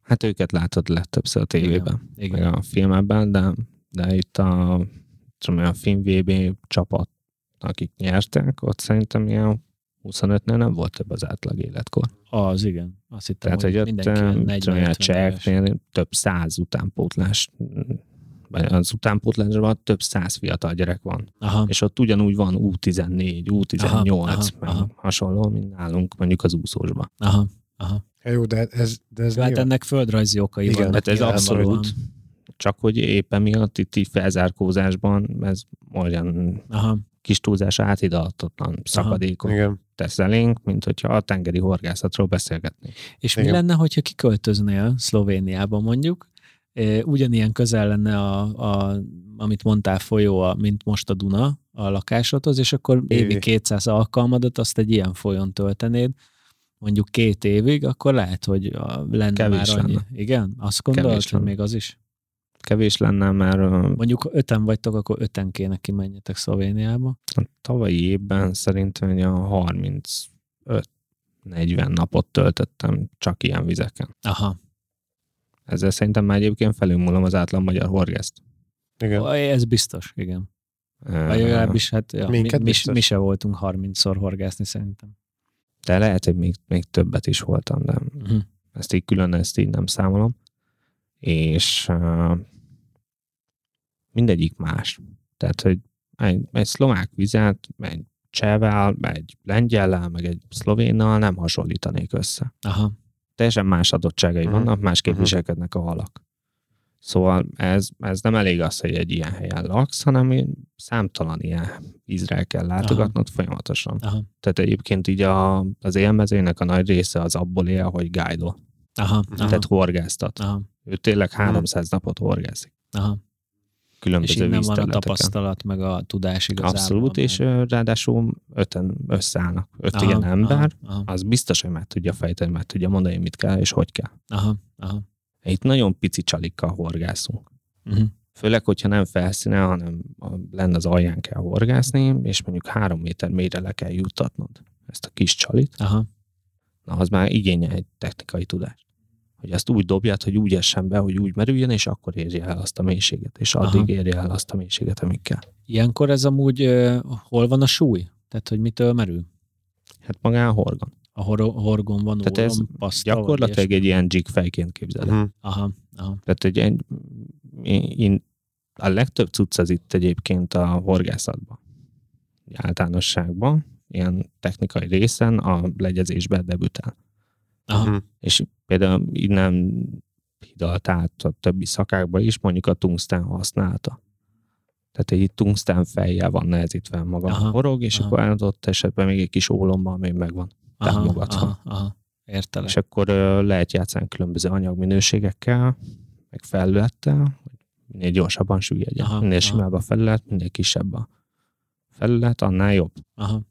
Hát őket látod legtöbbször a tévében, Igen. meg a filmekben, de, de itt a, tudom, a film VB csapat, akik nyertek, ott szerintem ilyen 25-nél nem volt több az átlag életkor. Az igen. Azt hittem, Tehát, hogy ott mindenki tudom, 40 a 50 éves. cseheknél több száz utánpótlás, vagy az utánpótlásban több száz fiatal gyerek van. Aha. És ott ugyanúgy van U14, U18, Aha, aha, aha. hasonló, mint nálunk mondjuk az úszósban. Aha. Aha. Ja, jó, de ez, de ez Hát ennek földrajzi okai Igen, vannak. Hát ez abszolút. Csak hogy éppen miatt itt így felzárkózásban ez olyan Aha. kis túlzás átidalhatatlan szakadékot Igen. tesz elénk, mint hogyha a tengeri horgászatról beszélgetnénk. És mi Igen. lenne, hogyha kiköltöznél Szlovéniába mondjuk, ugyanilyen közel lenne, a, a, amit mondtál, folyó, a, mint most a Duna a lakásodhoz, és akkor évi Évi. 200 alkalmadat azt egy ilyen folyón töltenéd, mondjuk két évig, akkor lehet, hogy lenne Kevés már annyi. lenne. Igen? Azt gondolod, Kevés hogy lenne. még az is? kevés lenne, mert ö, Mondjuk öten vagytok, akkor öten kéne kimenjetek Szlovéniába. a tavalyi évben szerintem a 35-40 napot töltöttem csak ilyen vizeken. Aha. Ezzel szerintem már egyébként felülmúlom az átlag magyar horgászt. Igen. Ez biztos, igen. Vagy legalábbis hát ja, mi, mi, mi se voltunk 30-szor horgászni szerintem. De lehet, hogy még, még többet is voltam, de Uh-huh. ezt így külön, ezt így nem számolom. És uh, mindegyik más. Tehát, hogy egy, egy szlovák vizet, egy csehvel, egy lengyellel, meg egy szlovénnal nem hasonlítanék össze. Aha. Teljesen más adottságai Mhm. vannak, másképp Mhm. viselkednek a halak. Szóval ez, ez nem elég az, hogy egy ilyen helyen laksz, hanem számtalan ilyen vízre kell látogatnod folyamatosan. Aha. Tehát egyébként így a, az élmezőnek a nagy része az abból él, hogy guide Aha. Aha. tehát horgásztat. Aha. Ő tényleg 300 napot horgászik. Aha. És Különböző innen van a tapasztalat, meg a tudás igazából. Abszolút, és meg- ö, ráadásul öten összeállnak. Öt Aha, ilyen ember, Aha, aha, az biztos, hogy meg tudja fejteni, meg tudja mondani, mit kell és hogy kell. aha, aha. Itt nagyon pici csalikkal horgászunk. Uh-huh. Főleg, hogyha nem felszínen, hanem lenne az alján kell horgászni, és mondjuk három méter mélyre le kell juttatnod ezt a kis csalit, Aha. na az már igényel egy technikai tudást. Hogy ezt úgy dobjad, hogy úgy essen be, hogy úgy merüljön, és akkor érje el azt a mélységet, és addig Aha. érje el azt a mélységet, amíg kell. Ilyenkor ez amúgy uh, hol van a súly? Tehát, hogy mitől merül? Hát magán a horgon. A hor- horgon van Tehát ez ólom, paszta, Gyakorlatilag egy ilyen jig fejként képzeld. el. Mhm. Aha, aha. Tehát egy, egy én, a legtöbb cucc az itt egyébként a horgászatban. Általánosságban, ilyen technikai részen a legyezésben debütál. Aha. Mhm. És például innen hidalt át a többi szakákba is mondjuk a tungsztán használta. Tehát egy tungsztán fejjel van nehezítve maga Aha, a horog, és aha. akkor adott esetben még egy kis ólommal még megvan. Aha, támogatva. aha, aha. Értelek. És akkor lehet játszani különböző anyagminőségekkel, meg felülettel, hogy minél gyorsabban süllyedjen. Aha, Minél aha. simább a felület, minél kisebb a felület, annál jobb. Aha.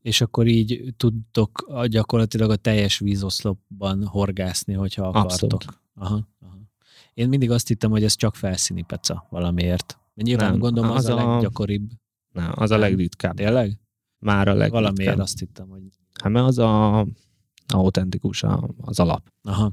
És akkor így tudtok gyakorlatilag a teljes vízoszlopban horgászni, hogyha akartok. Abszolút. Aha, aha. Én mindig azt hittem, hogy ez csak felszíni peca valamiért. Nyilván Nem, gondolom az, az a a- leggyakoribb. Nem, az a legritkább. Tényleg? Már a Valamiért legritkább. azt hittem, hogy... Hát mert az a autentikus a, az alap. Aha,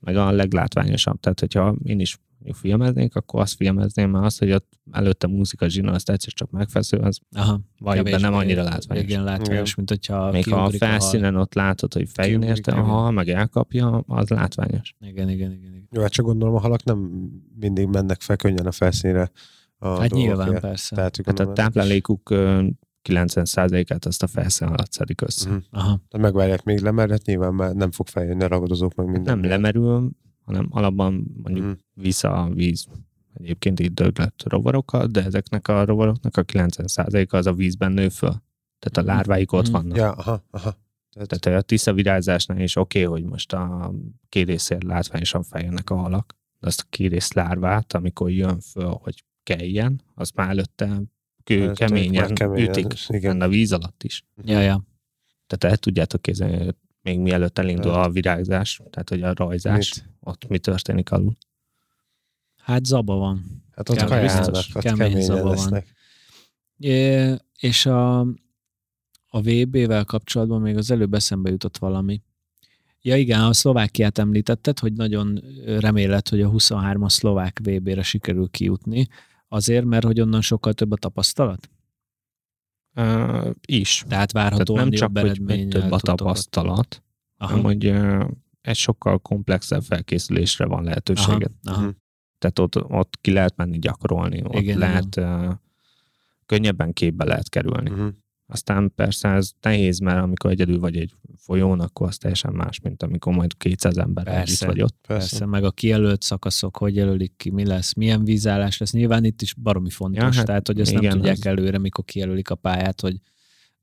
Meg a leglátványosabb. Tehát, hogyha én is filmeznék, akkor azt filmezném már azt, hogy ott előtte muzika zsina, azt egyszer csak megfeszül, az aha. be nem annyira látványos. Igen, látványos, mint hogyha Még ha a felszínen ott látod, hogy fejön Kiugrik, érte a hal, meg elkapja, az látványos. Igen, igen, igen. igen. Jó, hát csak gondolom a halak nem mindig mennek fel könnyen a felszínre. A Hát nyilván persze. Tehát, Hát a táplálékuk 90%-át azt a felszín alatt szedik össze. Mhm. Aha, Tehát megvárják még le, mert hát nyilván már nem fog feljönni a ragadozók meg minden. Nem lemerül, hanem alapban mondjuk Mhm. vissza a víz egyébként itt döglött rovarokkal, de ezeknek a rovaroknak a 90%-a az a vízben nő föl. Tehát a lárváik ott Mhm. vannak. Ja, aha, aha. Tehát, Tehát a tiszta virágzásnál is oké, okay, hogy most a kérészért látványosan feljönnek a halak, de azt a kérész lárvát, amikor jön föl, hogy keljen, azt már előtte kő, keményen, keményen, ütik, igen. a víz alatt is. ja, ja. Tehát el tudjátok képzelni, még mielőtt elindul a virágzás, tehát hogy a rajzás, Mit? ott mi történik alul. Hát zaba van. hát ott kajálnak, biztos, ott kemény zaba van. lesznek. É, és a, a VB-vel kapcsolatban még az előbb eszembe jutott valami. Ja igen, a Szlovákiát említetted, hogy nagyon remélet, hogy a 23-as szlovák VB-re sikerül kijutni, azért, mert hogy onnan sokkal több a tapasztalat? Uh, is. Tehát Tehát várhatóan nem csak, hogy több a tapasztalat, Aha, hanem hogy uh, egy sokkal komplexebb felkészülésre van aha, lehetőséget. aha, Mhm. Tehát ott, ott ki lehet menni gyakorolni, ott Igen, lehet uh, könnyebben képbe lehet kerülni. Mhm. Aztán persze ez nehéz, mert amikor egyedül vagy egy folyón, akkor az teljesen más, mint amikor majd 200 ember Persze. együtt vagy ott. Persze. Persze, meg a kijelölt szakaszok, hogy jelölik ki, mi lesz, milyen vízállás lesz. Nyilván itt is baromi fontos, Ja, hát tehát hogy ezt nem igen, tudják az- előre, mikor kijelölik a pályát, hogy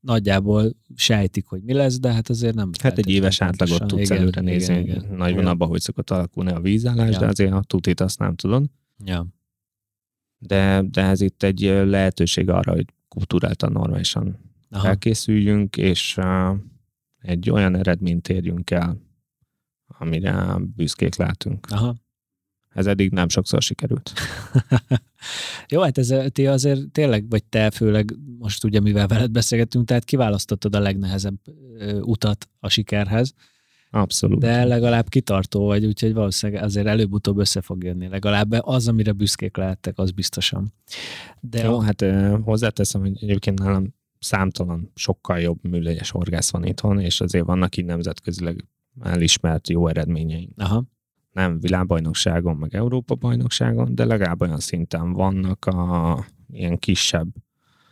nagyjából sejtik, hogy mi lesz, de hát azért nem. Hát egy éves átlagot tudsz pontosan. előre nézni, Igen, igen. nagy Igen. vonalban, hogy szokott alakulni a vízállás, Ja. de azért a tutit azt nem tudod. Ja. De, de ez itt egy lehetőség arra, hogy kultúráltan normálisan Aha. felkészüljünk, és uh, egy olyan eredményt érjünk el, amire büszkék látunk. Aha. Ez eddig nem sokszor sikerült. Jó, hát ez ti azért tényleg, vagy te főleg most ugye, mivel veled beszélgetünk, tehát kiválasztottad a legnehezebb utat a sikerhez, Abszolút. de legalább kitartó vagy, úgyhogy valószínűleg azért előbb-utóbb össze fog jönni. Legalább az, amire büszkék lehettek, az biztosan. De Jó, a, hát hozzáteszem, hogy egyébként nálam számtalan, sokkal jobb műlegyes horgász van itthon, és azért vannak így nemzetközileg elismert jó eredményeink. aha, Nem világbajnokságon, meg Európa bajnokságon, de legalább olyan szinten vannak a ilyen kisebb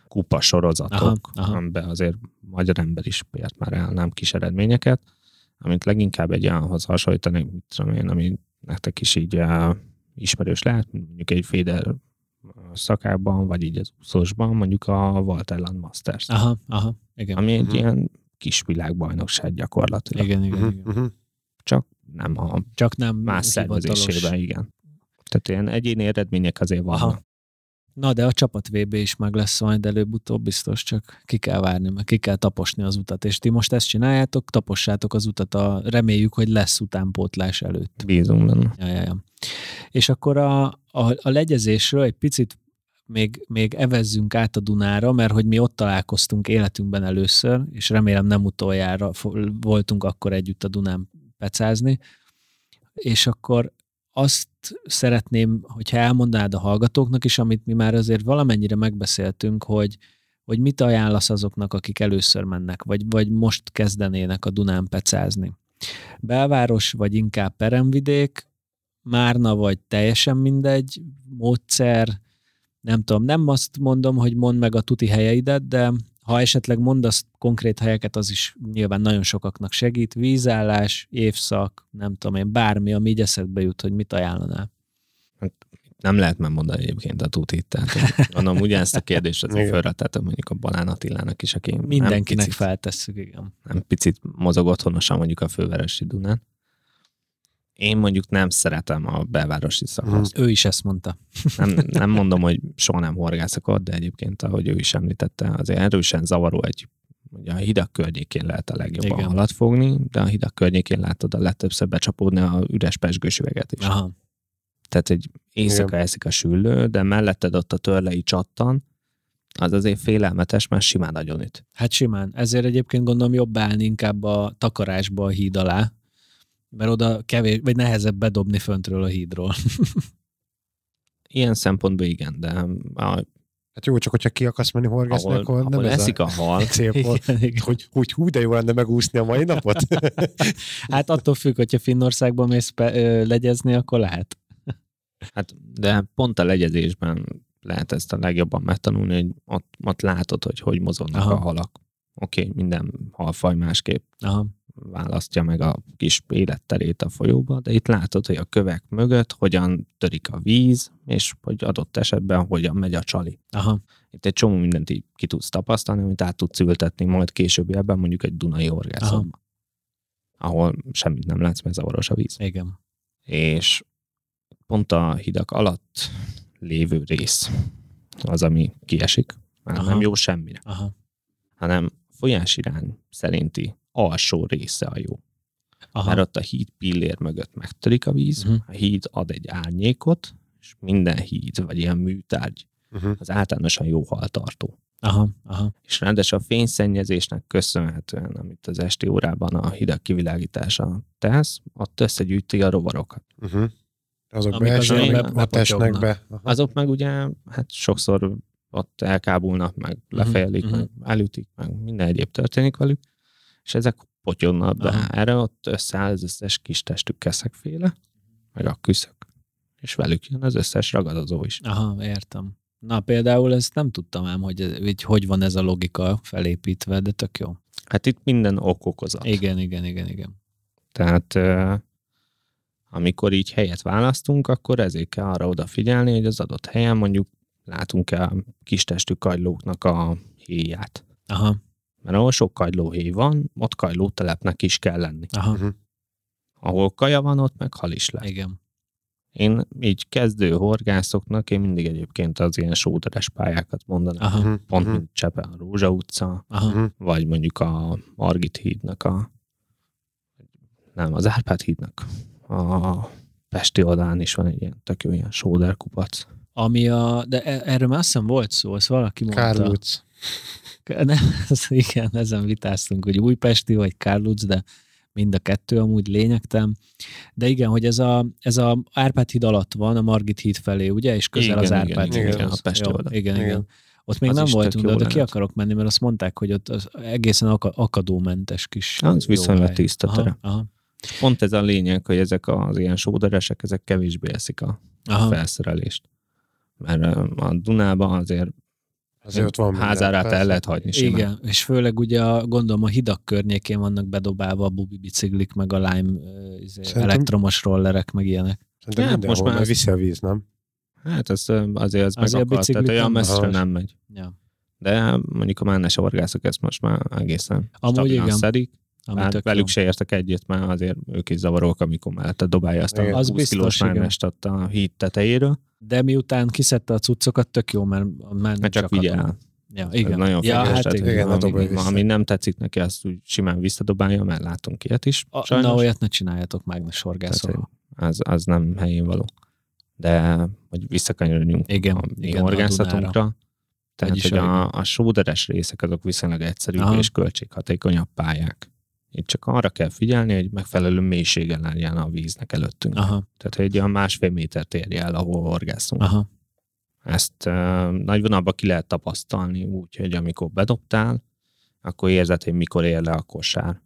kupa sorozatok, Aha, aha. amiben azért magyar ember is ért már el nem kis eredményeket, amit leginkább egy olyanhoz hasonlítani, mit tudom én, ami nektek is így uh, ismerős lehet, mondjuk egy Féder szakában, vagy így az úszósban, mondjuk a Walterland Masters, aha, aha, igen. ami egy Mhm. ilyen kis világbajnokság gyakorlatilag. Igen, igen, Uh-huh, igen. uh-huh. Csak nem a Csak nem más szervezésében, igen. Tehát ilyen egyéni eredmények azért vannak. Aha. Na, de a csapat VB is meg lesz majd előbb-utóbb biztos, csak ki kell várni, meg ki kell taposni az utat. És ti most ezt csináljátok, tapossátok az utat, a, reméljük, hogy lesz utánpótlás előtt. Bízunk benne. Ja, ja, ja. És akkor a, a, a legyezésről egy picit még, még evezzünk át a Dunára, mert hogy mi ott találkoztunk életünkben először, és remélem nem utoljára voltunk akkor együtt a Dunán pecázni, és akkor azt szeretném, hogyha elmondanád a hallgatóknak is, amit mi már azért valamennyire megbeszéltünk, hogy, hogy mit ajánlasz azoknak, akik először mennek, vagy, vagy most kezdenének a Dunán pecázni. Belváros, vagy inkább peremvidék, Márna, vagy teljesen mindegy, módszer, nem tudom, nem azt mondom, hogy mondd meg a tuti helyeidet, de ha esetleg mondasz konkrét helyeket, az is nyilván nagyon sokaknak segít. Vízállás, évszak, nem tudom én, bármi, ami így eszedbe jut, hogy mit ajánlanál. Nem lehet megmondani egyébként a tutit. Tehát gondolom ugyanezt a kérdést azért Igen. fölrettetem mondjuk a Balán Attilának is, aki nem Mindenkinek picit, feltesszük, igen. nem picit mozog otthonosan mondjuk a főveresi Dunán. Én mondjuk nem szeretem a belvárosi szakaszt. Ő is ezt mondta. Nem, nem mondom, hogy soha nem horgászok ott, de egyébként, ahogy ő is említette, azért erősen zavaró egy Ugye a hidak környékén lehet a legjobban. Igen. halat fogni, de a hidak környékén látod a legtöbbször becsapódni a üres pesgős üveget is. Aha. Tehát egy éjszaka Igen. eszik a süllő, de melletted ott a törlei csattan, az azért félelmetes, mert simán nagyon üt. Hát simán. Ezért egyébként gondolom jobb állni inkább a takarásba a híd alá, mert oda kevés, vagy nehezebb bedobni föntről a hídról. Ilyen szempontból igen, de a, Hát jó, csak hogyha ki akarsz menni horgászni, ahol, akkor nem ahol ez eszik a a hal, célpont. Igen, igen. Hogy, hogy hú, de jó lenne megúszni a mai napot. Hát attól függ, hogyha Finnországban mész pe, ö, legyezni, akkor lehet. Hát, de pont a legyezésben lehet ezt a legjobban megtanulni, hogy ott, ott látod, hogy hogy mozognak Aha. Aha. a halak. Oké, okay, minden halfaj másképp Aha. Választja meg a kis életterét a folyóba, de itt látod, hogy a kövek mögött hogyan törik a víz, és hogy adott esetben hogyan megy a csali. Aha. Itt egy csomó mindent így ki tudsz tapasztalni, amit át tudsz ültetni majd későbbiekben mondjuk egy Dunai horgászatban, ahol semmit nem látsz, mert zavaros a víz Igen. és pont a hidak alatt lévő rész az, ami kiesik. Már Aha. nem jó semmire, Aha. hanem folyásirány szerinti alsó része a jó. Aha. Mert ott a híd pillér mögött megtörik a víz, uh-huh. a híd ad egy árnyékot, és minden híd, vagy ilyen műtárgy, uh-huh. az általánosan jó haltartó. Aha. Aha. És ráadásul a fényszennyezésnek köszönhetően, amit az esti órában a hidak kivilágítása tesz, ott összegyűjti a rovarokat. Uh-huh. Azok Amik beesnek, meg, be-. Aha. Azok meg ugye, hát sokszor ott elkábulnak, meg lefejelik, mhm. meg elütik, meg minden egyéb történik velük, és ezek potyognak be. Aha. Erre ott összeáll az összes kis testük keszekféle, meg a küszök, és velük jön az összes ragadozó is. Aha, értem. Na például ezt nem tudtam ám, hogy, hogy hogy van ez a logika felépítve, de tök jó. Hát itt minden ok okozat. Igen, igen, igen, igen. Tehát amikor így helyet választunk, akkor ezért kell arra odafigyelni, hogy az adott helyen mondjuk látunk-e a kistestű kagylóknak a héját. Aha, Mert ahol sok kagylóhéj van, ott kagylótelepnek is kell lenni. aha, Uh-huh. Ahol kaja van, ott meg hal is lesz. igen. Én így kezdő horgászoknak, én mindig egyébként az ilyen sóderes pályákat mondanám. Aha, Uh-huh. Pont uh-huh. mint Csepe a Rózsa utca, aha, vagy mondjuk a Margit hídnak a nem, az Árpád hídnak a Pesti oldalán is van egy ilyen tök jó ilyen sóder kupac. Ami a, de e- erről már azt hiszem volt szó, azt valaki mondta. Kárlúc. Nem, az, igen, ezen vitáztunk, hogy újpesti vagy Kárluc, de mind a kettő amúgy lényegtem. De igen, hogy ez a, ez a Árpád híd alatt van, a Margit híd felé, ugye? És közel Igen, az igen, Árpád igen, híd. igen, a Pesti Jó. Igen, igen, Igen. Ott még Az nem voltunk, de oda ki akarok menni, mert azt mondták, hogy ott az egészen aka- akadómentes kis Az viszonylag tiszta Aha, aha, Pont ez a lényeg, hogy ezek az ilyen sóderesek, ezek kevésbé eszik a aha. felszerelést. Mert a Dunában azért Azért van minden, házárát el lehet hagyni simán. Igen, és főleg ugye a, gondolom a hidak környékén vannak bedobálva a bubi biciklik, meg a lime izé, Szerintem- elektromos rollerek, meg ilyenek. Szerintem Hát mindenhol, most már viszi a víz, nem? Hát ez azért ez Azért megakad, tehát olyan nem messzire nem megy. Ja. De mondjuk a mánes horgászok ezt most már egészen Amúgy igen. szedik. Ami Hát velük jó. se értek egyet, mert azért ők is zavarók, amikor mellette dobálja azt a Igen. 20 Az biztos, kilós mágnest a híd tetejéről, De miután kiszedte a cuccokat, tök jó, mert már mert csak vigye akadó. el. Ja, Ez igen. nagyon ja, fontos. hát tehát, igen. igen, a ami, vissza. ami nem tetszik neki, azt úgy simán visszadobálja, mert látunk ilyet is. A, Sajnos. na, olyat ne csináljatok mágnes horgászol. az, az nem helyén való. De, hogy visszakanyarodjunk Igen, a mi igen, a horgászatunkra, tehát, Vagyis hogy a- a, a sóderes részek azok viszonylag egyszerűbb Aha. és költséghatékonyabb pályák. Itt csak arra kell figyelni, hogy megfelelő mélységen legyen a víznek előttünk. Aha, Tehát, hogy egy olyan másfél métert érje el, ahol horgászunk. aha. Ezt uh, nagy vonalban ki lehet tapasztalni úgy, hogy amikor bedobtál, akkor érzed, hogy mikor ér le a kosár.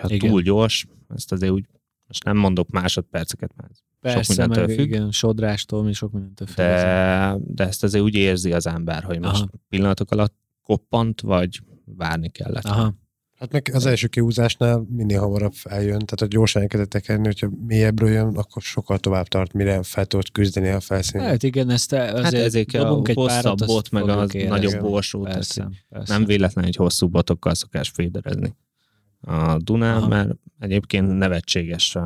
Ha Igen. túl gyors, ezt azért úgy, most nem mondok másodperceket, ez Persze, mindentől meg függ. igen, sodrástól, mi sok mindentől függ. de, de ezt azért úgy érzi az ember, hogy most Aha. pillanatok alatt koppant, vagy várni kellett. Aha, Hát meg az első kihúzásnál minél hamarabb eljön, tehát ha gyorsan elkezdett tekerni, hogyha mélyebbről jön, akkor sokkal tovább tart, mire fel tudod küzdeni a felszínen. hát igen, ezt azért Hát ezért a egy hosszabb párat, bot, meg érezni. nagyobb Igen. borsó. tehát Persze, persze. Nem véletlen, hogy hosszú botokkal szokás féderezni a Dunán, Aha. mert egyébként nevetséges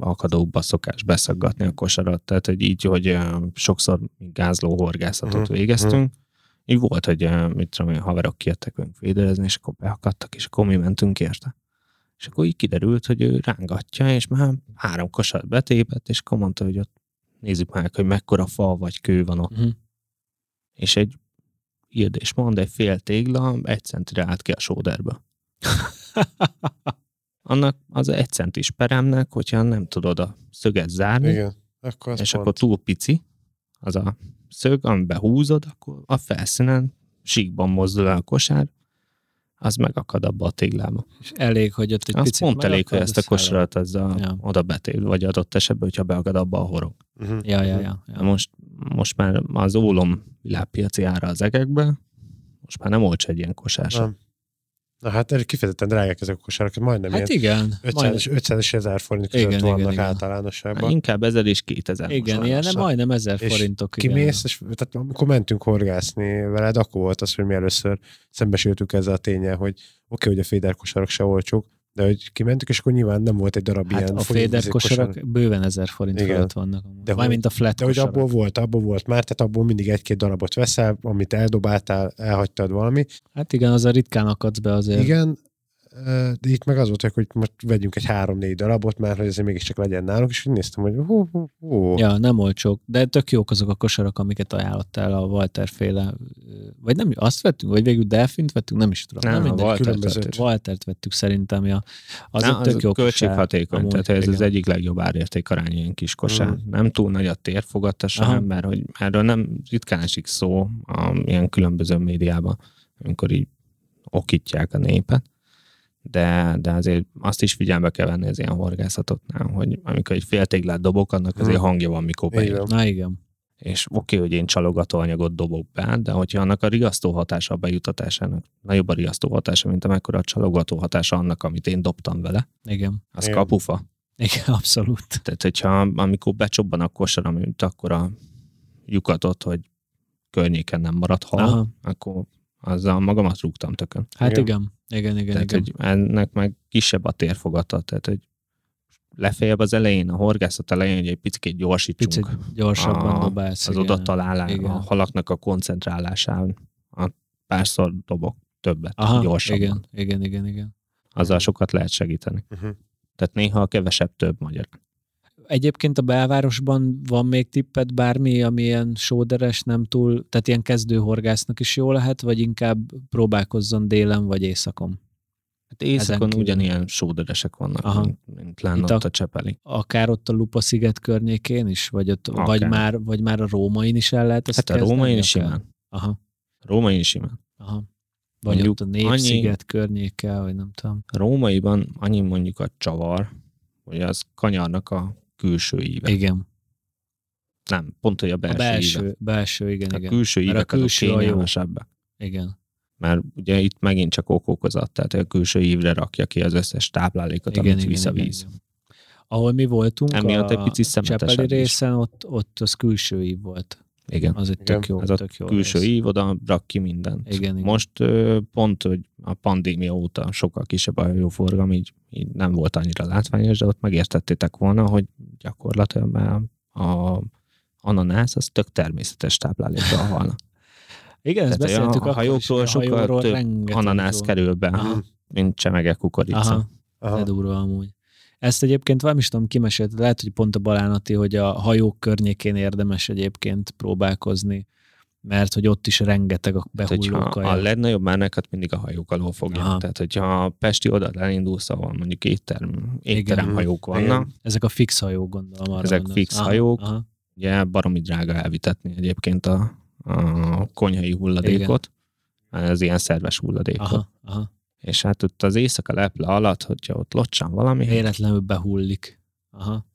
akadókba szokás beszaggatni a kosarat, tehát hogy így, hogy sokszor mi gázló horgászatot Mhm, végeztünk, így volt, hogy uh, mit tudom én, haverok kértek velünk féderezni, és akkor beakadtak, és akkor mi mentünk érte. És akkor így kiderült, hogy ő rángatja, és már három kosar betépett, és akkor mondta, hogy ott nézzük meg, hogy mekkora fa vagy kő van ott Mhm. és egy írd és mond, egy fél tégla egy centire állt ki a sóderből. Annak az egy centis peremnek, hogyha nem tudod a szöget zárni, Igen. Akkor és pont. akkor túl pici az a szög, amiben húzod, akkor a felszínen síkban mozdul el a kosár, az megakad abba a téglába. És elég, hogy ott egy Az picit pont elég, hogy ezt a kosarat azzal Ja. ja. oda betél, vagy adott esetben, hogyha beakad abba a horog. Uh-huh. Ja, ja, ja. Ja. ja. Most, most már az ólom világpiaci ára az egekbe, most már nem olcsó egy ilyen kosár sem. Nem. Na hát kifejezetten drágák ezek a kosarak, majdnem Hát ilyen igen. 500 Majd, és 500 és 1000 forint között Igen, vannak igen, igen. általánosságban. Hát inkább 1000 és 2000. igen, ilyen, nem majdnem ezer És forintok. igen. Kimész, és tehát amikor mentünk horgászni veled, akkor volt az, hogy mi először szembesültük ezzel a tényel, hogy oké, okay, hogy a féderkosarak se olcsók, de hogy kimentük, és akkor nyilván nem volt egy darab Hát ilyen a féder kosarak kosar. bőven ezer forint Igen. fölött vannak. De Mármint a flat De hogy abból volt, abból volt már, tehát abból mindig egy-két darabot veszel, amit eldobáltál, elhagytad valami. Hát igen, az a ritkán akadsz be azért. Igen, de itt meg az volt, hogy most vegyünk egy három-négy darabot, mert hogy azért mégiscsak legyen nálunk, és úgy néztem, hogy hú, hú, hú. Ja, nem olcsók, de tök jók azok a kosarak, amiket ajánlottál a Walter féle. Vagy nem, azt vettünk, vagy végül Delfint vettünk, nem is tudom. Nem, nem a mindegy, Waltert vettük. Waltert vettük szerintem, ja. Az Na, tök jó kosár. költséghatékony, amúgy, tehát ez igen. az egyik legjobb árértékarány ilyen kis kosár. Mhm. Nem túl nagy a térfogata sem, Aha. mert hogy erről nem ritkán esik szó a ilyen különböző médiában, amikor így okítják a népet. De, de azért azt is figyelme kell venni az ilyen horgászatoknál, hogy amikor egy féltéglát dobok, annak azért Mhm. hangja van, mikor van. Na igen. És oké, okay, hogy én csalogatóanyagot dobok be, de hogyha annak a riasztó hatása a bejutatásának nagyobb a riasztó hatása, mint amekkora a csalogató hatása annak, amit én dobtam vele, Igen. az Igen. kapufa. Igen, abszolút. Tehát, hogyha amikor becsobban a kosar, amit akkor a lyukatot, hogy környéken nem marad hal, Aha. akkor azzal magamat rúgtam tökön. Hát Igen. igen. Igen, igen, tehát, igen. hogy ennek meg kisebb a térfogata, tehát, hogy lefejebb az elején, a horgászat elején, hogy egy picit gyorsítsunk Picit gyorsabban a- dobálsz. az igen. odatalálás, a halaknak a koncentrálásán. A párszor dobok többet, Aha, gyorsabban. igen, igen, igen, igen. Azzal sokat lehet segíteni. Uh-huh. Tehát néha kevesebb több magyar. Egyébként a belvárosban van még tippet bármi, ami ilyen sóderes, nem túl, tehát ilyen kezdőhorgásznak is jó lehet, vagy inkább próbálkozzon délen vagy éjszakon? Hát éjszakon ugyanilyen sóderesek vannak, Aha. mint, mint lenne ott a- a Csepeli. Akár ott a Lupa sziget környékén is, vagy, ott, Akár. vagy, már, vagy már a rómain is el lehet ezt Hát a kezdeni római is simán. Aha, Római is simán. aha. Vagy Mondjuk ott a Népsziget környéke, vagy nem tudom. Rómaiban annyi mondjuk a csavar, hogy az kanyarnak a külső íve. Igen. Nem, pont, hogy a A belső, belső, íve. belső igen, A igen. külső Mert a ívek azok külső a jó. kényelmesebbek. Igen. Mert ugye itt megint csak okokozat, tehát a külső ívre rakja ki az összes táplálékot, Igen, amit igen, visz a igen, víz. igen. Ahol mi voltunk, Emiatt a egy picit szemetesebb Csepeli részen, ott, ott az külső ív volt. Igen. Az egy Igen, tök jó, Ez a tök jó külső rész. ív, oda rak ki mindent. Igen, igen. Most pont, hogy a pandémia óta sokkal kisebb a hajóforgalom, így, így nem volt annyira látványos, de ott megértettétek volna, hogy gyakorlatilag már a ananász az tök természetes táplálékra halna. Igen, ezt Tehát a- beszéltük a is, hajókról a sokkal hajóról több Ananász jó. kerül be, Aha. mint csemege kukorica. Aha, Aha. de durva amúgy. Ezt egyébként valami is tudom, kimesélt, lehet, hogy pont a Balánati, hogy a hajók környékén érdemes egyébként próbálkozni, mert hogy ott is rengeteg a hogyha behulló a kaja. legnagyobb márnákat mindig a hajók alól fogja. Aha. Tehát, hogyha a Pesti oda elindulsz, ahol mondjuk étterm, étteremhajók vannak, Igen. Ezek a fix hajók, gondolom. Arra Ezek gondolsz. fix Aha, hajók. Aha. ugye baromi drága elvitetni egyébként a, a konyhai hulladékot, ez ilyen szerves hulladékot. Aha, aha. És hát ott az éjszaka leple alatt, hogyha ott locsan valami, Véletlenül behullik. Aha.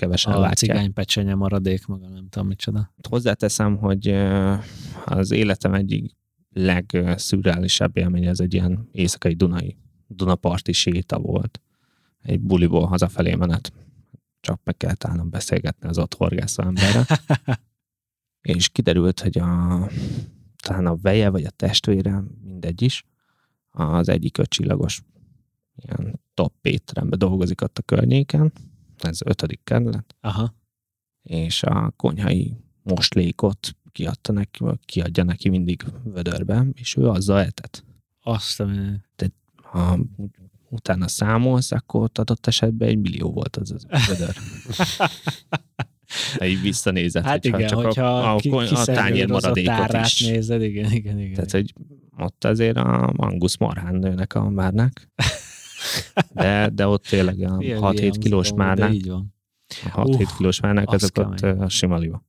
Kevesen A látják. cigánypecsenye maradék maga, nem tudom micsoda. Hozzáteszem, hogy az életem egyik legszürreálisabb élmény, ez egy ilyen éjszakai Dunai, Dunaparti séta volt. Egy buliból hazafelé menet. Csak meg kellett állnom beszélgetni az ott horgászó emberrel. és kiderült, hogy a, talán a veje, vagy a testvére, mindegy is, az egyik ötcsillagos ilyen top étteremben dolgozik ott a környéken, ez ötödik kerület, Aha. és a konyhai moslékot kiadta neki, vagy kiadja neki mindig vödörbe, és ő azzal etett. Azt, ami... Ha utána számolsz, akkor ott adott esetben egy millió volt az az vödör. Ha így visszanézett, Hát hogyha igen, csak hogyha a, a, ki- a, a tányér maradékot árát is. nézed, igen, igen, igen. Tehát, hogy ott azért a Angus marhán nőnek a márnák. De, de ott tényleg a Ilyen 6-7 hangzik kilós márnák, Így van. a 6-7 Uff, kilós márnák, ezek ott ö, sima liba.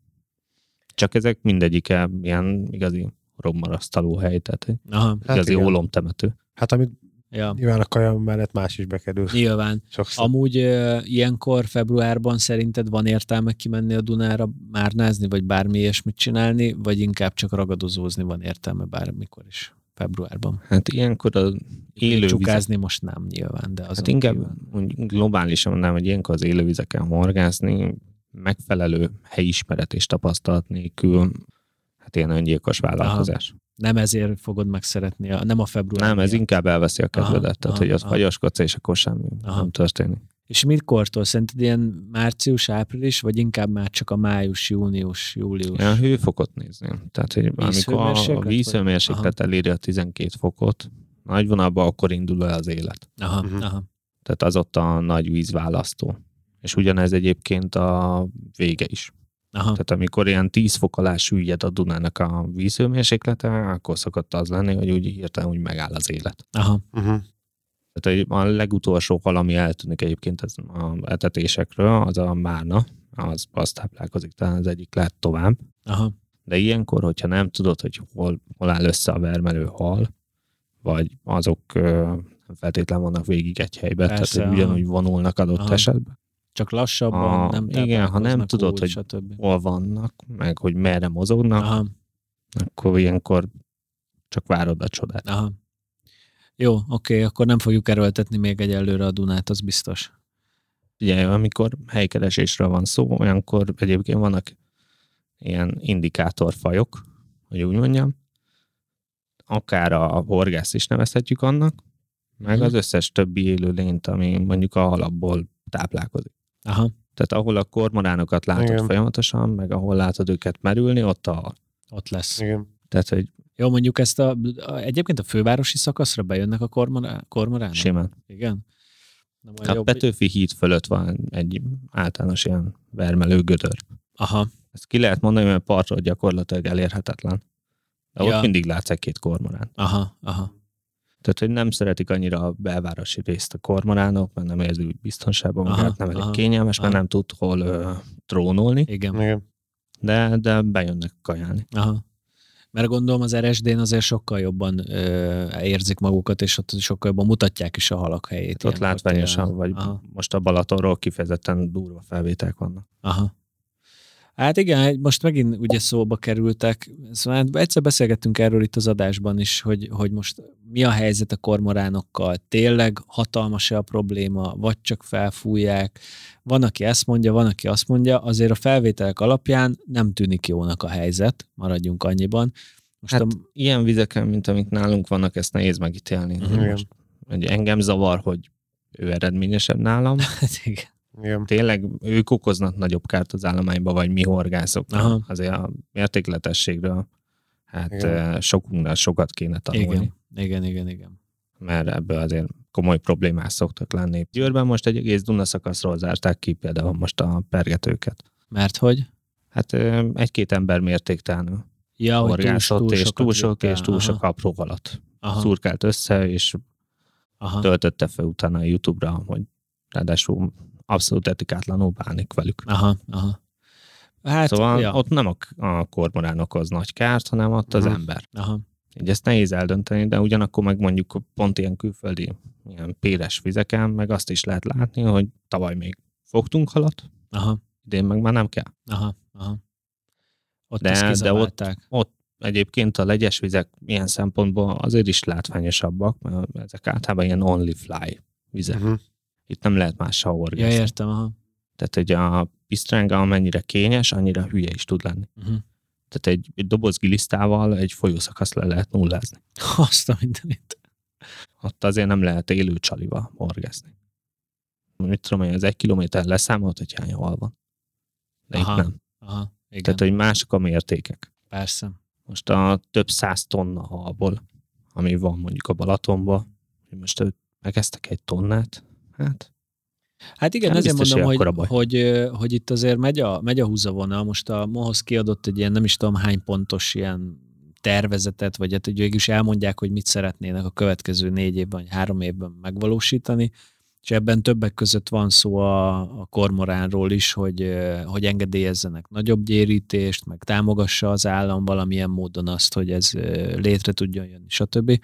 Csak ezek mindegyike ilyen igazi rommarasztaló hely, tehát egy Aha, Hát igazi igen. ólomtemető. Hát amit ja. nyilván a kaja mellett más is bekerül. Nyilván. Sokszor. Amúgy ö, ilyenkor, februárban szerinted van értelme kimenni a Dunára márnázni, vagy bármi ilyesmit csinálni, vagy inkább csak ragadozózni van értelme bármikor is februárban? Hát ilyenkor az élővizek, Csukázni most nem nyilván, de az hát inkább úgy globálisan mondanám, hogy ilyenkor az élővizeken horgászni, megfelelő helyismeret és tapasztalat nélkül, hát ilyen öngyilkos vállalkozás. nem ezért fogod megszeretni, a, nem a február. Nem, ez miatt. inkább elveszi a kedvedet, Aha, tehát aha, hogy az aha. fagyaskodsz, és akkor semmi Aha. nem történik. És mikortól? Szerinted ilyen március, április, vagy inkább már csak a május, június, július? A hőfokot nézném. Tehát, hogy amikor a Vízhőmérséklet, vízhőmérséklet eléri a 12 fokot, nagy vonalban akkor indul el az élet. Aha, Mhm. aha. Tehát az ott a nagy vízválasztó. És ugyanez egyébként a vége is. aha. Tehát amikor ilyen 10 fok alá süllyed a Dunának a vízhőmérséklete, akkor szokott az lenni, hogy úgy hirtelen úgy megáll az élet. aha. Uh-huh. Tehát a legutolsó hal, ami eltűnik egyébként az a etetésekről, az a márna, az, az táplálkozik, talán az egyik lehet tovább. aha. De ilyenkor, hogyha nem tudod, hogy hol, hol áll össze a vermelő hal, vagy azok nem feltétlen vannak végig egy helyben, Persze, tehát hogy ugyanúgy vonulnak adott Aha. esetben, Csak lassabban, A- nem igen, ha nem tudod, úgy, hogy- stb. hol vannak, meg hogy merre mozognak, Aha, akkor ilyenkor csak várod a csodát. aha. Jó, oké, akkor nem fogjuk erőltetni még egyelőre a Dunát, az biztos. Ugye, amikor helykeresésről van szó, olyankor egyébként vannak ilyen indikátorfajok, hogy úgy mondjam, akár a horgász is nevezhetjük annak, meg Mhm. az összes többi élőlényt, ami mondjuk a halakból táplálkozik. Aha, Tehát ahol a kormoránokat látod Igen. Folyamatosan, meg ahol látod őket merülni, ott a ott lesz. Igen. Tehát, hogy Jó, mondjuk ezt a, a egyébként a fővárosi szakaszra bejönnek a kormorá, kormoránok? simán. Igen. Nem olyan A jobb, Petőfi híd fölött van egy általános ilyen vermelő gödör. Aha, Ezt ki lehet mondani, mert partról gyakorlatilag elérhetetlen. De Ja. ott mindig látsz egy-két kormorán. aha, aha. Tehát, hogy nem szeretik annyira a belvárosi részt a kormoránok, mert nem érzi úgy biztonságban Aha, magát, nem elég aha, kényelmes, mert aha. nem tud hol ö, trónolni, Igen. Igen. de, de bejönnek kajálni. Aha. Mert gondolom az RSD-n azért sokkal jobban ö, érzik magukat, és ott sokkal jobban mutatják is a halak helyét. Ott ilyenkor látványosan, vagy Aha, most a Balatonról kifejezetten durva felvételek vannak. aha. Hát igen, most megint ugye szóba kerültek, szóval hát egyszer beszélgettünk erről itt az adásban is, hogy, hogy most mi a helyzet a kormoránokkal, tényleg hatalmas-e a probléma, vagy csak felfújják, van, aki ezt mondja, van, aki azt mondja, azért a felvételek alapján nem tűnik jónak a helyzet, maradjunk annyiban. Most Hát a, ilyen vizeken, mint amik nálunk vannak, ezt nehéz megítélni. Igen. Most, hogy engem zavar, hogy ő eredményesebb nálam. hát igen. Igen. Tényleg ők okoznak nagyobb kárt az állományba, vagy mi horgászok. Aha. Azért a mértékletességről hát Igen. eh, sokunknál sokat kéne tanulni. Igen, igen, igen, igen. mert ebből azért komoly problémák szoktak lenni. Győrben most egy egész Duna szakaszról zárták ki például most a pergetőket. Mert hogy? Hát ö, egy-két ember mértéktelenül Ja, hogy túl, horgászott, túl és túl sok, és túl sok apró halat aha, szurkált össze, és aha. töltötte fel utána a YouTube-ra, hogy ráadásul abszolút etikátlanul bánik velük. Aha, aha. Hát, szóval ja. ott nem a, a kormorán okoz nagy kárt, hanem ott az Mhm. ember. Aha. Így ezt nehéz eldönteni, de ugyanakkor meg mondjuk pont ilyen külföldi, ilyen péres vizeken, meg azt is lehet látni, hogy tavaly még fogtunk halat, Aha, idén meg már nem kell. aha, aha. Ott De- de ott-. Ott egyébként a legyes vizek ilyen szempontból azért is látványosabbak, mert ezek általában ilyen only fly vizek. Uh-huh. Itt nem lehet mással Ja, horgászni. értem, aha. Tehát hogy a pisztránga amennyire kényes, annyira hülye is tud lenni. Uh-huh. Tehát egy, egy doboz gilisztával egy folyószakaszt le lehet nullázni. Azt a mindenit. Ott azért nem lehet élő csalival horgászni. Mit tudom én, az egy kilométer leszámolt, hogy hány hal van. De Aha. itt nem. Aha, igen, Tehát, hogy mások a mértékek. persze. Most a több száz tonna halból, ami van mondjuk a Balatonban, hogy most megeztek egy tonnát, hát Hát igen, ezért biztos, mondom, hogy hogy, hogy, itt azért megy a, megy a húzavona. Most a MOHOZ kiadott egy ilyen nem is tudom hány pontos ilyen tervezetet, vagy hát hogy végül is elmondják, hogy mit szeretnének a következő négy évben, vagy három évben megvalósítani, és ebben többek között van szó a, a kormoránról is, hogy, hogy engedélyezzenek nagyobb gyérítést, meg támogassa az állam valamilyen módon azt, hogy ez létre tudjon jönni, stb.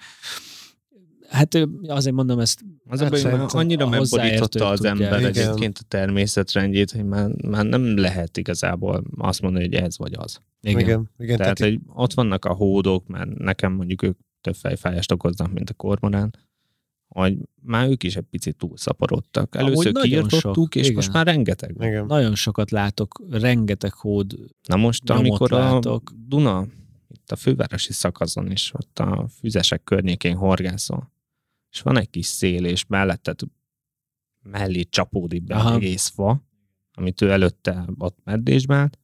Hát azért mondom ezt az Hát már szerintem annyira a megborította az ember Igen. egyébként a természetrendjét, hogy már, már nem lehet igazából azt mondani, hogy ez vagy az. igen. igen. Igen. Tehát, Tehát, hogy ott vannak a hódok, mert nekem mondjuk ők több fejfájást okoznak, mint a kormorán, hogy már ők is egy picit túlszaporodtak. Először nagyon kiirtottuk, sok, és igen. most már rengeteg van. igen. Nagyon sokat látok, rengeteg hód Na most, amikor látok. a Duna, itt a fővárosi szakaszon is, ott a füzesek környékén horgászol, és van egy kis szél, és melletted mellé csapódik be Aha. egész fa, amit ő előtte ott meddésbe állt,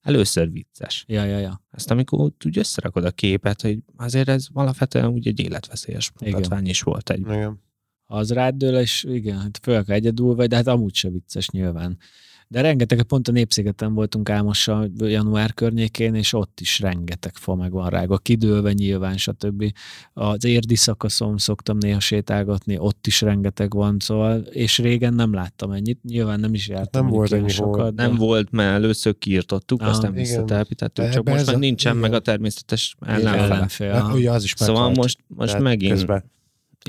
először vicces. Ja, ja, ja. Ezt amikor ott úgy összerakod a képet, hogy azért ez alapvetően úgy egy életveszélyes mutatvány is volt egy. igen. Az rád dől, és igen, hát főleg egyedül vagy, de hát amúgy se vicces nyilván. De rengeteg, pont a Népszigeten voltunk Álmossal január környékén, és ott is rengeteg fa meg van rágva, kidőlve nyilván, stb. Az érdi szakaszon szoktam néha sétálgatni, ott is rengeteg van, szóval, és régen nem láttam ennyit, nyilván nem is jártam Nem volt ennyi sokat, Nem de- volt, mert először kiirtottuk, Aha, aztán igen. visszatelepítettük, csak most már nincsen meg igen. a természetes ellenfél. Ugye az is Szóval most, most megint, Közben.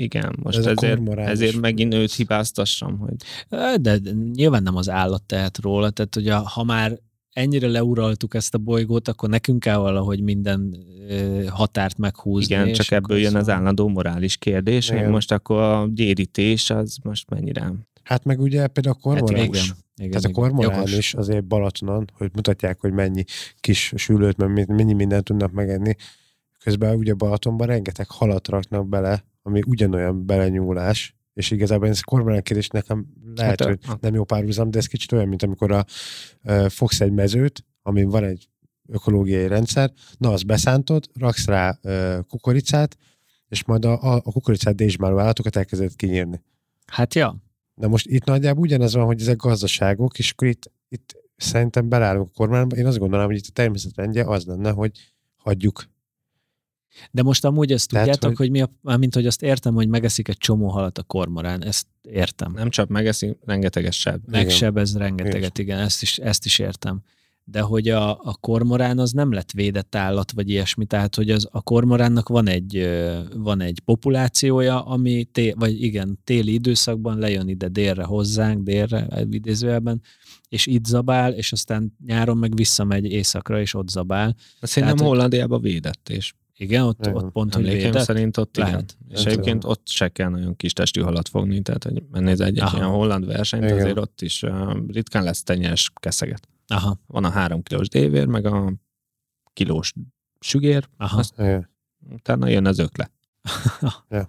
Igen, most Ez a ezért, ezért megint őt hibáztassam, hogy De, de nyilván nem az állat tehet róla, tehát hogy a, ha már ennyire leuraltuk ezt a bolygót, akkor nekünk kell valahogy minden határt meghúzni. igen, csak ebből jön az állandó morális kérdés, hogy Igen. most akkor a gyérítés az most mennyire Hát meg ugye például a kormorán Igen, is. igen, Tehát a igen. kormorán Jogos. is azért Balatonon, hogy mutatják, hogy mennyi kis sülőt, mennyi mindent tudnak megenni. Közben ugye Balatonban rengeteg halat raknak bele, ami ugyanolyan belenyúlás, és igazából ez a kormorán kérdés nekem lehet, Hát a- hogy nem jó párhuzam, de ez kicsit olyan, mint amikor a, ö, fogsz egy mezőt, amin van egy ökológiai rendszer, na azt beszántod, raksz rá ö, kukoricát, és majd a, a, a kukoricát dézsmáló állatokat elkezded kinyírni. Hát ja, Na most itt nagyjából ugyanez van, hogy ezek gazdaságok, és akkor itt, itt szerintem belállunk a kormányba. Én azt gondolom, hogy itt a természetrendje az lenne, hogy hagyjuk. De most amúgy ezt Tehát, tudjátok, hogy- hogy... hogy mi a, mint hogy azt értem, hogy megeszik egy csomó halat a kormorán, ezt értem. Nem csak megeszi, rengeteges seb. Megsebez rengeteget, igen, ezt is, ezt is értem. De hogy a, a kormorán az nem lett védett állat, vagy ilyesmi, tehát hogy az, a kormoránnak van egy, van egy populációja, ami, té, vagy igen, téli időszakban lejön ide délre hozzánk, délre idézőjelben, és itt zabál, és aztán nyáron meg visszamegy északra, és ott zabál. Szerintem hogy- Hollandiában védett, és Igen, ott, Igen. ott pont, hogy védett. szerint ott Lehet. igen. És egyébként tudom. ott se kell nagyon kis testű halat fogni, tehát hogy mennéz egy, Aha. ilyen holland versenyt, Igen. azért ott is uh, ritkán lesz tenyes keszeget. Aha, Van a három kilós dévér, meg a kilós sügér, aha. Azt- Igen. utána jön az ökle.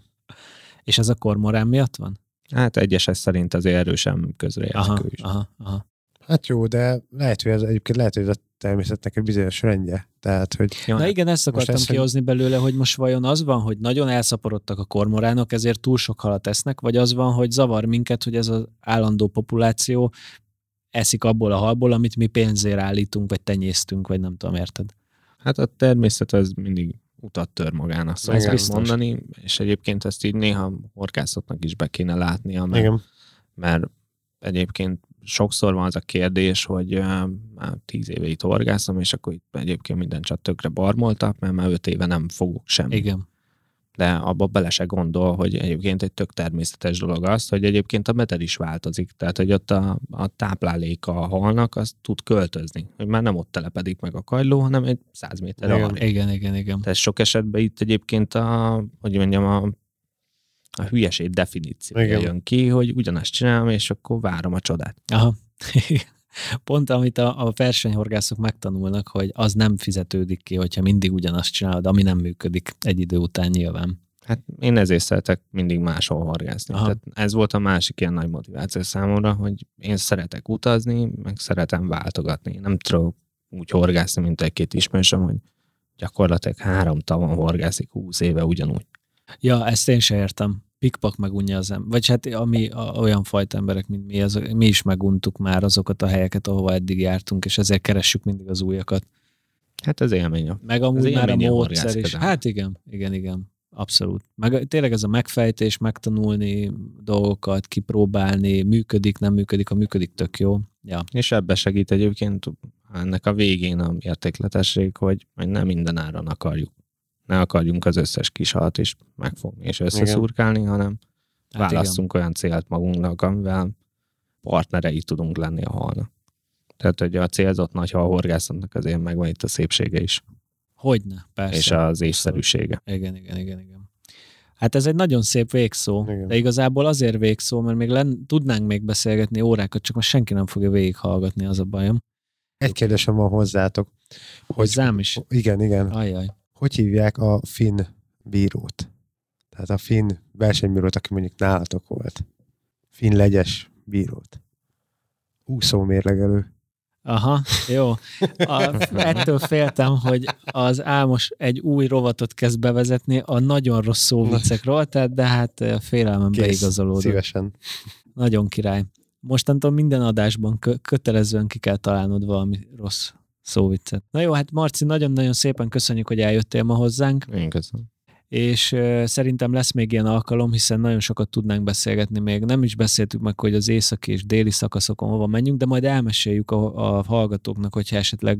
És ez a kormorán miatt van? Hát egyeses szerint azért erősen közrejátszik Aha, aha, aha. Hát jó, de lehet, hogy ez egyébként lehet, hogy ez a természetnek egy bizonyos rendje. Tehát, hogy Ja, Na hát igen, ezt akartam ezt, kihozni belőle, hogy most vajon az van, hogy nagyon elszaporodtak a kormoránok, ezért túl sok halat esznek, vagy az van, hogy zavar minket, hogy ez az állandó populáció eszik abból a halból, amit mi pénzért állítunk, vagy tenyésztünk, vagy nem tudom, érted? Hát a természet az mindig utat tör magának, szóval Igen. ezt biztos. mondani, és egyébként ezt így néha horgászatnak is be kéne látnia, mert, igen, mert egyébként sokszor van az a kérdés, hogy már tíz éve itt horgászom, és akkor itt egyébként minden csak tökre barmoltak, mert már öt éve nem fogok semmi. Igen. De abba bele se gondol, hogy egyébként egy tök természetes dolog az, hogy egyébként a meted is változik. Tehát, hogy ott a, a tápláléka a halnak, az tud költözni. Hogy már nem ott telepedik meg a kajló, hanem egy száz méterre Igen. Igen, igen, igen. Tehát sok esetben itt egyébként a, hogy mondjam, a, a hülyeség definíciója Igen. jön ki, hogy ugyanazt csinálom, és akkor várom a csodát. Aha. Pont amit a, a versenyhorgászok megtanulnak, hogy az nem fizetődik ki, hogyha mindig ugyanazt csinálod, ami nem működik egy idő után nyilván. Hát én ezért szeretek mindig máshol horgászni. Aha. Tehát ez volt a másik ilyen nagy motiváció számomra, hogy én szeretek utazni, meg szeretem váltogatni. Nem tudok úgy horgászni, mint egy-két ismerősöm, hogy gyakorlatilag három tavon horgászik húsz éve ugyanúgy. Ja, ezt én se értem. Pikpak megunja az ember. Vagy hát ami a, olyan fajta emberek, mint mi, az, mi is meguntuk már azokat a helyeket, ahova eddig jártunk, és ezért keressük mindig az újakat. Hát ez élmény. Meg amúgy Ez már a módszer is. Hát igen, igen, igen. Abszolút. Meg tényleg ez a megfejtés, megtanulni dolgokat, kipróbálni, működik, nem működik, ha működik, tök jó. Ja, És ebbe segít egyébként ennek a végén a értékletesség, hogy, hogy nem minden áron akarjuk. Ne akarjunk az összes kis halat is megfogni és összeszurkálni, hanem hát válasszunk olyan célt magunknak, amivel partnerei tudunk lenni a halnak. Tehát, hogy a célzott nagy halhorgászatnak azért megvan itt a szépsége is, Hogyne, persze. és az észszerűsége. Igen, igen, igen, igen. Hát ez egy nagyon szép végszó, Igen. de igazából azért végszó, mert még len, tudnánk még beszélgetni órákat, csak most senki nem fogja végighallgatni, az a bajom. egy kérdésem van hozzátok. Hogy, Hozzám is? Igen, igen. Ajaj. Hogy hívják a finn bírót? Tehát a finn versenybírót, aki mondjuk nálatok volt. Finn legyes bírót. Úszó mérlegelő. Aha, jó. A, ettől féltem, hogy az Álmos egy új rovatot kezd bevezetni a nagyon rossz szóviccekről, tehát de hát félelmem Kész. beigazolódott. Szívesen. Nagyon király. Mostantól minden adásban kö- kötelezően ki kell találnod valami rossz szóviccet. Na jó, hát Marci, nagyon-nagyon szépen köszönjük, hogy eljöttél ma hozzánk, Én köszönöm. és szerintem lesz még ilyen alkalom, hiszen nagyon sokat tudnánk beszélgetni még. Nem is beszéltük meg, hogy az északi és déli szakaszokon hova menjünk, de majd elmeséljük a, a hallgatóknak, hogyha esetleg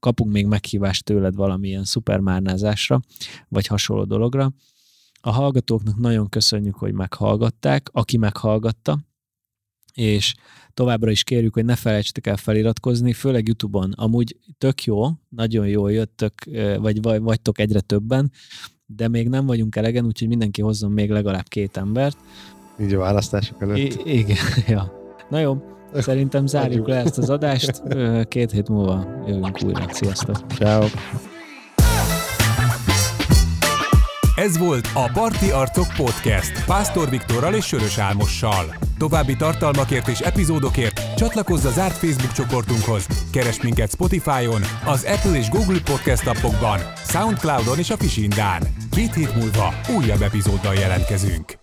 kapunk még meghívást tőled valamilyen szupermárnázásra, vagy hasonló dologra. A hallgatóknak nagyon köszönjük, hogy meghallgatták, aki meghallgatta, és továbbra is kérjük, hogy ne felejtsetek el feliratkozni, főleg YouTube-on. Amúgy tök jó, nagyon jól jöttök, vagy, vagy vagytok egyre többen, de még nem vagyunk elegen, úgyhogy mindenki hozzon még legalább két embert. Így a választások előtt. I- igen, ja. Na jó, szerintem zárjuk le ezt az adást, két hét múlva jövünk újra. Sziasztok! Ciao. Ez volt a Parti Arcok Podcast Pásztor Viktorral és Sörös Álmossal. További tartalmakért és epizódokért csatlakozz a zárt Facebook csoportunkhoz. Keres minket Spotify-on, az Apple és Google Podcast appokban, Soundcloudon és a Fisindán. Két hét múlva újabb epizóddal jelentkezünk.